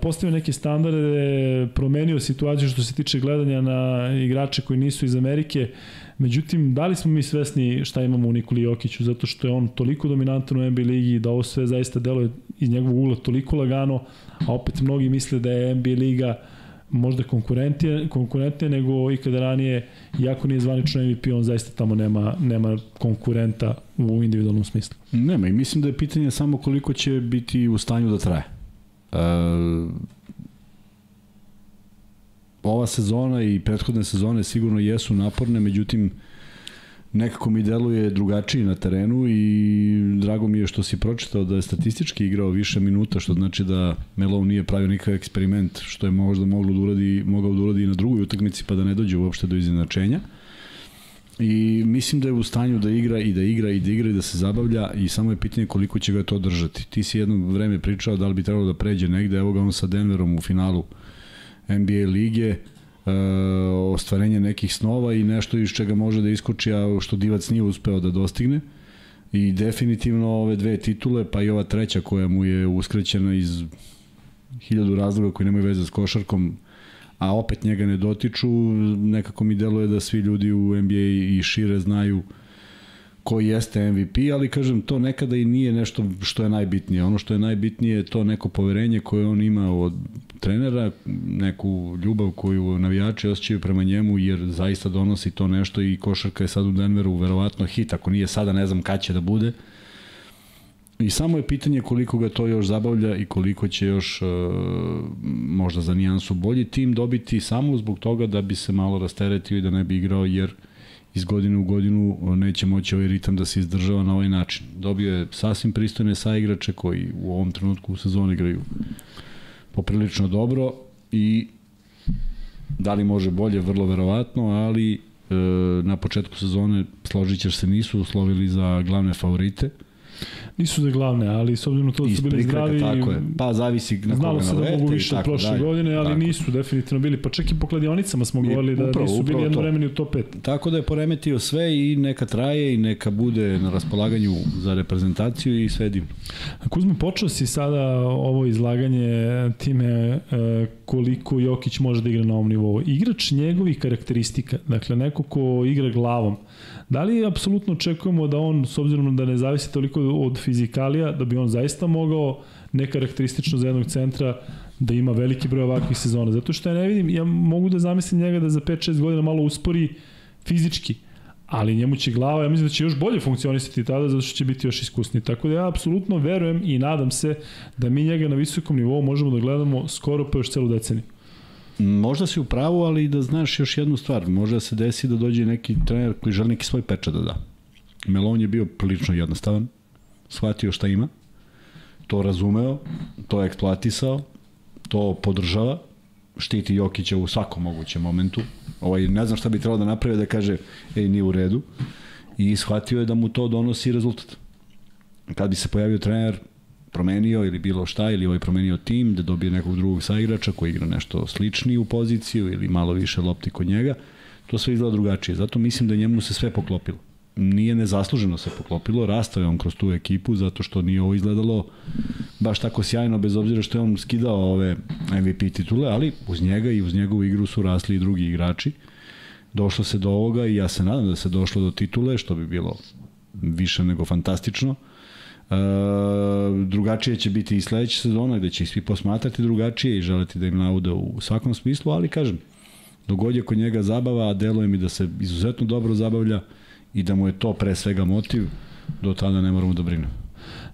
postavio neke standarde, promenio situaciju što se tiče gledanja na igrače koji nisu iz Amerike. Međutim, da li smo mi svesni šta imamo u Nikoli Jokiću, zato što je on toliko dominantan u NBA ligi da ovo sve zaista deluje iz njegovog ugla toliko lagano, a opet mnogi misle da je NBA liga možda konkurentnije, konkurentnije nego ikada ranije, iako nije zvanično MVP, on zaista tamo nema, nema konkurenta u individualnom smislu. Nema i mislim da je pitanje samo koliko će biti u stanju da traje. Uh, ova sezona i prethodne sezone sigurno jesu naporne, međutim nekako mi deluje drugačiji na terenu i drago mi je što si pročitao da je statistički igrao više minuta, što znači da Melo nije pravio nikakav eksperiment, što je možda moglo da uradi, mogao da uradi i na drugoj utakmici pa da ne dođe uopšte do izjednačenja. I mislim da je u stanju da igra i da igra i da igra i da se zabavlja i samo je pitanje koliko će ga to držati. Ti si jedno vreme pričao da li bi trebalo da pređe negde, evo ga on sa Denverom u finalu NBA lige, e, ostvarenje nekih snova i nešto iz čega može da iskoči, a što Divac nije uspeo da dostigne. I definitivno ove dve titule, pa i ova treća koja mu je uskrećena iz hiljadu razloga koji nemaju veze s košarkom, a opet njega ne dotiču, nekako mi deluje da svi ljudi u NBA i šire znaju uh, koji jeste MVP, ali kažem, to nekada i nije nešto što je najbitnije. Ono što je najbitnije je to neko poverenje koje on ima od trenera, neku ljubav koju navijači osjećaju prema njemu, jer zaista donosi to nešto i košarka je sad u Denveru verovatno hit, ako nije sada ne znam kad će da bude. I samo je pitanje koliko ga to još zabavlja i koliko će još uh, možda za nijansu bolji tim dobiti samo zbog toga da bi se malo rasteretio i da ne bi igrao, jer uh, iz godine u godinu neće moći ovaj ritam da se izdržava na ovaj način. Dobio je sasvim pristojne saigrače koji u ovom trenutku u sezoni igraju poprilično dobro i da li može bolje, vrlo verovatno, ali e, na početku sezone složit ćeš se nisu uslovili za glavne favorite. Nisu za glavne, ali s obzirom na to da su bili zdravi... Tako je. Pa zavisi na Znalo se da mogu više od prošle dalje. godine, ali tako. nisu definitivno bili. Pa čak i po kladionicama smo govorili da upravo, nisu bili jedno vremeni u top 5. Tako da je poremetio sve i neka traje i neka bude na raspolaganju za reprezentaciju i sve divno. Kuzma, počeo si sada ovo izlaganje time e, koliko Jokić može da igra na ovom nivou. Igrač njegovih karakteristika, dakle neko ko igra glavom, Da li apsolutno očekujemo da on, s obzirom da ne zavisi toliko od fizikalija, da bi on zaista mogao nekarakteristično za jednog centra da ima veliki broj ovakvih sezona? Zato što ja ne vidim, ja mogu da zamislim njega da za 5-6 godina malo uspori fizički, ali njemu će glava, ja mislim da će još bolje funkcionisati tada zato što će biti još iskusniji. Tako da ja apsolutno verujem i nadam se da mi njega na visokom nivou možemo da gledamo skoro pa još celu deceniju. Možda si u pravu, ali da znaš još jednu stvar. Može da se desi da dođe neki trener koji želi neki svoj pečat da da. Melon je bio prilično jednostavan, shvatio šta ima, to razumeo, to eksploatisao, to podržava, štiti Jokića u svakom mogućem momentu. Ovaj, ne znam šta bi trebalo da napravi da kaže, ej, nije u redu. I shvatio je da mu to donosi rezultat. Kad bi se pojavio trener promenio ili bilo šta, ili ovaj promenio tim, da dobije nekog drugog saigrača koji igra nešto sličniji u poziciju ili malo više lopti kod njega, to sve izgleda drugačije. Zato mislim da njemu se sve poklopilo. Nije nezasluženo se poklopilo, rastao je on kroz tu ekipu zato što nije ovo izgledalo baš tako sjajno bez obzira što je on skidao ove MVP titule, ali uz njega i uz njegovu igru su rasli i drugi igrači. Došlo se do ovoga i ja se nadam da se došlo do titule, što bi bilo više nego fantastično. E, drugačije će biti i sledeća sezona gde će ih svi posmatrati drugačije i želeti da im naude u svakom smislu, ali kažem, dogod je kod njega zabava, a deluje mi da se izuzetno dobro zabavlja i da mu je to pre svega motiv, do tada ne moramo da brinemo.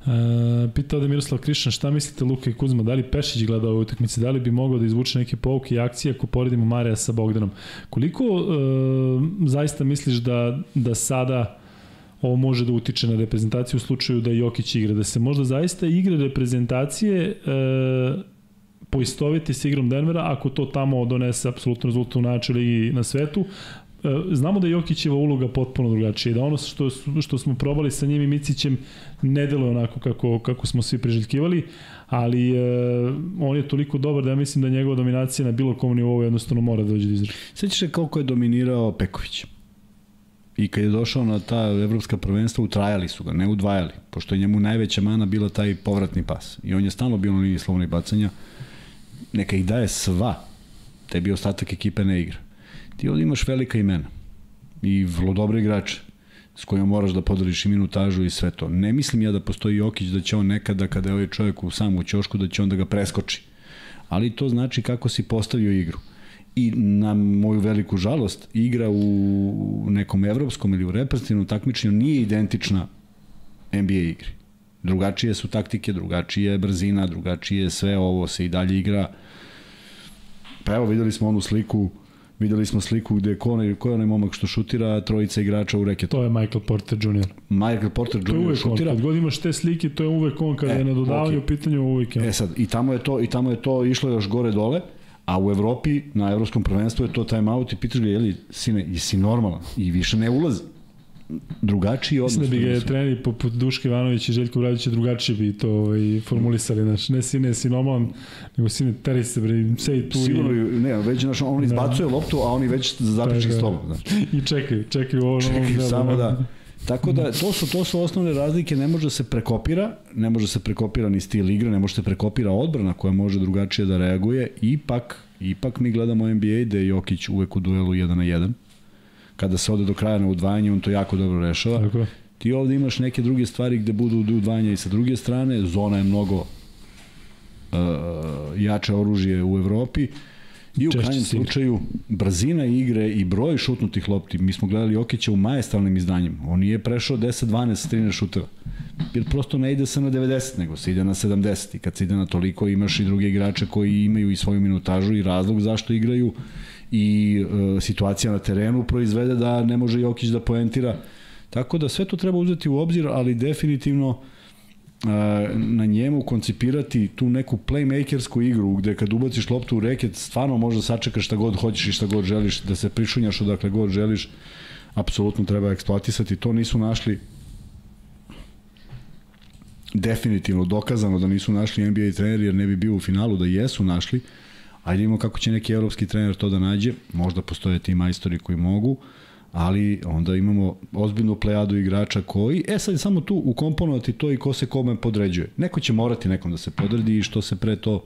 E, pitao da Miroslav Krišan, šta mislite Luka i Kuzma, da li Pešić gleda ove utakmice, da li bi mogao da izvuče neke pouke i akcije ako poredimo Marija sa Bogdanom? Koliko e, zaista misliš da, da sada ovo može da utiče na reprezentaciju u slučaju da Jokić igra, da se možda zaista igre reprezentacije e, poistoviti s igrom Denvera ako to tamo donese apsolutno rezultat u najjačoj ligi na svetu, e, znamo da je Jokićeva uloga potpuno drugačija da ono što, što smo probali sa njim i Micićem ne deluje onako kako, kako smo svi priželjkivali, ali e, on je toliko dobar da ja mislim da njegova dominacija na bilo kom nivou jednostavno mora da dođe do izražaja. Sećaš se koliko je dominirao Peković? I kad je došao na ta evropska prvenstva, utrajali su ga, ne udvajali, pošto je njemu najveća mana bila taj povratni pas. I on je stalno bio na liniji slovnih bacanja. Neka ih daje sva, tebi ostatak ekipe ne igra. Ti ovdje imaš velika imena i vrlo dobre igrače s kojima moraš da podeliš i minutažu i sve to. Ne mislim ja da postoji Jokić da će on nekada kada je ovaj čovjek u samu ćošku da će on da ga preskoči. Ali to znači kako si postavio igru i na moju veliku žalost igra u nekom evropskom ili u reprezentativnom takmičenju nije identična NBA igri. Drugačije su taktike, drugačije je brzina, drugačije je sve ovo se i dalje igra. Pa evo videli smo onu sliku Videli smo sliku gde ko onaj, ko je onaj momak što šutira trojica igrača u reketu. To je Michael Porter Jr. Michael Porter Jr. To je uvek šutira. on, kad god imaš te slike, to je uvek on kada e, je na dodavanju okay. u pitanju uvek je. E sad, i tamo je to, i tamo je to išlo još gore dole. A u Evropi, na evropskom prvenstvu je to time out i pitaš ga, jeli, sine, jesi normalan? I više ne ulazi. Drugačiji odnos. Mislim da bi ga treneri poput Duške Ivanović i Željko Bradića drugačije bi to ovaj, formulisali. Znaš, ne sine, si normalan, nego sine, teri se, bre, sej tu. Sigurno, i... ne, već, znaš, on izbacuje da. loptu, a oni već zapričaju s tobom. Znaš. I čekaju, čekaju ovo. Čekaju, samo da. Tako da to su to su osnovne razlike, ne može se prekopira, ne može se prekopira ni stil igre, ne može se prekopira odbrana koja može drugačije da reaguje. Ipak ipak mi gledamo NBA da je Jokić uvek u duelu 1 na 1. Kada se ode do kraja na udvajanje, on to jako dobro rešava. Tako. Ti ovde imaš neke druge stvari gde budu udvajanja i sa druge strane, zona je mnogo uh, jače oružje u Evropi. I u krajnjem slučaju, brzina igre i broj šutnutih lopti, mi smo gledali Jokića u majestalnim izdanjima. On nije prešao 10-12 s 13 šuteva. Jer prosto ne ide se na 90, nego se ide na 70. I kad se ide na toliko, imaš i druge igrače koji imaju i svoju minutažu i razlog zašto igraju i e, situacija na terenu proizvede da ne može Jokić da poentira. Tako da sve to treba uzeti u obzir, ali definitivno na njemu koncipirati tu neku playmakersku igru gde kad ubaciš loptu u reket stvarno možda sačekaš šta god hoćeš i šta god želiš da se prišunjaš odakle god želiš apsolutno treba eksploatisati. To nisu našli definitivno dokazano da nisu našli NBA treneri jer ne bi bio u finalu da jesu našli. Ajde imamo kako će neki evropski trener to da nađe. Možda postoje ti majstori koji mogu. uh, ali onda imamo ozbiljnu plejadu igrača koji, e sad samo tu ukomponovati to i ko se kome podređuje. Neko će morati nekom da se podredi i što se pre to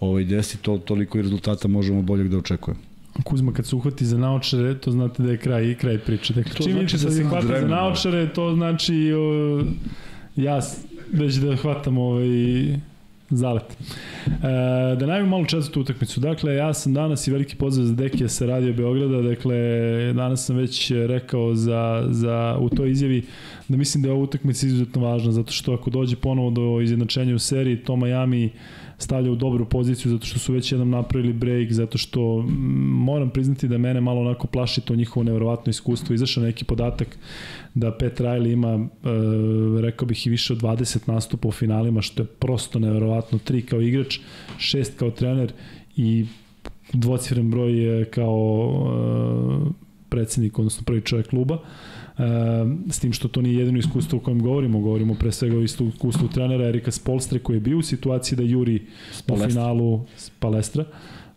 ovaj, desi, to, toliko i rezultata možemo boljeg da očekujemo. Kuzma kad se uhvati za naočare, to znate da je kraj i kraj priče. Dakle, to čim znači da se hvata za naočare, to znači o, ja već da hvatam ovaj, Zalet. E, da najmo malo četvrtu utakmicu. Dakle, ja sam danas i veliki pozdrav za Dekija sa Radio Beograda. Dakle, danas sam već rekao za, za, u toj izjavi da mislim da je ova utakmica izuzetno važna, zato što ako dođe ponovo do izjednačenja u seriji, to Miami stavlja u dobru poziciju zato što su već jednom napravili break, zato što moram priznati da mene malo onako plaši to njihovo neverovatno iskustvo. Izašao neki podatak da Pet Riley ima, e, rekao bih, i više od 20 nastupa u finalima, što je prosto neverovatno. Tri kao igrač, šest kao trener i dvocifren broj kao e, predsednik, odnosno prvi čovjek kluba. E, s tim što to nije jedino iskustvo o kojem govorimo, govorimo pre svega o iskustvu trenera Erika Spolstre koji je bio u situaciji da juri po finalu Palestra.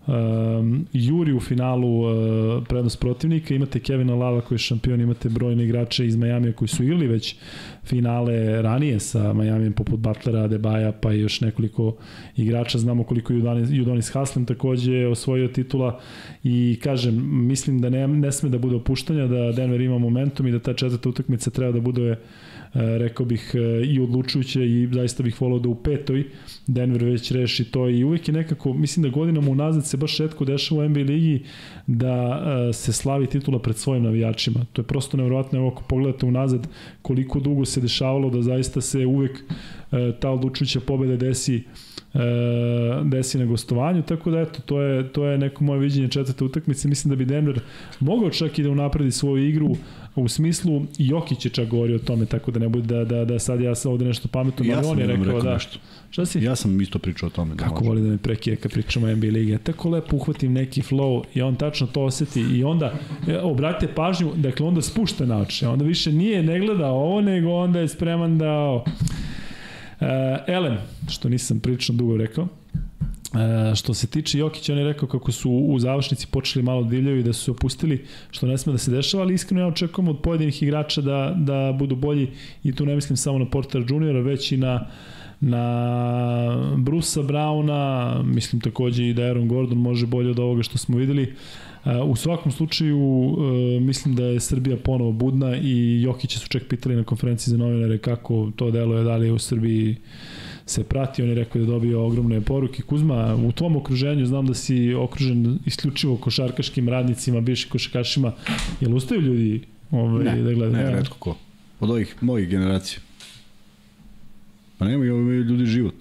Um, juri u finalu uh, prednost protivnika, imate Kevina Lava koji je šampion, imate brojne igrače iz Majamija koji su igrali već finale ranije sa Majamijem poput Butlera, Debaja pa i još nekoliko igrača, znamo koliko Judonis, Judonis Haslem takođe je osvojio titula. I kažem, mislim da ne, ne sme da bude opuštanja, da Denver ima momentum i da ta četvrta utakmica treba da bude rekao bih e, i odlučujuće i zaista bih volao da u petoj Denver već reši to i uvek je nekako, mislim da godinama unazad se baš redko dešava u NBA ligi da e, se slavi titula pred svojim navijačima. To je prosto nevjerojatno, evo ako pogledate unazad koliko dugo se dešavalo da zaista se uvek ta odlučujuća pobeda desi desi na gostovanju, tako da eto, to je, to je neko moje viđenje četvrte utakmice. Mislim da bi Denver mogao čak i da unapredi svoju igru, u smislu Jokić je čak govorio o tome, tako da ne bude da, da, da sad ja sam ovde nešto pametno, ja ali on je rekao, rekao da... Nešto. Šta si? Ja sam isto pričao o tome. Da Kako može. voli da me prekije kad pričamo o NBA ligi. Ja tako lepo uhvatim neki flow i on tačno to oseti i onda e, obratite pažnju, dakle onda spušta naoče. Onda više nije ne gleda ovo, nego onda je spreman da... Uh, Elem, što nisam prilično dugo rekao, E, što se tiče Jokića, on je rekao kako su u završnici počeli malo divljaju i da su se opustili, što ne sme da se dešava, ali iskreno ja očekujem od pojedinih igrača da, da budu bolji i tu ne mislim samo na Porter Juniora, već i na na Brusa Brauna, mislim takođe i da Aaron Gordon može bolje od ovoga što smo videli. E, u svakom slučaju e, mislim da je Srbija ponovo budna i Jokića su čak pitali na konferenciji za novinare kako to deluje, da li je u Srbiji se prati, on je rekao da je dobio ogromne poruke. Kuzma, u tom okruženju znam da si okružen isključivo košarkaškim radnicima, bivšim košarkašima. Jel ustaju ljudi ovaj, ne, da gledaju? Ne, redko ko. Od ovih mojih generacija. Pa nema imaju ljudi život.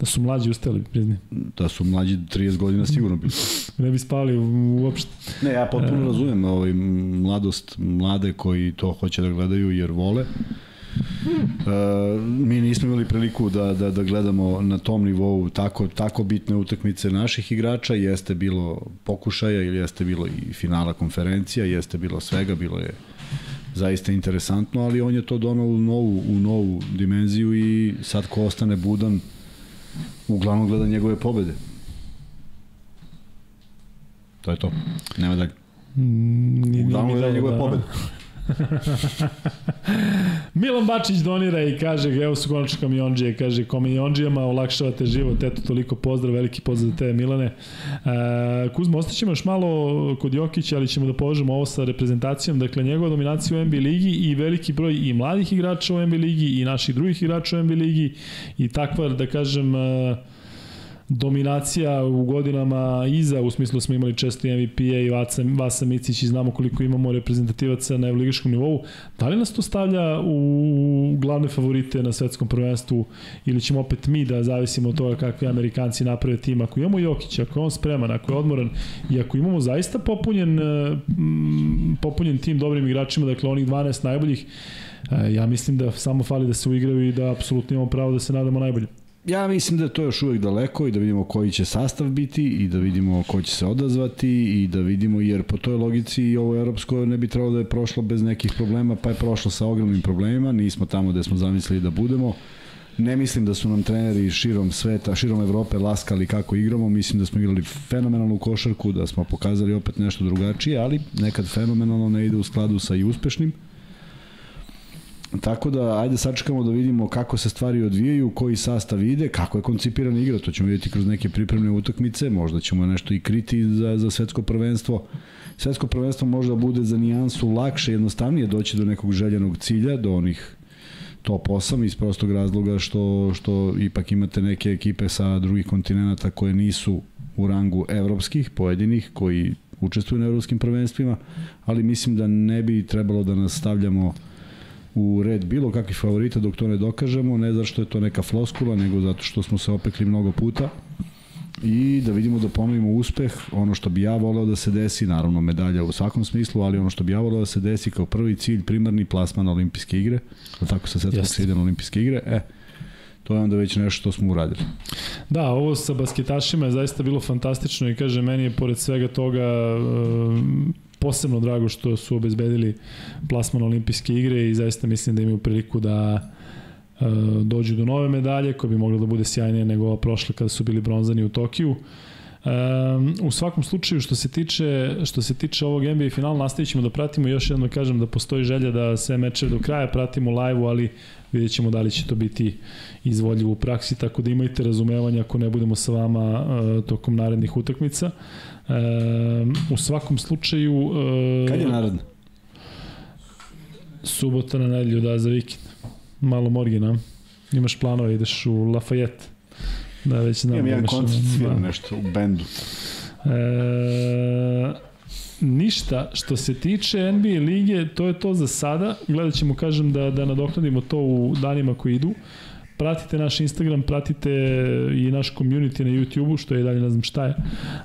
Da su mlađi ustali, prizni. Da su mlađi 30 godina sigurno bili. ne bi spali uopšte. Ne, ja potpuno uh, razumem ovaj, mladost, mlade koji to hoće da gledaju jer vole. Uh, mi nismo imali priliku da, da, da gledamo na tom nivou tako, tako bitne utakmice naših igrača, jeste bilo pokušaja ili jeste bilo i finala konferencija, jeste bilo svega, bilo je zaista interesantno, ali on je to donao u novu, u novu dimenziju i sad ko ostane budan uglavnom gleda njegove pobede. To je to. Nema dalje. Mm, uglavnom gleda njegove da... pobede. Milan Bačić donira i kaže, evo su konačno kamionđije, kaže, kamionđijama olakšavate život, eto, toliko pozdrav, veliki pozdrav za tebe, Milane. E, Kuzma, ostaćemo još malo kod Jokića, ali ćemo da povežemo ovo sa reprezentacijom, dakle, njegova dominacija u NBA ligi i veliki broj i mladih igrača u NBA ligi i naših drugih igrača u NBA ligi i takva, da kažem, e, dominacija u godinama iza, u smislu smo imali često MVP-a i Vasa, Vasa Micić i znamo koliko imamo reprezentativaca na evroligaškom nivou. Da li nas to stavlja u glavne favorite na svetskom prvenstvu ili ćemo opet mi da zavisimo od toga kakvi Amerikanci naprave tim? Ako imamo Jokić, ako je on spreman, ako je odmoran i ako imamo zaista popunjen, popunjen tim dobrim igračima, dakle onih 12 najboljih, e, ja mislim da samo fali da se uigraju i da apsolutno imamo pravo da se nadamo najbolje ja mislim da je to još uvek daleko i da vidimo koji će sastav biti i da vidimo ko će se odazvati i da vidimo jer po toj logici i ovo evropsko ne bi trebalo da je prošlo bez nekih problema pa je prošlo sa ogromnim problemima, nismo tamo gde smo zamislili da budemo. Ne mislim da su nam treneri širom sveta, širom Evrope laskali kako igramo, mislim da smo igrali fenomenalnu košarku, da smo pokazali opet nešto drugačije, ali nekad fenomenalno ne ide u skladu sa i uspešnim. Tako da, ajde sačekamo da vidimo kako se stvari odvijaju, koji sastav ide, kako je koncipirana igra, to ćemo vidjeti kroz neke pripremne utakmice, možda ćemo nešto i kriti za, za svetsko prvenstvo. Svetsko prvenstvo možda bude za nijansu lakše, jednostavnije doći do nekog željenog cilja, do onih top 8 iz prostog razloga što, što ipak imate neke ekipe sa drugih kontinenta koje nisu u rangu evropskih, pojedinih, koji učestvuju na evropskim prvenstvima, ali mislim da ne bi trebalo da nas stavljamo u red bilo kakvih favorita dok to ne dokažemo, ne zato što je to neka floskula, nego zato što smo se opekli mnogo puta i da vidimo da ponovimo uspeh, ono što bi ja voleo da se desi, naravno medalja u svakom smislu, ali ono što bi ja voleo da se desi kao prvi cilj, primarni plasman na olimpijske igre, da tako sa svetskog se ide na olimpijske igre, e, to je onda već nešto što smo uradili. Da, ovo sa basketašima je zaista bilo fantastično i kaže, meni je pored svega toga posebno drago što su obezbedili plasman olimpijske igre i zaista mislim da imaju priliku da e, dođu do nove medalje koja bi mogla da bude sjajnija nego ova prošla kada su bili bronzani u Tokiju. Um, u svakom slučaju što se tiče što se tiče ovog NBA finala nastavit ćemo da pratimo još jednom kažem da postoji želja da sve mečeve do kraja pratimo live ali vidjet ćemo da li će to biti izvodljivo u praksi tako da imajte razumevanja ako ne budemo sa vama uh, tokom narednih utakmica um, u svakom slučaju uh, Kad je naredno? subota na nedelju da za vikend malo morgina imaš planove ideš u Lafayette Da, već znam. Imam da jedan koncert, sviram da. nešto u bendu. E, ništa, što se tiče NBA lige, to je to za sada. Gledat ćemo, kažem, da, da nadoknadimo to u danima koji idu. Pratite naš Instagram, pratite i naš community na YouTube-u, što je dalje ne znam šta je.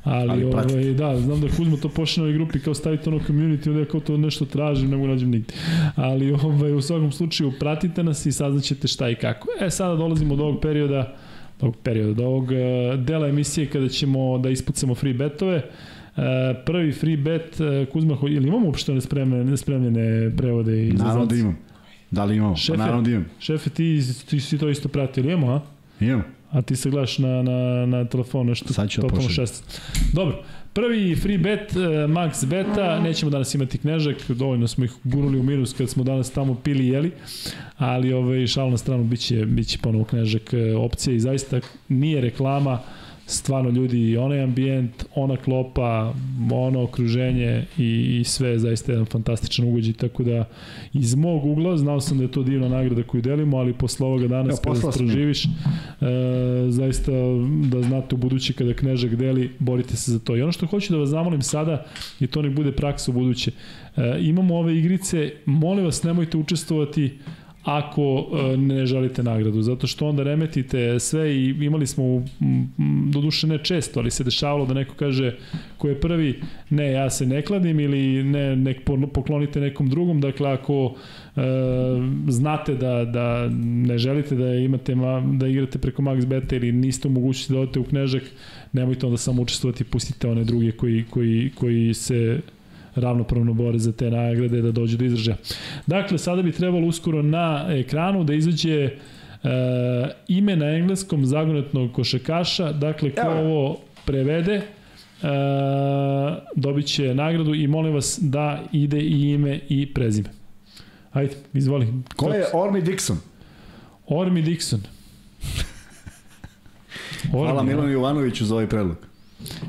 Ali, Ali pratite. ovaj, da, znam da Kuzmo to pošle na ovoj grupi, kao stavite ono community, onda ja kao to nešto tražim, ne mogu nađem nigde. Ali ovaj, u svakom slučaju pratite nas i saznaćete šta i kako. E, sada dolazimo do ovog perioda, do ovog perioda, do ovog eh, dela emisije kada ćemo da ispucamo free betove. Uh, prvi free bet, uh, Kuzma, ili imamo uopšte nespremljene, nespremljene prevode i Naravno da imam. Da li imamo? Šefe. Pa naravno da imam. Šefe, ti, ti si to isto pratio, ili imamo, a? Imam. A ti se gledaš na, na, na telefonu nešto Sad ću totalno šest. Dobro, prvi free bet, uh, max beta, nećemo danas imati knježak, dovoljno smo ih gurnuli u minus kad smo danas tamo pili i jeli, ali ovaj, šal na stranu biće, biće ponovo knježak e, opcija i zaista nije reklama, stvarno ljudi, onaj ambijent, ona klopa, ono okruženje i, i sve je zaista jedan fantastičan ugođaj, tako da iz mog ugla, znao sam da je to divna nagrada koju delimo, ali posle ovoga danas Evo, kada proživiš, e, zaista da znate u buduće kada Knežak deli, borite se za to. I ono što hoću da vas zamolim sada, i to nek bude praksa u buduće, e, imamo ove igrice, molim vas nemojte učestvovati ako e, ne želite nagradu, zato što onda remetite sve i imali smo, doduše ne često, ali se dešavalo da neko kaže ko je prvi, ne, ja se ne kladim ili ne, nek po- poklonite nekom drugom, dakle ako e, znate da, da ne želite da imate ma, da igrate preko Max Beta ili niste u mogućnosti da odete u Knežak, nemojte onda samo učestvovati, pustite one druge koji, koji, koji se ravnopravno bore za te nagrade da dođu do izražaja. Dakle, sada bi trebalo uskoro na ekranu da izađe e, ime na engleskom zagonetnog košakaša, dakle ko Evo. ovo prevede e, dobit će nagradu i molim vas da ide i ime i prezime. Ajde, izvoli. Ko je Ormi Dixon? Ormi Dixon. Hvala Ormi, Milanu Jovanoviću za ovaj predlog.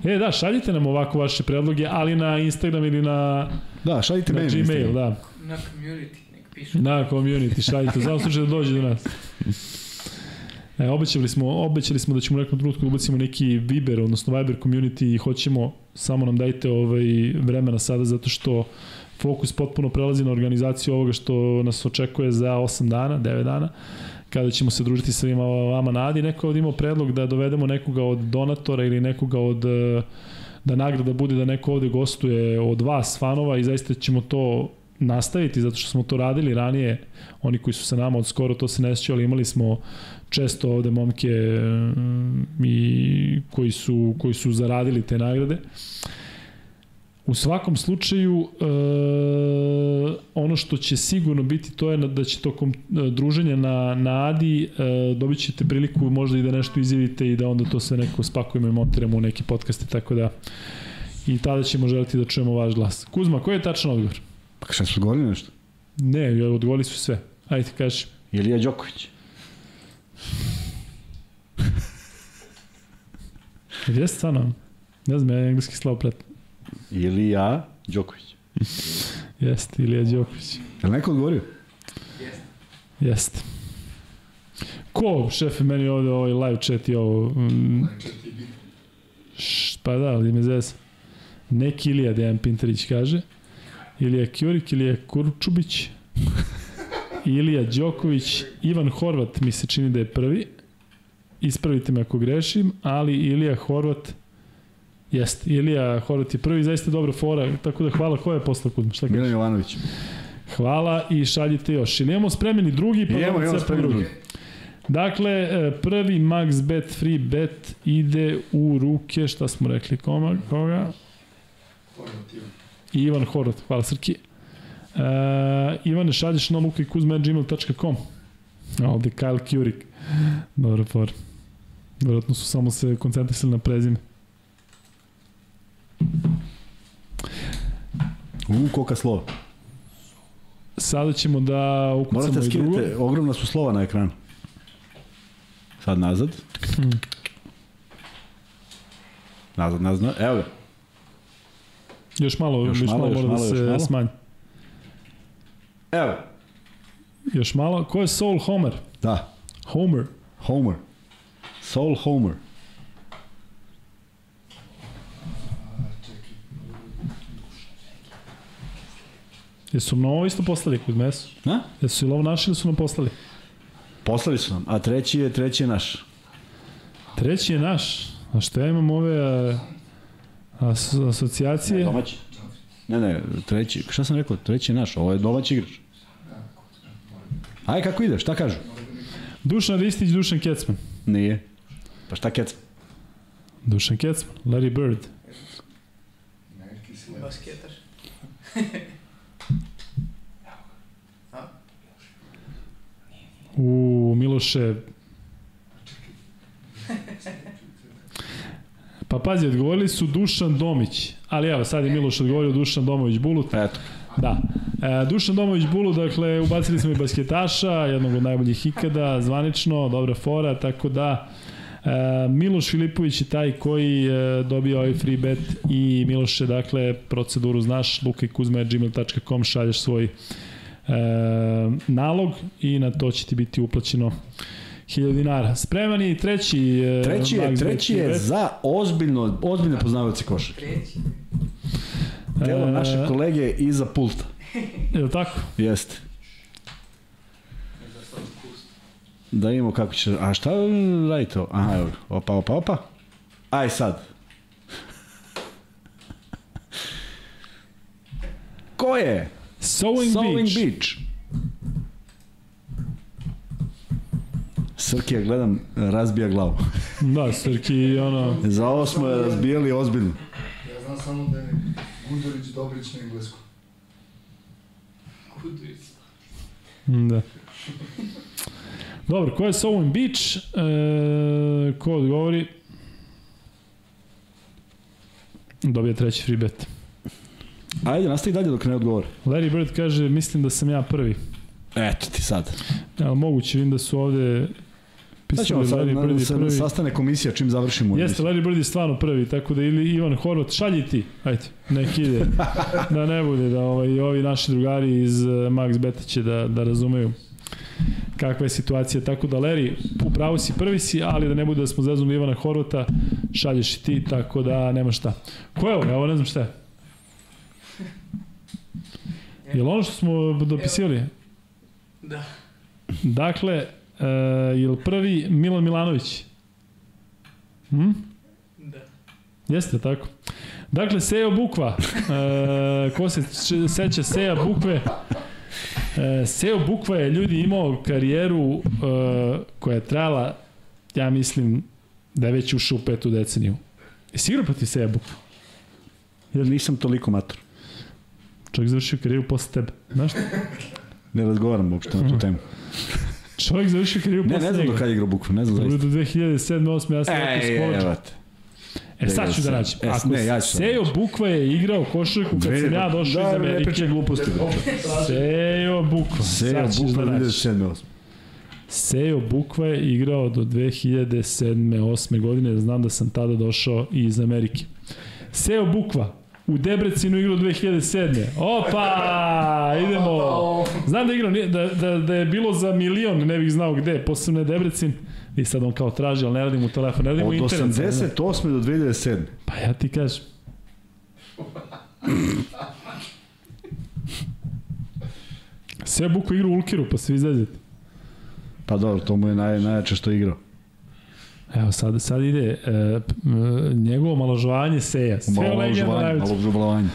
E, da, šaljite nam ovako vaše predloge, ali na Instagram ili na, Da, šaljite na meni. Gmail, Instagram. da. Na community, nek pišu. Na community, šaljite, za slučaj da dođe do nas. E, obećali smo, obećali smo da ćemo u nekom trenutku da ubacimo neki Viber, odnosno Viber community i hoćemo, samo nam dajte ovaj vremena sada zato što fokus potpuno prelazi na organizaciju ovoga što nas očekuje za 8 dana, 9 dana kada ćemo se družiti sa svima vama na Adi. Neko je imao predlog da dovedemo nekoga od donatora ili nekoga od eh, da nagrada bude da neko ovde gostuje od vas, fanova i zaista ćemo to nastaviti zato što smo to radili ranije oni koji su sa nama od skoro to se ne ali imali smo često ovde momke mm, i koji su, koji su zaradili te nagrade. U svakom slučaju, e, ono što će sigurno biti, to je da će tokom e, druženja na, na Adi e, dobit ćete priliku možda i da nešto izjavite i da onda to sve neko spakujemo i montiramo u neke podcaste, tako da i tada ćemo želiti da čujemo vaš glas. Kuzma, koji je tačan odgovor? Pa šta su govorili nešto? Ne, odgovorili su sve. Ajde, kaži. Ilija Đoković. Jeste stvarno? Ne znam, ja engleski pratim. Ilija Đoković. Jeste, Ilija Đoković. Je li neko odgovorio? Jeste. Ko, šefe, meni ovde ovaj live chat i ovo... Mm, š, pa da, ali me zez. Neki Ilija Dejan Pintarić kaže. Ilija Kjurik, Ilija Kurčubić. Ilija Đoković, Ivan Horvat mi se čini da je prvi. Ispravite me ako grešim, ali Ilija Horvat Jeste, Ilija Horvat je prvi, zaista dobra fora, tako da hvala, ko je posle Kuzma? Šta kažeš? Milan Jovanović. Hvala i šaljite još. Ili imamo spremljeni drugi, pa Imamo, imamo, imamo spremljeni drugi. Dakle, e, prvi max bet free bet ide u ruke, šta smo rekli, koma, koga? Ivan Horvat, hvala Srki. Uh, Ivane, šalješ na luka i kuzme.gmail.com A ovde Kyle Kurik. Dobro, for. Vjerojatno su samo se koncentrisali na prezime. U, koka slova. Sada ćemo da ukucamo Morate i drugo. skinete, ogromna su slova na ekranu. Sad nazad. Hmm. Nazad, nazad, evo ga. Još malo, još, Još malo, malo, još mora malo, da još se malo. smanji. Evo. Još malo. Ko je Soul Homer? Da, Homer. Homer. Soul Homer. Jesu nam ovo isto poslali kod mesu? Na? Jesu ili ovo naši ili su nam poslali? Poslali su nam, a treći je, treći je naš. Treći je naš. A što ja imam ove a, as, asocijacije? Domaći. Ne, ne, treći, šta sam rekao, treći je naš, ovo je domaći igrač. Aj, kako ide, šta kažu? Dušan Ristić, Dušan Kecman. Nije. Pa šta kec? Dušan Kecman, Larry Bird. Basketaš. U Miloše. Pa pazi, odgovorili su Dušan Domić. Ali evo, sad je Miloš odgovorio Dušan Domović Bulut. Eto. Da. E, Dušan Domović Bulu, dakle, ubacili smo i basketaša, jednog od najboljih ikada, zvanično, dobra fora, tako da e, Miloš Filipović je taj koji e, dobio ovaj free bet i Miloše, dakle, proceduru znaš, lukajkuzme.gmail.com, šalješ svoj e, nalog i na to će ti biti uplaćeno 1000 dinara. Spreman je i treći e, Treći je, treći je za ozbiljno, ozbiljne poznavaoci koša. Treći. Telo E, naše kolege iza pulta. Je li tako? Jeste. Da imamo kako će... A šta radite ovo? Aha, evo. Opa, opa, opa. Aj sad. Ko je? Sewing, Sewing Beach. Beach. Srki, ja gledam, razbija glavu. Da, Srki, ono... Za ovo smo je razbijali ozbiljno. Ja znam samo da je Gudurić Dobrić na engleskom. Kuduric. Da. Dobro, ko je Sewing Beach? E, ko odgovori? Dobija treći free bet. Ajde, nastavi dalje dok ne odgovore. Larry Bird kaže, mislim da sam ja prvi. Eto ti sad. Ali moguće, vidim da su ovde pisali sad, Larry Bird je se, prvi. sastane komisija čim završimo. Jeste, Larry Bird je stvarno prvi, tako da ili Ivan Horvat, šalji ti, ajde, nek ide, da ne bude, da ovaj, ovi naši drugari iz uh, Max Beta će da, da razumeju kakva je situacija, tako da Larry, upravo si, prvi si, ali da ne bude da smo zeznuli Ivana Horvata, šalješ i ti, tako da nema šta. Ko je ovo? Ja ovo ne znam šta je. Je li ono što smo dopisivali? Da. Dakle, uh, je li prvi Milan Milanović? Hm? Da. Jeste tako. Dakle, Sejo Bukva. E, ko se seća Seja Bukve? E, Sejo Bukva je ljudi imao karijeru e, koja je trajala, ja mislim, da je već ušao u petu deceniju. Jesi igrao protiv Seja Bukva? Jer nisam toliko mator. Čovjek završio karijeru posle tebe. Znaš šta? Ne razgovaram uopšte na tu temu. Čovjek završio karijeru Ne, posle ne znam njega. do kada je igrao bukvu, ne znam zaista. do 2007. 8. ja sam rekao te. E sad ću da nađem. E, Ako ne, ja ću sad Sejo Bukva je igrao košarku kad sam ja došao iz Da, ne Amerike. pričaj gluposti. Sejo Bukva. Sejo Bukva da nađeš. 2007. 8. Sejo Bukva je igrao do 2007. 8. godine, znam da sam tada došao iz Amerike. Sejo Bukva, u Debrecinu igrao 2007. Opa, idemo. Znam da je igrao, da, da, da je bilo za milion, ne bih znao gde, posebno je Debrecin. I sad on kao traži, ali ne radi mu telefon, ne radi mu Od internet. ne. 88. do 2007. Pa ja ti kažem. Sejo Bukva igra u Ulkiru, pa se vi zezete. Pa dobro, to mu je naj, najjače što je igrao. Evo sad, sad ide e, m, njegovo maložovanje seja. Sve Malo legenda žuvanje, najveće. malo žubalovanje.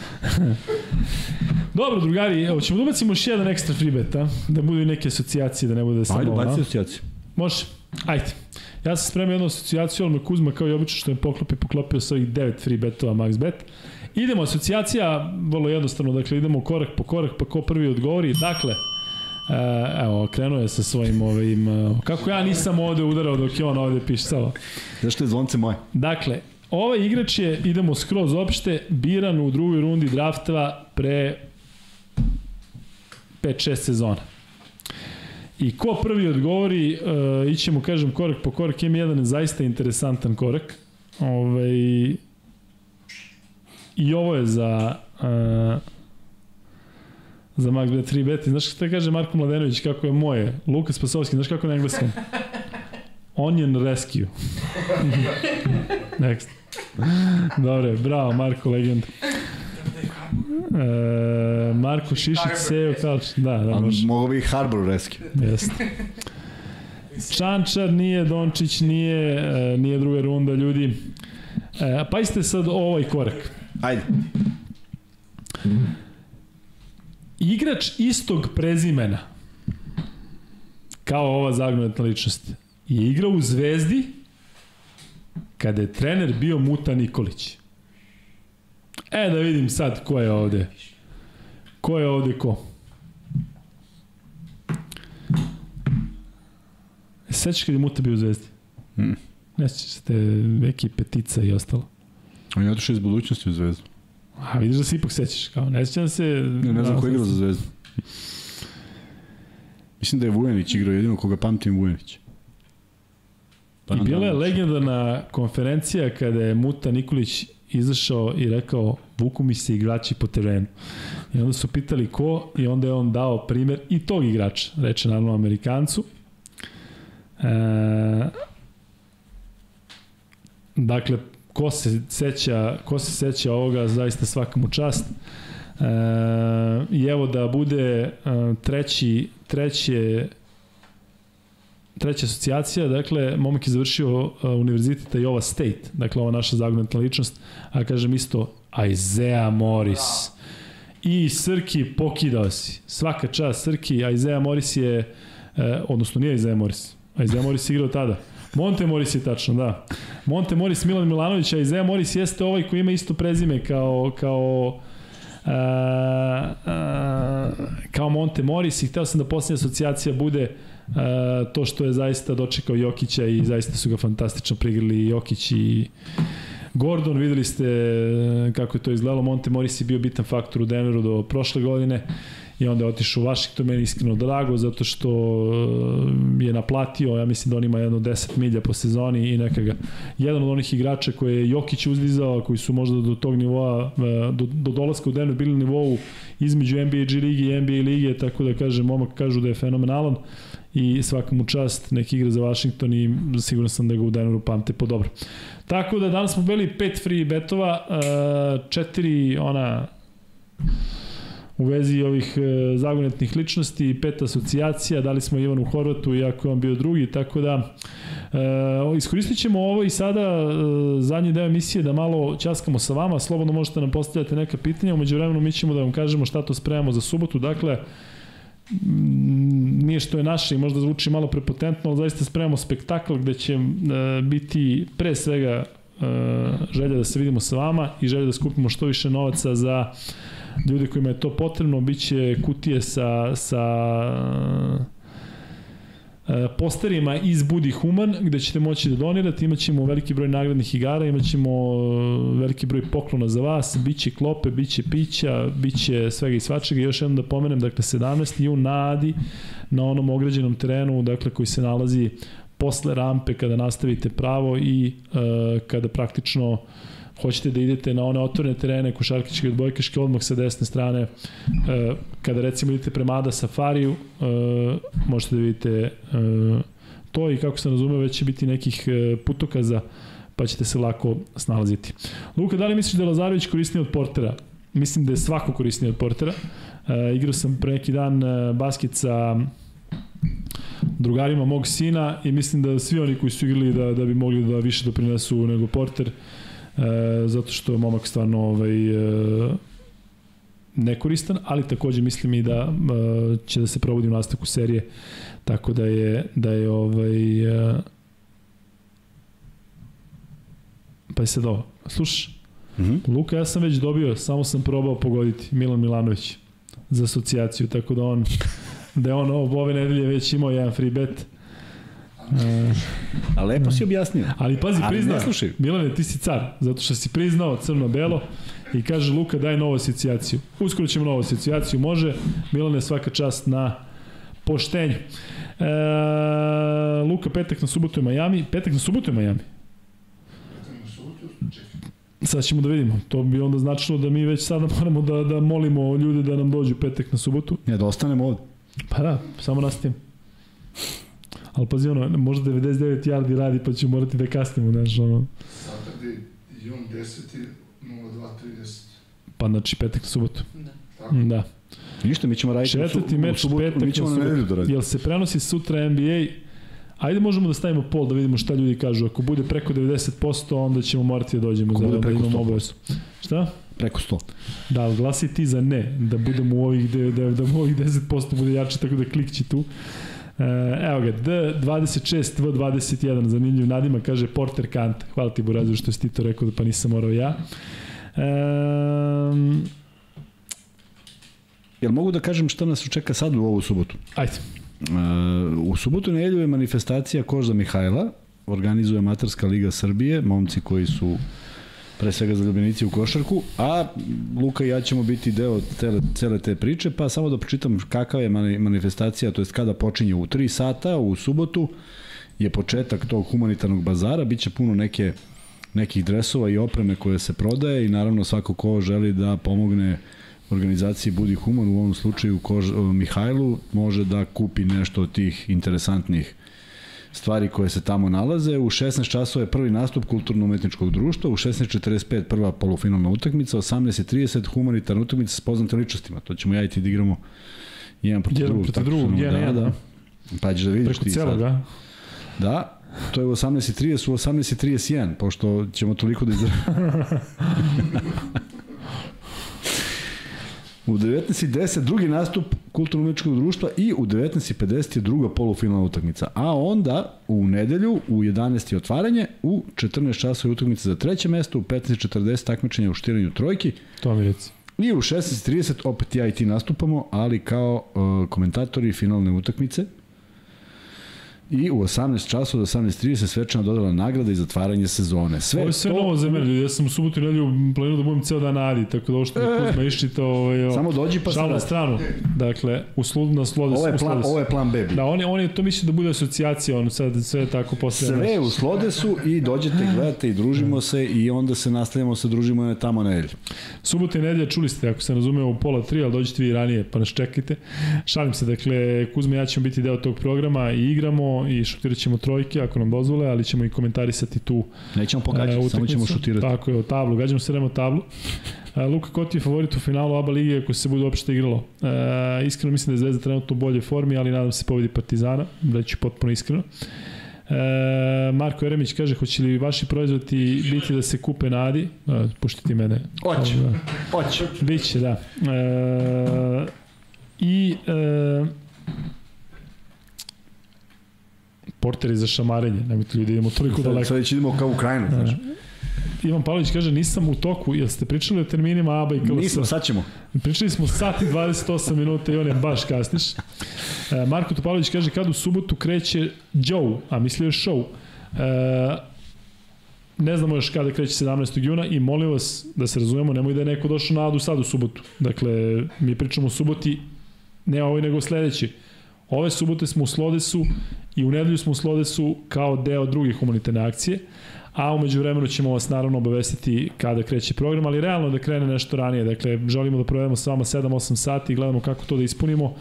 Dobro, drugari, evo ćemo da ubacimo još jedan ekstra free bet, a? da budu i neke asocijacije, da ne bude samo Ajde, baci asocijaciju. Može, ajde. Ja sam spremio jednu asocijaciju, ali me Kuzma kao i obično što me poklopi, poklopio sa ovih 9 free betova max bet. Idemo, asocijacija, vrlo jednostavno, dakle idemo korak po korak, pa ko prvi odgovori. Dakle, evo, krenuo je sa svojim ovim, e, kako ja nisam ovde udarao dok je on ovde pišcao. Zašto je zvonce moje? Dakle, ovaj igrač je, idemo skroz opšte, biran u drugoj rundi draftova pre 5-6 sezona. I ko prvi odgovori, uh, ićemo, kažem, korak po korak, ima jedan zaista interesantan korak. Ovaj, I ovo je za uh, za Magnet 3 bet. Znaš šta kaže Marko Mladenović, kako je moje? Luka Spasovski, znaš kako je na engleskom? Onion Rescue. Next. Dobre, bravo, Marko, legend. E, Marko Šišić, Sejo Kalč. Da, da, može. Mogu bi Harbor Rescue. Jeste. Čančar nije, Dončić nije, e, nije druga runda, ljudi. E, pa iste sad ovaj korak. Ajde. Igrač istog prezimena, kao ova zagnutna ličnost, je igrao u Zvezdi kada je trener bio Muta Nikolić. E, da vidim sad ko je ovde. Ko je ovde ko? E, Sećaš kada je Muta bio u Zvezdi? Mm. Ne sećaš se te ekipe Tica i ostalo. On je otišao iz budućnosti u Zvezdu. A vidiš da se ipak sećaš, kao ne sećam se... Ne, ne znam ko igrao za Zvezdu. Mislim da je Vujanić igrao, jedino koga pamtim Vujanić. I bila je legendarna konferencija kada je Muta Nikolić izašao i rekao vuku mi se igrači po terenu. I onda su pitali ko i onda je on dao primer i tog igrača, reče naravno Amerikancu. E, dakle, ko se seća, ko se seća ovoga, zaista svaka mu čast. E, I evo da bude e, treći, treće treća asocijacija, dakle, momak je završio uh, univerzitet Iowa State, dakle, ova naša zagonetna ličnost, a kažem isto, Isaiah Morris. I Srki pokidao si. Svaka čast Srki, Isaiah Morris je, uh, odnosno nije Isaiah Morris, Isaiah Morris igrao tada. Monte Morris je tačno, da. Monte Morris, Milan Milanović, a Isaiah Morris jeste ovaj koji ima isto prezime kao, kao Uh, uh, kao Monte Morris i hteo sam da posljednja asocijacija bude uh, to što je zaista dočekao Jokića i zaista su ga fantastično prigrili Jokić i Gordon, videli ste kako je to izgledalo, Monte Morris je bio bitan faktor u Denveru do prošle godine i onda je otišao u Washington, meni iskreno drago, zato što je naplatio, ja mislim da on ima jedno 10 milja po sezoni i neka ga, jedan od onih igrača koje je Jokić uzdizao, koji su možda do tog nivoa, do, do dolaska u Denver bili na nivou između NBA G ligi i NBA lige, tako da kažem, momak kažu da je fenomenalan i svaka mu čast, neki igra za Washington i siguran sam da ga u Denveru pamte po dobro. Tako da danas smo bili pet free betova, četiri ona u vezi ovih e, zagonetnih ličnosti, pet asocijacija, dali smo Ivanu Horvatu, iako je on bio drugi, tako da e, iskoristit ćemo ovo i sada e, zadnji deo emisije da malo ćaskamo sa vama, slobodno možete nam postavljati neka pitanja, umeđu vremenu mi ćemo da vam kažemo šta to spremamo za subotu, dakle, nije što je naše i možda zvuči malo prepotentno, ali zaista spremamo spektakl gde će e, biti pre svega e, želja da se vidimo sa vama i želja da skupimo što više novaca za ljude kojima je to potrebno, bit će kutije sa, sa e, posterima iz Budi Human, gde ćete moći da donirate, imaćemo veliki broj nagradnih igara, imaćemo e, veliki broj poklona za vas, biće klope, biće pića, biće svega i svačega. Još jednom da pomenem, dakle 17. jun na Adi, na onom ograđenom terenu, dakle koji se nalazi posle rampe kada nastavite pravo i uh, kada praktično uh, hoćete da idete na one otvorene terene, košarkaške i odbojkaške, odmah sa desne strane, e, kada recimo idete prema Ada Safariju, e, možete da vidite e, to i kako se razumeo, već će biti nekih putokaza, pa ćete se lako snalaziti. Luka, da li misliš da je Lazarević korisniji od portera? Mislim da je svako korisniji od portera. E, igrao sam pre neki dan basket sa drugarima mog sina i mislim da svi oni koji su igrali da, da bi mogli da više doprinesu nego porter. e, zato što je momak stvarno ovaj, e, nekoristan, ali takođe mislim i da e, će da se provodi u nastavku serije, tako da je, da je ovaj, e, pa je sad ovo, slušaš, Mm -hmm. Luka, ja sam već dobio, samo sam probao pogoditi Milan Milanović za asocijaciju, tako da on da je on ove nedelje već imao jedan free bet A lepo si objasnio. Ali pazi, Ali priznao. slušaj. Milane, ti si car, zato što si priznao crno-belo i kaže Luka daj novu asocijaciju. Uskoro ćemo novu asocijaciju, može. Milane, svaka čast na poštenju. E, Luka, petak na subotu je Miami. Petak na subotu je Miami. U subotu, čekaj. Sad ćemo da vidimo. To bi onda značilo da mi već sada moramo da, da molimo ljude da nam dođu petak na subotu. Ne, da ostanemo ovde. Pa da, samo nastavim. Ali pazi ono, možda 99 yardi radi pa ćemo morati da kasnimo, znaš, ono. Saturday, jun 10. 02.30. Pa znači petak na subotu. Da. Tako? Da. Ništa, mi ćemo raditi Četvrti u meč subotu, petak mi ćemo na nedelju da radimo. Jel se prenosi sutra NBA? Ajde možemo da stavimo pol da vidimo šta ljudi kažu. Ako bude preko 90%, onda ćemo morati da dođemo Ako za bude da preko imamo 100%. obavezu. Šta? Preko 100. Da, glasi ti za ne, da budemo u ovih, da, da, da u ovih 10% bude jače, tako da klikći tu. E, evo ga, D26, V21, zanimljiv nadima, kaže Porter Kant. Hvala ti, Burazer, što si ti to rekao, da pa nisam morao ja. E, Jel mogu da kažem šta nas čeka sad u ovu subotu? ajde. Uh, u subotu i nedelju je manifestacija Kož za Mihajla, organizuje Matarska liga Srbije, momci koji su pre svega zaljubljenici u košarku, a Luka i ja ćemo biti deo cele, cele te priče, pa samo da pročitam kakva je mani- manifestacija, to jest kada počinje u 3 sata, u subotu je početak tog humanitarnog bazara, bit će puno neke, nekih dresova i opreme koje se prodaje i naravno svako ko želi da pomogne organizaciji Budi Human, u ovom slučaju Kož, Mihajlu, može da kupi nešto od tih interesantnih stvari koje se tamo nalaze. U 16 časova je prvi nastup kulturno-umetničkog društva, u 16.45 prva polufinalna utakmica, 18.30 humanitarna utakmica s poznatim ličnostima. To ćemo ja i ti da igramo jedan protiv Jedan drugog. protiv drugog, jedan, da, jedan. da. Pa ćeš da vidiš Preko ti celog, sad. a? Da, to je u 18.30, u 18.31, pošto ćemo toliko da izdržamo. U 19.10 drugi nastup kulturno-umetničkog društva i u 19.50 je druga polufinalna utakmica. A onda u nedelju u 11. je otvaranje, u 14 časova je utakmica za treće mesto, u 15.40 takmičenje u štiranju trojki To mi reci. i u 16.30 opet ja i ti nastupamo, ali kao uh, komentatori finalne utakmice. I u 18 časova do 18.30 svečana dodala nagrada i zatvaranje sezone. Sve Ovo je sve to... novo za mene. Ja sam u subotu i nedelju planirao da budem ceo dan Adi, tako da ovo što mi Kuzma iščita, ovaj, Samo dođi pa šal na stranu. Dakle, u slud, na slodes, Ovo je plan, ovo je plan B. Da, on je, on je to mislio da bude asocijacija, on sad sve tako posle. Sve u Slodesu i dođete, gledate i družimo se i onda se nastavljamo se družimo na tamo nedelju. Subota i nedelja, čuli ste, ako se razumeo, u pola tri, ali dođete vi ranije, pa nas čekajte. Šalim se, dakle, Kuzma ja ćemo biti deo tog programa i igramo i šutirat ćemo trojke, ako nam dozvole, ali ćemo i komentarisati tu Nećemo e, pogađati, samo utakmicu. ćemo šutirati. Tako je, o tablu, gađamo se o tablu. E, Luka, ko ti je favorit u finalu ABA lige ako se bude uopšte igralo? E, iskreno mislim da je Zvezda trenutno u boljoj formi, ali nadam se pobedi Partizana, reći potpuno iskreno. E, Marko Jeremić kaže, hoće li vaši proizvodi biti da se kupe na Adi? E, pušti ti mene. Hoće. Da. Hoće. Biće, da. E, I e, Porter je za šamarenje, nemojte ljudi, idemo toliko Sad, daleko. sad već idemo kao Ukrajinu, znaš. Ivan Pavlović kaže, nisam u toku, jel ste pričali o terminima ABA i KLS? Nismo, sad ćemo. Pričali smo sat i 28 minuta i on je baš kasniš. E, Marko Topalović kaže, kad u subotu kreće Joe, a mislio je show. E, ne znamo još kada kreće 17. juna i molim vas da se razumemo, nemoj da je neko došao na Adu sad u subotu. Dakle, mi pričamo u suboti, ne ovoj nego sledeći. Ove subote smo u Slodesu i u nedelju smo u Slodesu kao deo druge humanitarne akcije, a umeđu vremenu ćemo vas naravno obavestiti kada kreće program, ali realno da krene nešto ranije. Dakle, želimo da provedemo s vama 7-8 sati i gledamo kako to da ispunimo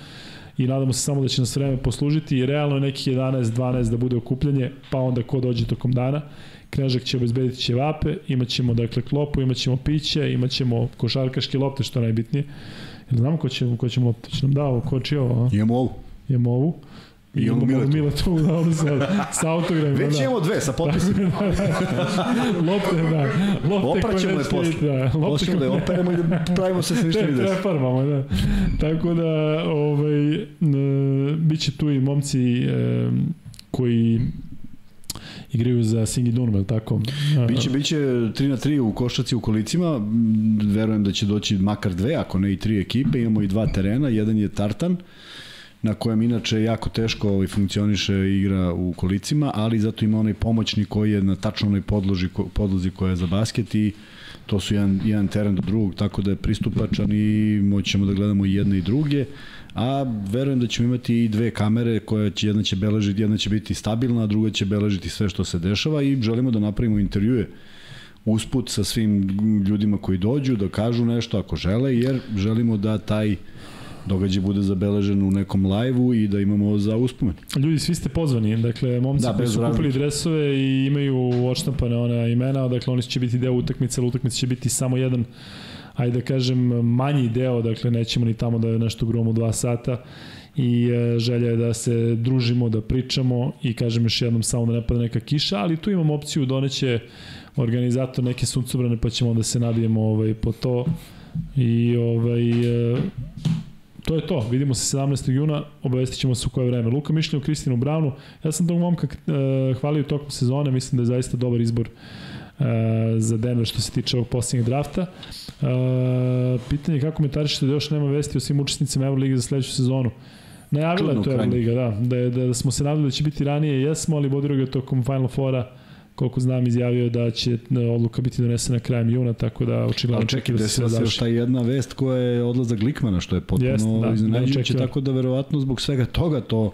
i nadamo se samo da će nas vreme poslužiti i realno je nekih 11-12 da bude okupljanje, pa onda ko dođe tokom dana. Knežak će obezbediti ćevape, imaćemo dakle klopu, imaćemo piće, imaćemo košarkaške lopte što je najbitnije. Jel znamo ko će, ko ćemo lopte? Će nam dao, ko će ovo? Imamo ovu. Imamo ovu. I onu imamo Miletu. Miletu, da, ono sa, sa autogramima. Već da. imamo dve sa potpisom. lopte, da. Lopte Opraćemo je posle. vidjeti, Da, lopte Hoćemo da je koje- operemo i da pravimo se sve ništa Te, vidi. prefarbamo, da. Tako da, ovaj, e, bit će tu i momci e, koji igraju za Singidunum, je li tako? Biće, biće 3 na 3 u košaci u kolicima, verujem da će doći makar dve, ako ne i tri ekipe, imamo i dva terena, jedan je tartan, na kojem inače jako teško ovaj, funkcioniše igra u kolicima, ali zato ima onaj pomoćni koji je na tačno onoj podloži, podlozi koja je za basket i to su jedan, jedan teren do drugog, tako da je pristupačan i moćemo da gledamo i jedne i druge, a verujem da ćemo imati i dve kamere koje će, jedna će beležiti, jedna će biti stabilna, a druga će beležiti sve što se dešava i želimo da napravimo intervjue usput sa svim ljudima koji dođu da kažu nešto ako žele, jer želimo da taj događaj bude zabeležen u nekom live-u i da imamo za uspomen. Ljudi, svi ste pozvani, dakle, momci Da, koji su kupili dresove i imaju odštampane ona imena, dakle, oni će biti deo utakmice, ali utakmica će biti samo jedan ajde da kažem, manji deo, dakle, nećemo ni tamo da je nešto grumamo dva sata i e, želja je da se družimo, da pričamo i kažem još jednom samo da ne pada neka kiša, ali tu imamo opciju doneće organizator neke suncobrane pa ćemo da se nabijemo ovaj, po to i ovaj, e, to je to. Vidimo se 17. juna, obavestit ćemo se u koje vreme. Luka Mišljen u Kristinu Brownu. Ja sam tog momka e, hvalio tokom sezone, mislim da je zaista dobar izbor e, za Denver što se tiče ovog posljednjeg drafta. E, pitanje je kako komentarišete da još nema vesti o svim učesnicima Euroligi za sledeću sezonu. Najavila je to. Euroliga, da, da, da, da smo se nadali da će biti ranije, jesmo, ali Bodiroga je tokom Final Fora koliko znam izjavio da će e, odluka biti donesena krajem juna, tako da očigledno čekaj, da se završi. još ta jedna vest koja je odlazak Glikmana, što je potpuno Jeste, da, iznenađujuće, tako da verovatno zbog svega toga to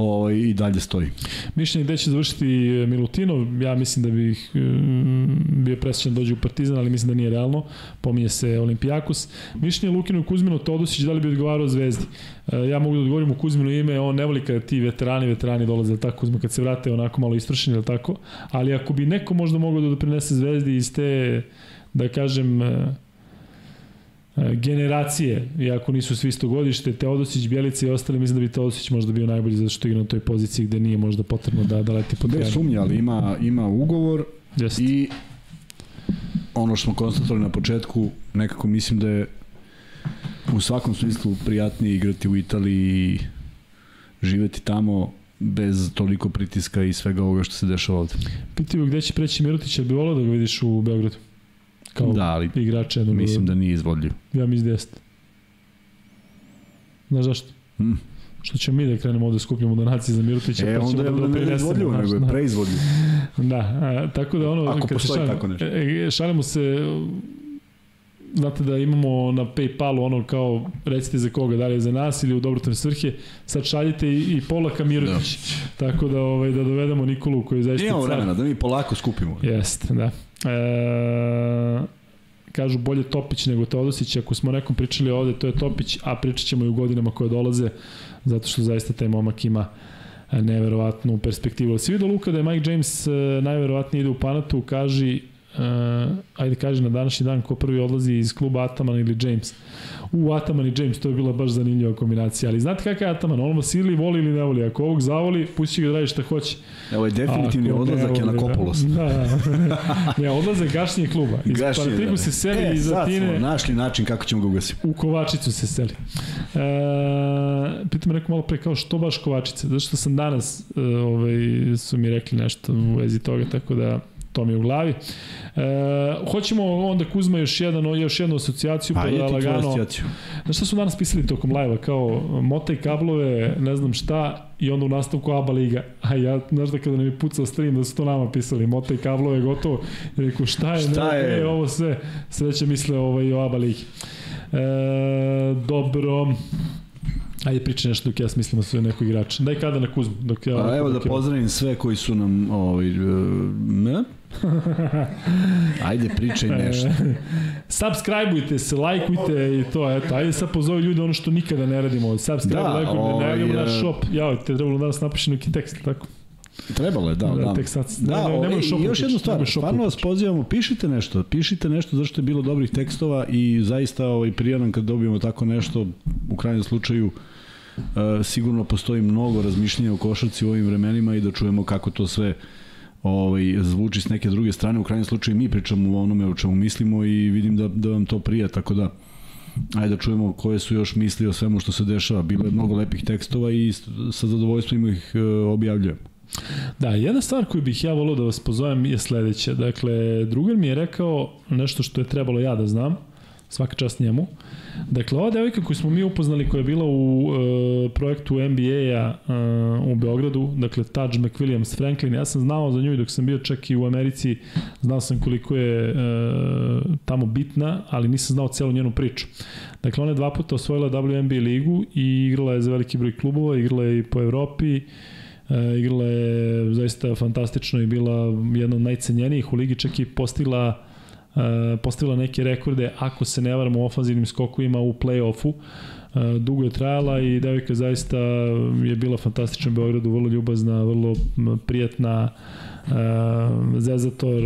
ovaj, i dalje stoji. Mišljenje gde će završiti Milutinov, ja mislim da bih mm, bio presrećan da dođe u Partizan, ali mislim da nije realno. Pominje se Olimpijakos. Mišljenje Lukinu Kuzminu Todosić, da li bi odgovarao Zvezdi? E, Ja mogu da odgovorim u Kuzminu ime, on ne voli kada ti veterani, veterani dolaze, tako Kuzma, kad se vrate onako malo istrošeni, jel tako? Ali ako bi neko možda mogao da doprinese Zvezdi iz te, da kažem, generacije, iako nisu svi istogodište, Teodosić, Bjelica i ostali, mislim da bi Teodosić možda bio najbolji zato što igra na toj poziciji gde nije možda potrebno da, da leti po Bez terenu. sumnje, ali ima, ima ugovor Jeste. i ono što smo konstatovali na početku, nekako mislim da je u svakom smislu prijatnije igrati u Italiji i živeti tamo bez toliko pritiska i svega ovoga što se dešava ovde. Pitaju gde će preći Mirotić, ali bi volao da ga vidiš u Beogradu? Kao Da, ali igrača jednog. mislim da nije izvodljiv. Ja mislim da jeste. Znaš zašto? Mm. Što ćemo mi da krenemo ovde da skupljamo donacije za Mirotića, E, pa ćemo onda je da ne doprinesemo, izvodljivo, nego je da. preizvodljiv. Da, a, tako da ono... Ako postoji šalimo- tako nešto. E, e, šalimo se, znate da imamo na Paypalu ono kao recite za koga, da li je za nas ili u dobrotvorne svrhe, sad šaljite i, i Polaka Mirotić. Tako da ovaj da dovedemo Nikolu koji je zaista Imamo vremena da mi polako skupimo. Jeste, da. E, kažu bolje Topić nego Teodosić, ako smo nekom pričali ovde, to je Topić, a pričat ćemo i u godinama koje dolaze, zato što zaista taj momak ima e, neverovatnu perspektivu. Si vidio Luka da je Mike James e, najverovatnije ide u Panatu, kaži Uh, ajde kaži na današnji dan ko prvi odlazi iz kluba Ataman ili James. U Ataman i James, to je bila baš zanimljiva kombinacija, ali znate kakav je Ataman? On vas ili voli ili ne voli. Ako ovog zavoli, pusti ga da radi šta hoće. Evo je definitivni Ako odlazak je na voli, Kopolos. Da, da. ne, odlazak gašnije kluba. Iz Gašnije, Panatiku da. se seli e, iz sad smo Atine našli način kako ćemo ga ugasiti. u Kovačicu se seli. E, pita me neko malo pre kao što baš Kovačica, zato što sam danas, e, ovaj, su mi rekli nešto u vezi toga, tako da to mi je u glavi. E, hoćemo onda Kuzma još, jedan, još jednu asocijaciju, pa Ajde da lagano... Znaš šta su danas pisali tokom live-a, kao motaj kablove, ne znam šta, i onda u nastavku ABA liga. A ja, znaš da kada nam je pucao stream, da su to nama pisali, motaj kablove, gotovo. I rekao, šta je, Šta ne, je? E, ovo sve, sreće misle ovaj, o ABA ligi. E, dobro, Ajde priče nešto dok ja smislim o sve nekog igrača. Daj kada na Kuzmu. Dok ja, A evo da pozdravim sve koji su nam ovaj e, ne? Ajde pričaj nešto. Subscribeujte se, lajkujte i to, eto, ajde sad pozovi ljudi ono što nikada ne radimo. Subscribe, Da, da, lajkujte, ne ovaj, radimo naš e, shop. Ja, te trebalo danas napiši neki tekst, tako? Trebalo je, da, Da, da. tek sad- Da, ne, ne, o, nemoj ej, šopu još jednu stvar, stvarno vas pozivamo, pišite nešto, pišite nešto zašto je bilo dobrih tekstova i zaista ovaj, prija nam kad dobijemo tako nešto, u krajnjem slučaju, e, sigurno postoji mnogo razmišljenja o košarci u ovim vremenima i da čujemo kako to sve ovaj, zvuči s neke druge strane. U krajnjem slučaju mi pričamo o onome o čemu mislimo i vidim da, da vam to prija, tako da ajde da čujemo koje su još misli o svemu što se dešava. Bilo je mnogo lepih tekstova i sa zadovoljstvom ih e, objavljujem. Da, jedna stvar koju bih ja volao da vas pozovem je sledeća. Dakle, drugar mi je rekao nešto što je trebalo ja da znam, svaka čast njemu. Dakle, ova devojka koju smo mi upoznali, koja je bila u uh, projektu NBA-a uh, u Beogradu, dakle, Taj McWilliams Franklin, ja sam znao za nju i dok sam bio čak i u Americi, znao sam koliko je uh, tamo bitna, ali nisam znao celu njenu priču. Dakle, ona je dva puta osvojila WNBA ligu i igrala je za veliki broj klubova, igrala je i po Evropi, E, igrala je zaista fantastično i bila jedna od najcenjenijih u ligi, čak i postigla e, postavila neke rekorde, ako se ne varamo ofanzivnim skokovima u play-offu. E, dugo je trajala i devojka zaista je bila fantastična u Beogradu, vrlo ljubazna, vrlo prijatna, e, Zezator,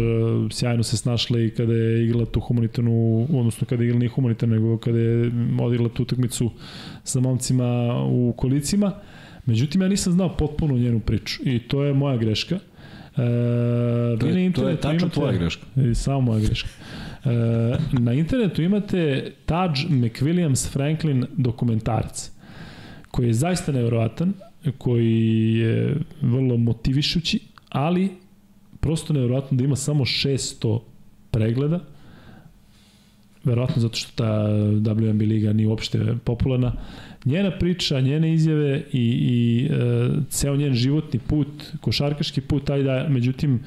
sjajno se snašla i kada je igrala tu humanitarnu, odnosno kada je igrala nije humanitarnu, nego kada je odigrala tu utakmicu sa momcima u kolicima. Međutim, ja nisam znao potpuno njenu priču i to je moja greška. E, to, je, to je tačno tvoja greška. I samo moja greška. E, na internetu imate Taj McWilliams Franklin dokumentarac koji je zaista nevjerovatan, koji je vrlo motivišući, ali prosto nevjerovatno da ima samo 600 pregleda, verovatno zato što ta WNB liga nije uopšte popularna, njena priča, njene izjave i, i e, ceo njen životni put, košarkaški put, taj da, međutim,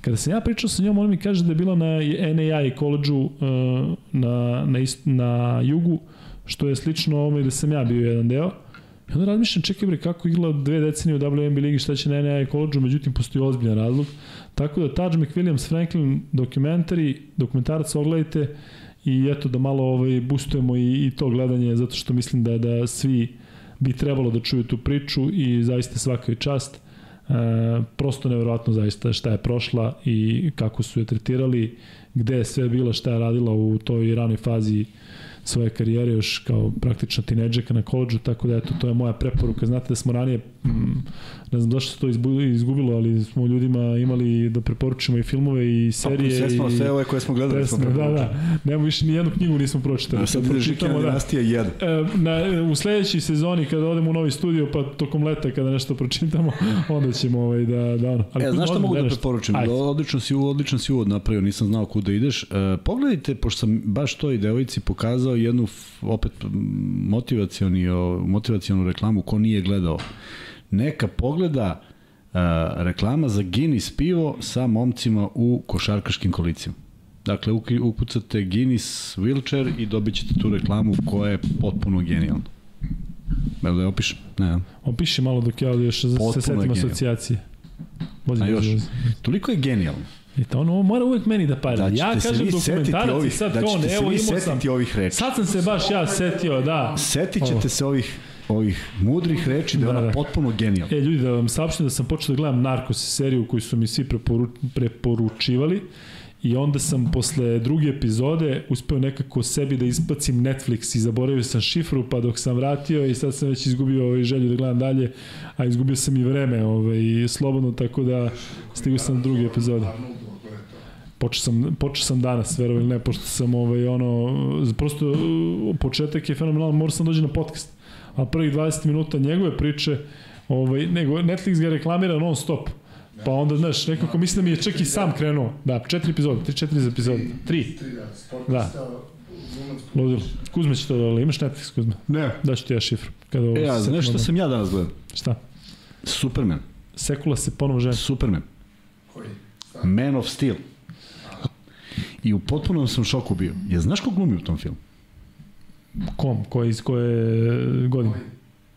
kada sam ja pričao sa njom, ona mi kaže da je bila na NAI koleđu e, na, na, ist, na jugu, što je slično ovome gde sam ja bio jedan deo. I onda razmišljam, čekaj bre, kako igrala dve decenije u WNBA ligi, šta će na NAI koleđu, međutim, postoji ozbiljan razlog. Tako da Taj McWilliams Franklin dokumentari, dokumentarac ogledajte, i eto da malo ovaj boostujemo i, i to gledanje zato što mislim da da svi bi trebalo da čuju tu priču i zaista svaka je čast. E, prosto neverovatno zaista šta je prošla i kako su je tretirali, gde je sve bila, šta je radila u toj ranoj fazi svoje karijere još kao praktična tineđeka na koleđu, tako da eto, to je moja preporuka. Znate da smo ranije, ne znam zašto se to izgubilo, ali smo ljudima imali da preporučimo i filmove i serije. Sve smo, sve ove koje smo gledali pesme, smo Da, da, nema više ni jednu knjigu nismo pročitali. A sad ide Žikina da, dinastija 1. E, na, u sledećoj sezoni kada odemo u novi studio, pa tokom leta kada nešto pročitamo, onda ćemo ovaj, da, da ono. Ali e, znaš šta mogu da preporučim? Ajde. Odlično si, odlično si uvod napravio, nisam znao kuda ideš. E, pogledajte, pošto sam baš toj devojci pokazao jednu opet motivacioni, motivacionu reklamu ko nije gledao. Neka pogleda uh, reklama za Guinness pivo sa momcima u košarkaškim kolicima. Dakle, ukucate Guinness wheelchair i dobit ćete tu reklamu koja je potpuno genijalna. Evo da je opišem? Ne. Opiši malo dok ja još se setim asocijacije. Vozi, A još, toliko je genijalno I to ono mora uvek meni da pada. Da ja kažem dokumentarac i sad da to ne, evo imao sam. ovih reči. Sad sam se baš ja setio, da. Setit ćete Ovo. se ovih ovih mudrih reči da je da, ona da. potpuno genijalna. E, ljudi, da vam saopštim da sam počeo da gledam Narcos seriju koju su mi svi preporu, preporučivali i onda sam posle druge epizode uspeo nekako sebi da ispacim Netflix i zaboravio sam šifru, pa dok sam vratio i sad sam već izgubio ovaj želju da gledam dalje, a izgubio sam i vreme ovaj, slobodno, tako da stigao sam do druge epizode. Počeo sam, počeo sam danas, verovo ili ne, pošto sam ovaj, ono, prosto početak je fenomenalan, morao sam dođi na podcast. A prvih 20 minuta njegove priče, ovaj, nego Netflix ga reklamira non stop. Pa onda, znaš, nekako mislim da mi je čak i sam krenuo. Da, četiri epizode, tri, četiri epizode. Tri. Da. Ludilo. Kuzme će to da imaš Netflix, Kuzme? Ne. Da ću ti ja šifru. Kada e, ja, znaš što sam ja danas gledao? Šta? Superman. Sekula se ponovo žena. Superman. Man of Steel. I u potpunom sam šoku bio. Je znaš ko glumi u tom filmu? Kom? Ko iz koje godine?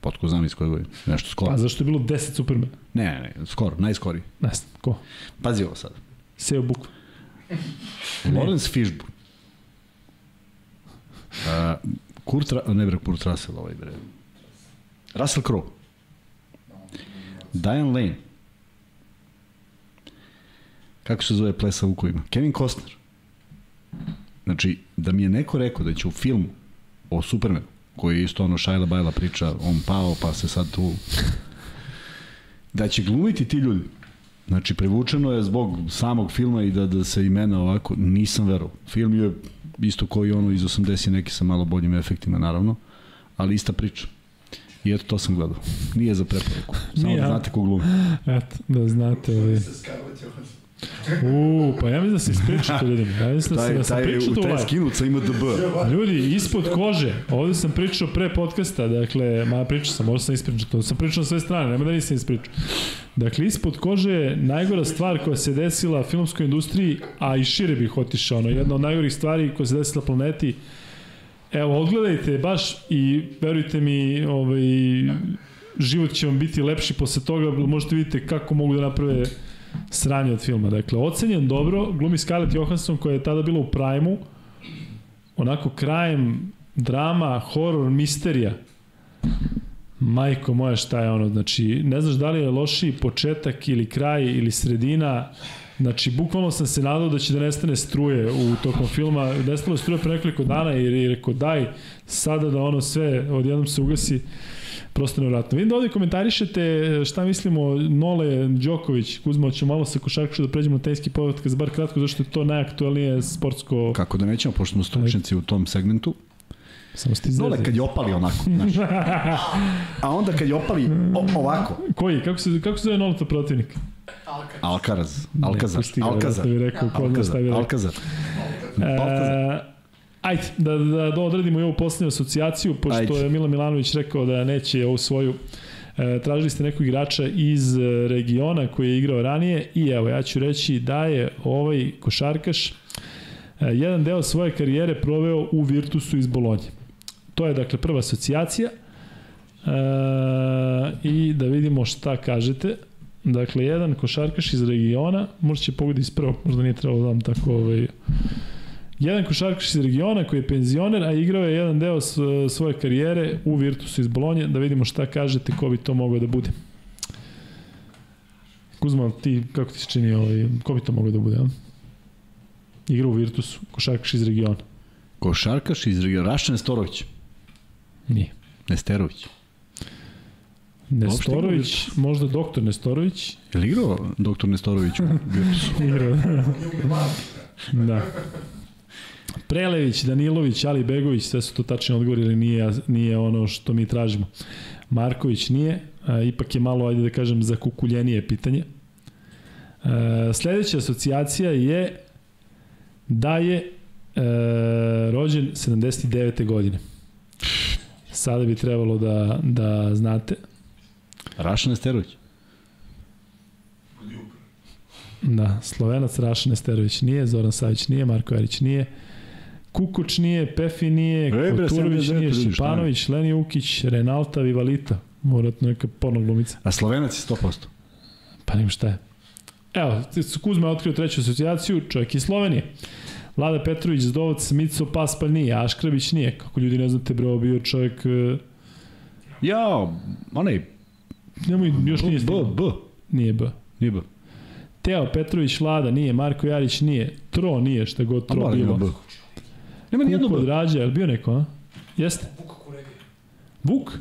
Potko znam iz koje godine. Nešto skoro. Pa zašto je bilo 10 Superman? Ne, ne, ne, skoro, najskori. Ne znam, ko? Pazi ovo sad. Seo Buk. Lawrence Fishburne. Uh, Kurt, Ra ne bre, Kurt Russell, ovaj bre. Russell Crowe. Diane Lane. Kako se zove plesa u kojima? Kevin Costner. Znači, da mi je neko rekao da će u filmu o Supermanu, koji je isto ono Šajla Bajla priča, on pao, pa se sad tu... Da će glumiti ti ljudi. Znači, prevučeno je zbog samog filma i da, da se imena ovako, nisam verovao. Film je isto koji ono iz 80 neki sa malo boljim efektima, naravno, ali ista priča. I eto, to sam gledao. Nije za preporuku. Samo Nije, da znate ko glumi. Eto, da znate. Ovaj. U, pa ja mislim da se ispričao to ljudima. Ja mislim da, se, Taj, da sam taj, pričao to taj live. skinut sa IMDB. Ljudi, ispod kože, ovde sam pričao pre podcasta, dakle, ma pričao sam, možda sam ispričao to, sam pričao na sve strane, nema da nisam ispričao. Dakle, ispod kože je najgora stvar koja se desila filmskoj industriji, a i šire bih otišao, ono, jedna od najgorih stvari koja se desila planeti. Evo, odgledajte baš i verujte mi, ovaj, život će vam biti lepši posle toga, možete vidite kako mogu da naprave sranje od filma. Dakle, ocenjen dobro, glumi Scarlett Johansson koja je tada bila u Prime-u, onako krajem drama, horor, misterija. Majko moja, šta je ono? Znači, ne znaš da li je lošiji početak ili kraj ili sredina. Znači, bukvalno sam se nadao da će da nestane struje u tokom filma. Nestalo je struje pre nekoliko dana i rekao daj sada da ono sve odjednom se ugasi prosto nevratno. Vidim da ovde komentarišete šta mislimo Nole Đoković, Kuzma, ćemo malo sa košarkašu da pređemo na tenski podcast, bar kratko, zašto je to najaktualnije sportsko... Kako da nećemo, pošto smo stručnjaci u tom segmentu. Samo ste Dole izrezali. kad je opali onako, znaš. A onda kad je opali o, ovako. Koji? Kako se, kako se zove Noleta protivnik? Alka. Alcaraz, Alcazar, pusti ga, Alcazar, da bi rekao, ko zna ajde, da, da, da odradimo i ovu poslednju asocijaciju, pošto Ajde. je Milan Milanović rekao da neće ovu svoju E, tražili ste nekog igrača iz e, regiona koji je igrao ranije i evo ja ću reći da je ovaj košarkaš e, jedan deo svoje karijere proveo u Virtusu iz Bolonje. To je dakle prva asocijacija e, i da vidimo šta kažete. Dakle, jedan košarkaš iz regiona, možda će pogodi iz prvog, možda nije trebalo da vam tako ovaj, Jedan košarkaš iz regiona koji je penzioner, a igrao je jedan deo svoje karijere u Virtusu iz Bolonje, da vidimo šta kažete, ko bi to mogao da bude. Kuzma, ti, kako ti se čini, ovaj, ko bi to mogao da bude? Igra u Virtusu, košarkaš iz regiona. Košarkaš iz regiona, Raša Nestorović. Nije. Nesterović. Nestorović, možda doktor Nestorović. Je li igrao doktor Nestorović u Virtusu? Igrao. da. Prelević, Danilović, Ali Begović, sve su to tačni odgovori, ali nije, nije ono što mi tražimo. Marković nije, a, ipak je malo, ajde da kažem, zakukuljenije pitanje. E, sledeća asocijacija je da je e, rođen 79. godine. Sada bi trebalo da, da znate. Raša Nesterović. Da, Slovenac Raša Nesterović nije, Zoran Savić nije, Marko Jarić nije, Kukoč nije, Pefi nije, E, Koturović 79, nije? Šipanović, Leni Ukić, Renalta, Vivalita. Vjerojatno neka porno glumica. A Slovenac je 100%. Pa nim šta je. Evo, Kuzma je otkrio treću asocijaciju, čovjek iz Slovenije. Vlada Petrović, Zdovac, Mico, Paspalj nije, Aškrabić nije. Kako ljudi ne znate, bre, ovo bio čovjek... e, Ja, onaj, Nemoj, još nije B, stigao. B, Nije B. nije B. Teo Petrović Vlada nije, Marko Jarić nije, Tro nije, šta god Tro da bilo. Nema ni jedno Kuko od B. Rađa, je li bio neko, a? Jeste? Vuka Kuregija. Vuk?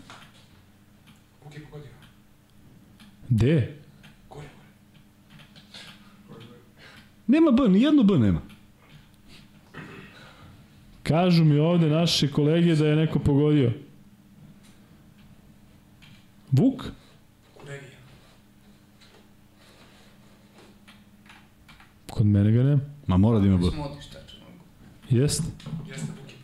Vuk je pogodio. Gde? Gore, gore. Nema B, ni jedno B nema. Kažu mi ovde naše kolege da je neko pogodio. Vuk? Kuregija. Kod mene ga nema. Ma mora da ima B. Smo. Jeste. Jeste je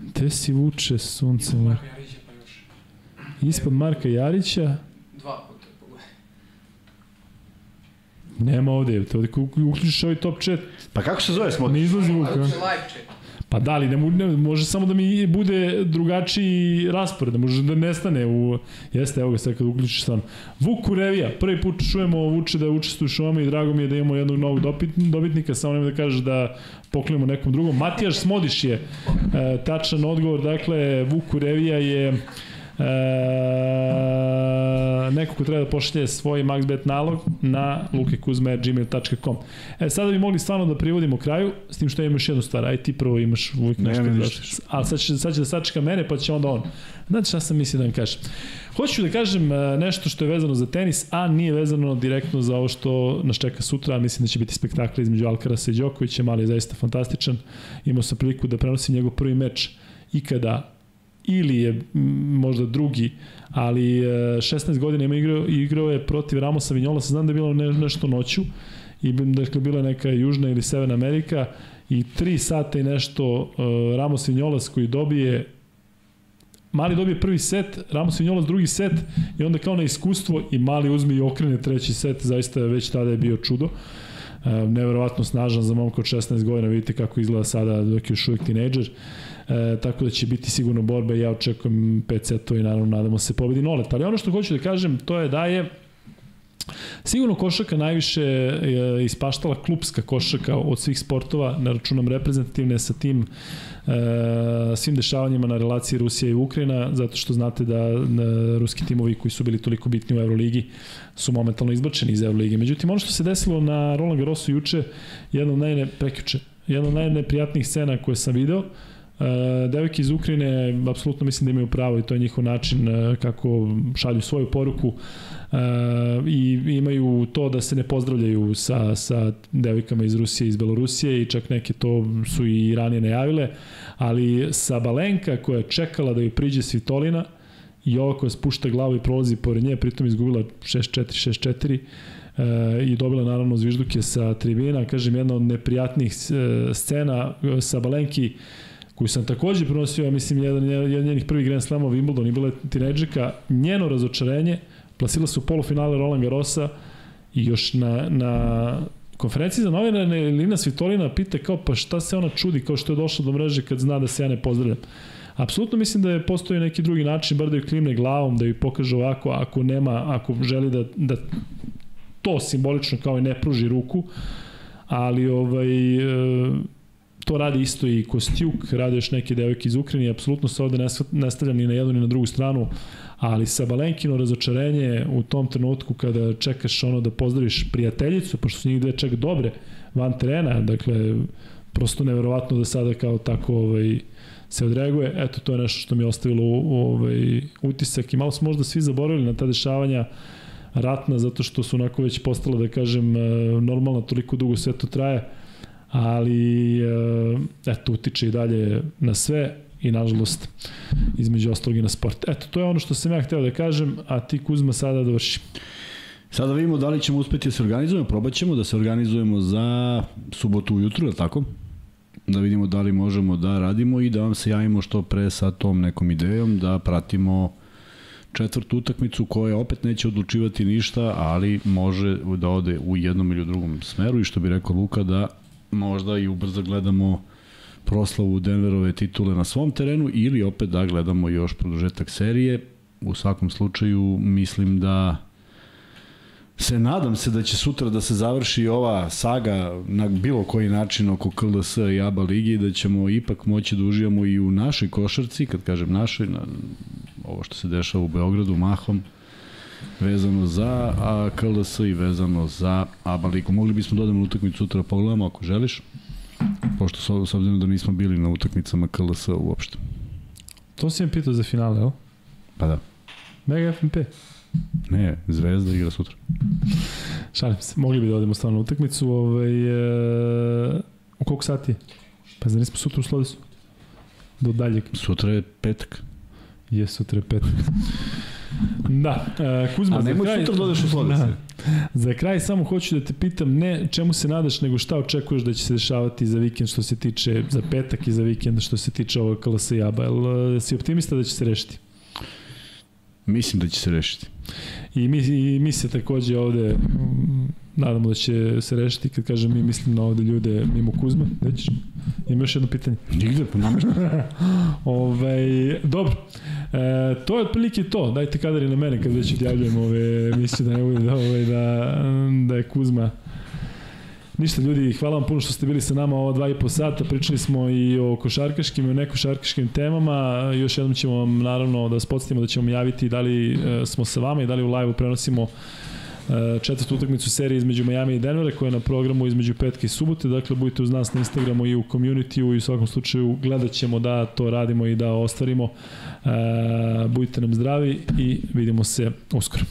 prvi. Te si vuče sunce. Ispod. Marka Jarića pa još. Ispod Marka Jarića. Dva puta je pogledaj. Nema ovde. Te ovde uključiš ovaj top chat. Pa kako se zove smo? Ne izlazi Vuk. Ali a? će live chat. Pa da li, ne, ne, može samo da mi bude drugačiji raspored, da može da nestane u... Jeste, evo ga sad kad uključiš stvarno. Vuk Kurevija, prvi put čujemo Vuče da učestvuje u šovama i drago mi je da imamo jednog novog dobitnika, samo nemoj da kažeš da poklonimo nekom drugom. Matijaš Smodiš je e, tačan odgovor, dakle Vuk Kurevija je e, neko ko treba da pošalje svoj MaxBet nalog na lukekuzme.gmail.com E, sada bi mogli stvarno da privodimo kraju, s tim što ja imam još jednu stvar, aj ti prvo imaš uvijek Ne, nešto nemam da došliš. Ali sad će, sad će da sačeka mene, pa će onda on. Znate šta sam mislio da vam kažem? Hoću da kažem e, nešto što je vezano za tenis, a nije vezano direktno za ovo što nas čeka sutra, mislim da će biti spektakl između Alcarasa i Đokovića, mali je zaista fantastičan. Imao sam priliku da prenosim njegov prvi meč ikada ili je možda drugi, ali e, 16 godina ima igrao, igrao je protiv Ramosa Vinjolasa, znam da je bilo ne, nešto noću, i dakle bila je neka Južna ili Severna Amerika i 3 sata i nešto uh, Ramos Vinjolas koji dobije Mali dobije prvi set, Ramos Vinjolas drugi set i onda kao na iskustvo i Mali uzme i okrene treći set, zaista već tada je bio čudo. Uh, neverovatno snažan za momka od 16 godina, vidite kako izgleda sada dok je još uvijek tinejdžer. E, tako da će biti sigurno borba i ja očekujem 5 setova i naravno nadamo se pobedi Nolet. Ali ono što hoću da kažem to je da je Sigurno košaka najviše je ispaštala klubska košaka od svih sportova, ne računam reprezentativne sa tim e, svim dešavanjima na relaciji Rusija i Ukrajina, zato što znate da e, ruski timovi koji su bili toliko bitni u Euroligi su momentalno izbačeni iz Euroligi. Međutim, ono što se desilo na Roland Garrosu juče, jedna od najne, prekjuče, jedna od najneprijatnijih scena koje sam video, Uh, devojke iz Ukrajine apsolutno mislim da imaju pravo i to je njihov način uh, kako šalju svoju poruku uh, i imaju to da se ne pozdravljaju sa, sa devojkama iz Rusije iz Belorusije i čak neke to su i ranije najavile, ali sa Balenka koja je čekala da joj priđe Svitolina i ova koja spušta glavu i prolazi pored nje, pritom izgubila 6-4, 6-4, e, i dobila naravno zvižduke sa tribina, kažem jedna od neprijatnih e, scena sa Balenki koju sam takođe prenosio, ja mislim, jedan, jedan njenih prvih Grand Slamova Wimbledon i bila je tineđika, njeno razočarenje, plasila su polufinale Roland Garrosa i još na, na konferenciji za novinare Lina Svitolina pita kao pa šta se ona čudi kao što je došla do mreže kad zna da se ja ne pozdravljam. Apsolutno mislim da je postoji neki drugi način, bar da ju klimne glavom, da ju pokaže ovako, ako nema, ako želi da, da to simbolično kao i ne pruži ruku, ali ovaj, e, to radi isto i Kostjuk, radi još neke devojke iz Ukrajine, apsolutno se ovde ne stavlja ni na jednu ni na drugu stranu, ali sa Balenkino razočarenje u tom trenutku kada čekaš ono da pozdraviš prijateljicu, pošto su njih dve čak dobre van terena, dakle, prosto neverovatno da sada kao tako ovaj, se odreaguje. Eto, to je nešto što mi je ostavilo ovaj, utisak i malo smo možda svi zaboravili na ta dešavanja ratna, zato što su onako već postala, da kažem, eh, normalno toliko dugo sve to traje ali eh, eto, utiče i dalje na sve i nažalost između ostalog i na sport. Eto, to je ono što sam ja hteo da kažem, a ti Kuzma sada dovrši. Sada vidimo da li ćemo uspeti da se organizujemo, probat ćemo da se organizujemo za subotu ujutru, je tako? Da vidimo da li možemo da radimo i da vam se javimo što pre sa tom nekom idejom, da pratimo četvrtu utakmicu koja opet neće odlučivati ništa, ali može da ode u jednom ili u drugom smeru i što bi rekao Luka da možda i ubrzo gledamo proslavu Denverove titule na svom terenu ili opet da gledamo još produžetak serije. U svakom slučaju mislim da se nadam se da će sutra da se završi ova saga na bilo koji način oko KLS i ABA ligi da ćemo ipak moći da uživamo i u našoj košarci, kad kažem našoj, na, ovo što se dešava u Beogradu mahom, vezano za a, KLS i vezano za ABA ligu. Mogli bismo dodati utakmicu sutra da pogledamo ako želiš, pošto s obzirom da nismo bili na utakmicama KLS uopšte. To si mi pitao za finale, evo? Pa da. Mega FNP. Ne, Zvezda igra sutra. Šalim se, mogli bi da odemo stvarno na utakmicu. Ovaj, e, u koliko sati je? Pa zna nismo sutra u Slodesu? Do daljeg. Sutra je petak. Je, sutra je petak. Da, uh, Kuzma, A nemoj kraj, sutra dodeš u Slodesu. Da, za kraj samo hoću da te pitam ne čemu se nadaš, nego šta očekuješ da će se dešavati za vikend što se tiče, za petak i za vikend što se tiče ovog KLS i ABA. Jel, si optimista da će se rešiti? Mislim da će se rešiti. I mi, i mi se takođe ovde nadamo da će se rešiti, kad kažem mi mislim na ovde ljude mimo Kuzme, ćeš? Ima još jedno pitanje. Nigde, pa namešta. Ovaj, dobro, e, to je otprilike to. Dajte kadar i na mene kad već odjavljujem ove emisije da ne bude da, ovaj, da, da je Kuzma Ništa ljudi, hvala vam puno što ste bili sa nama ova dva i po sata. Pričali smo i o košarkaškim i o nekošarkaškim temama. Još jednom ćemo vam naravno da spodsjetimo da ćemo javiti da li e, smo sa vama i da li u live-u prenosimo četvrtu utakmicu serije između Miami i Denvera koja je na programu između petka i subote. Dakle, budite uz nas na Instagramu i u community-u i u svakom slučaju gledat ćemo da to radimo i da ostvarimo. E, budite nam zdravi i vidimo se uskoro.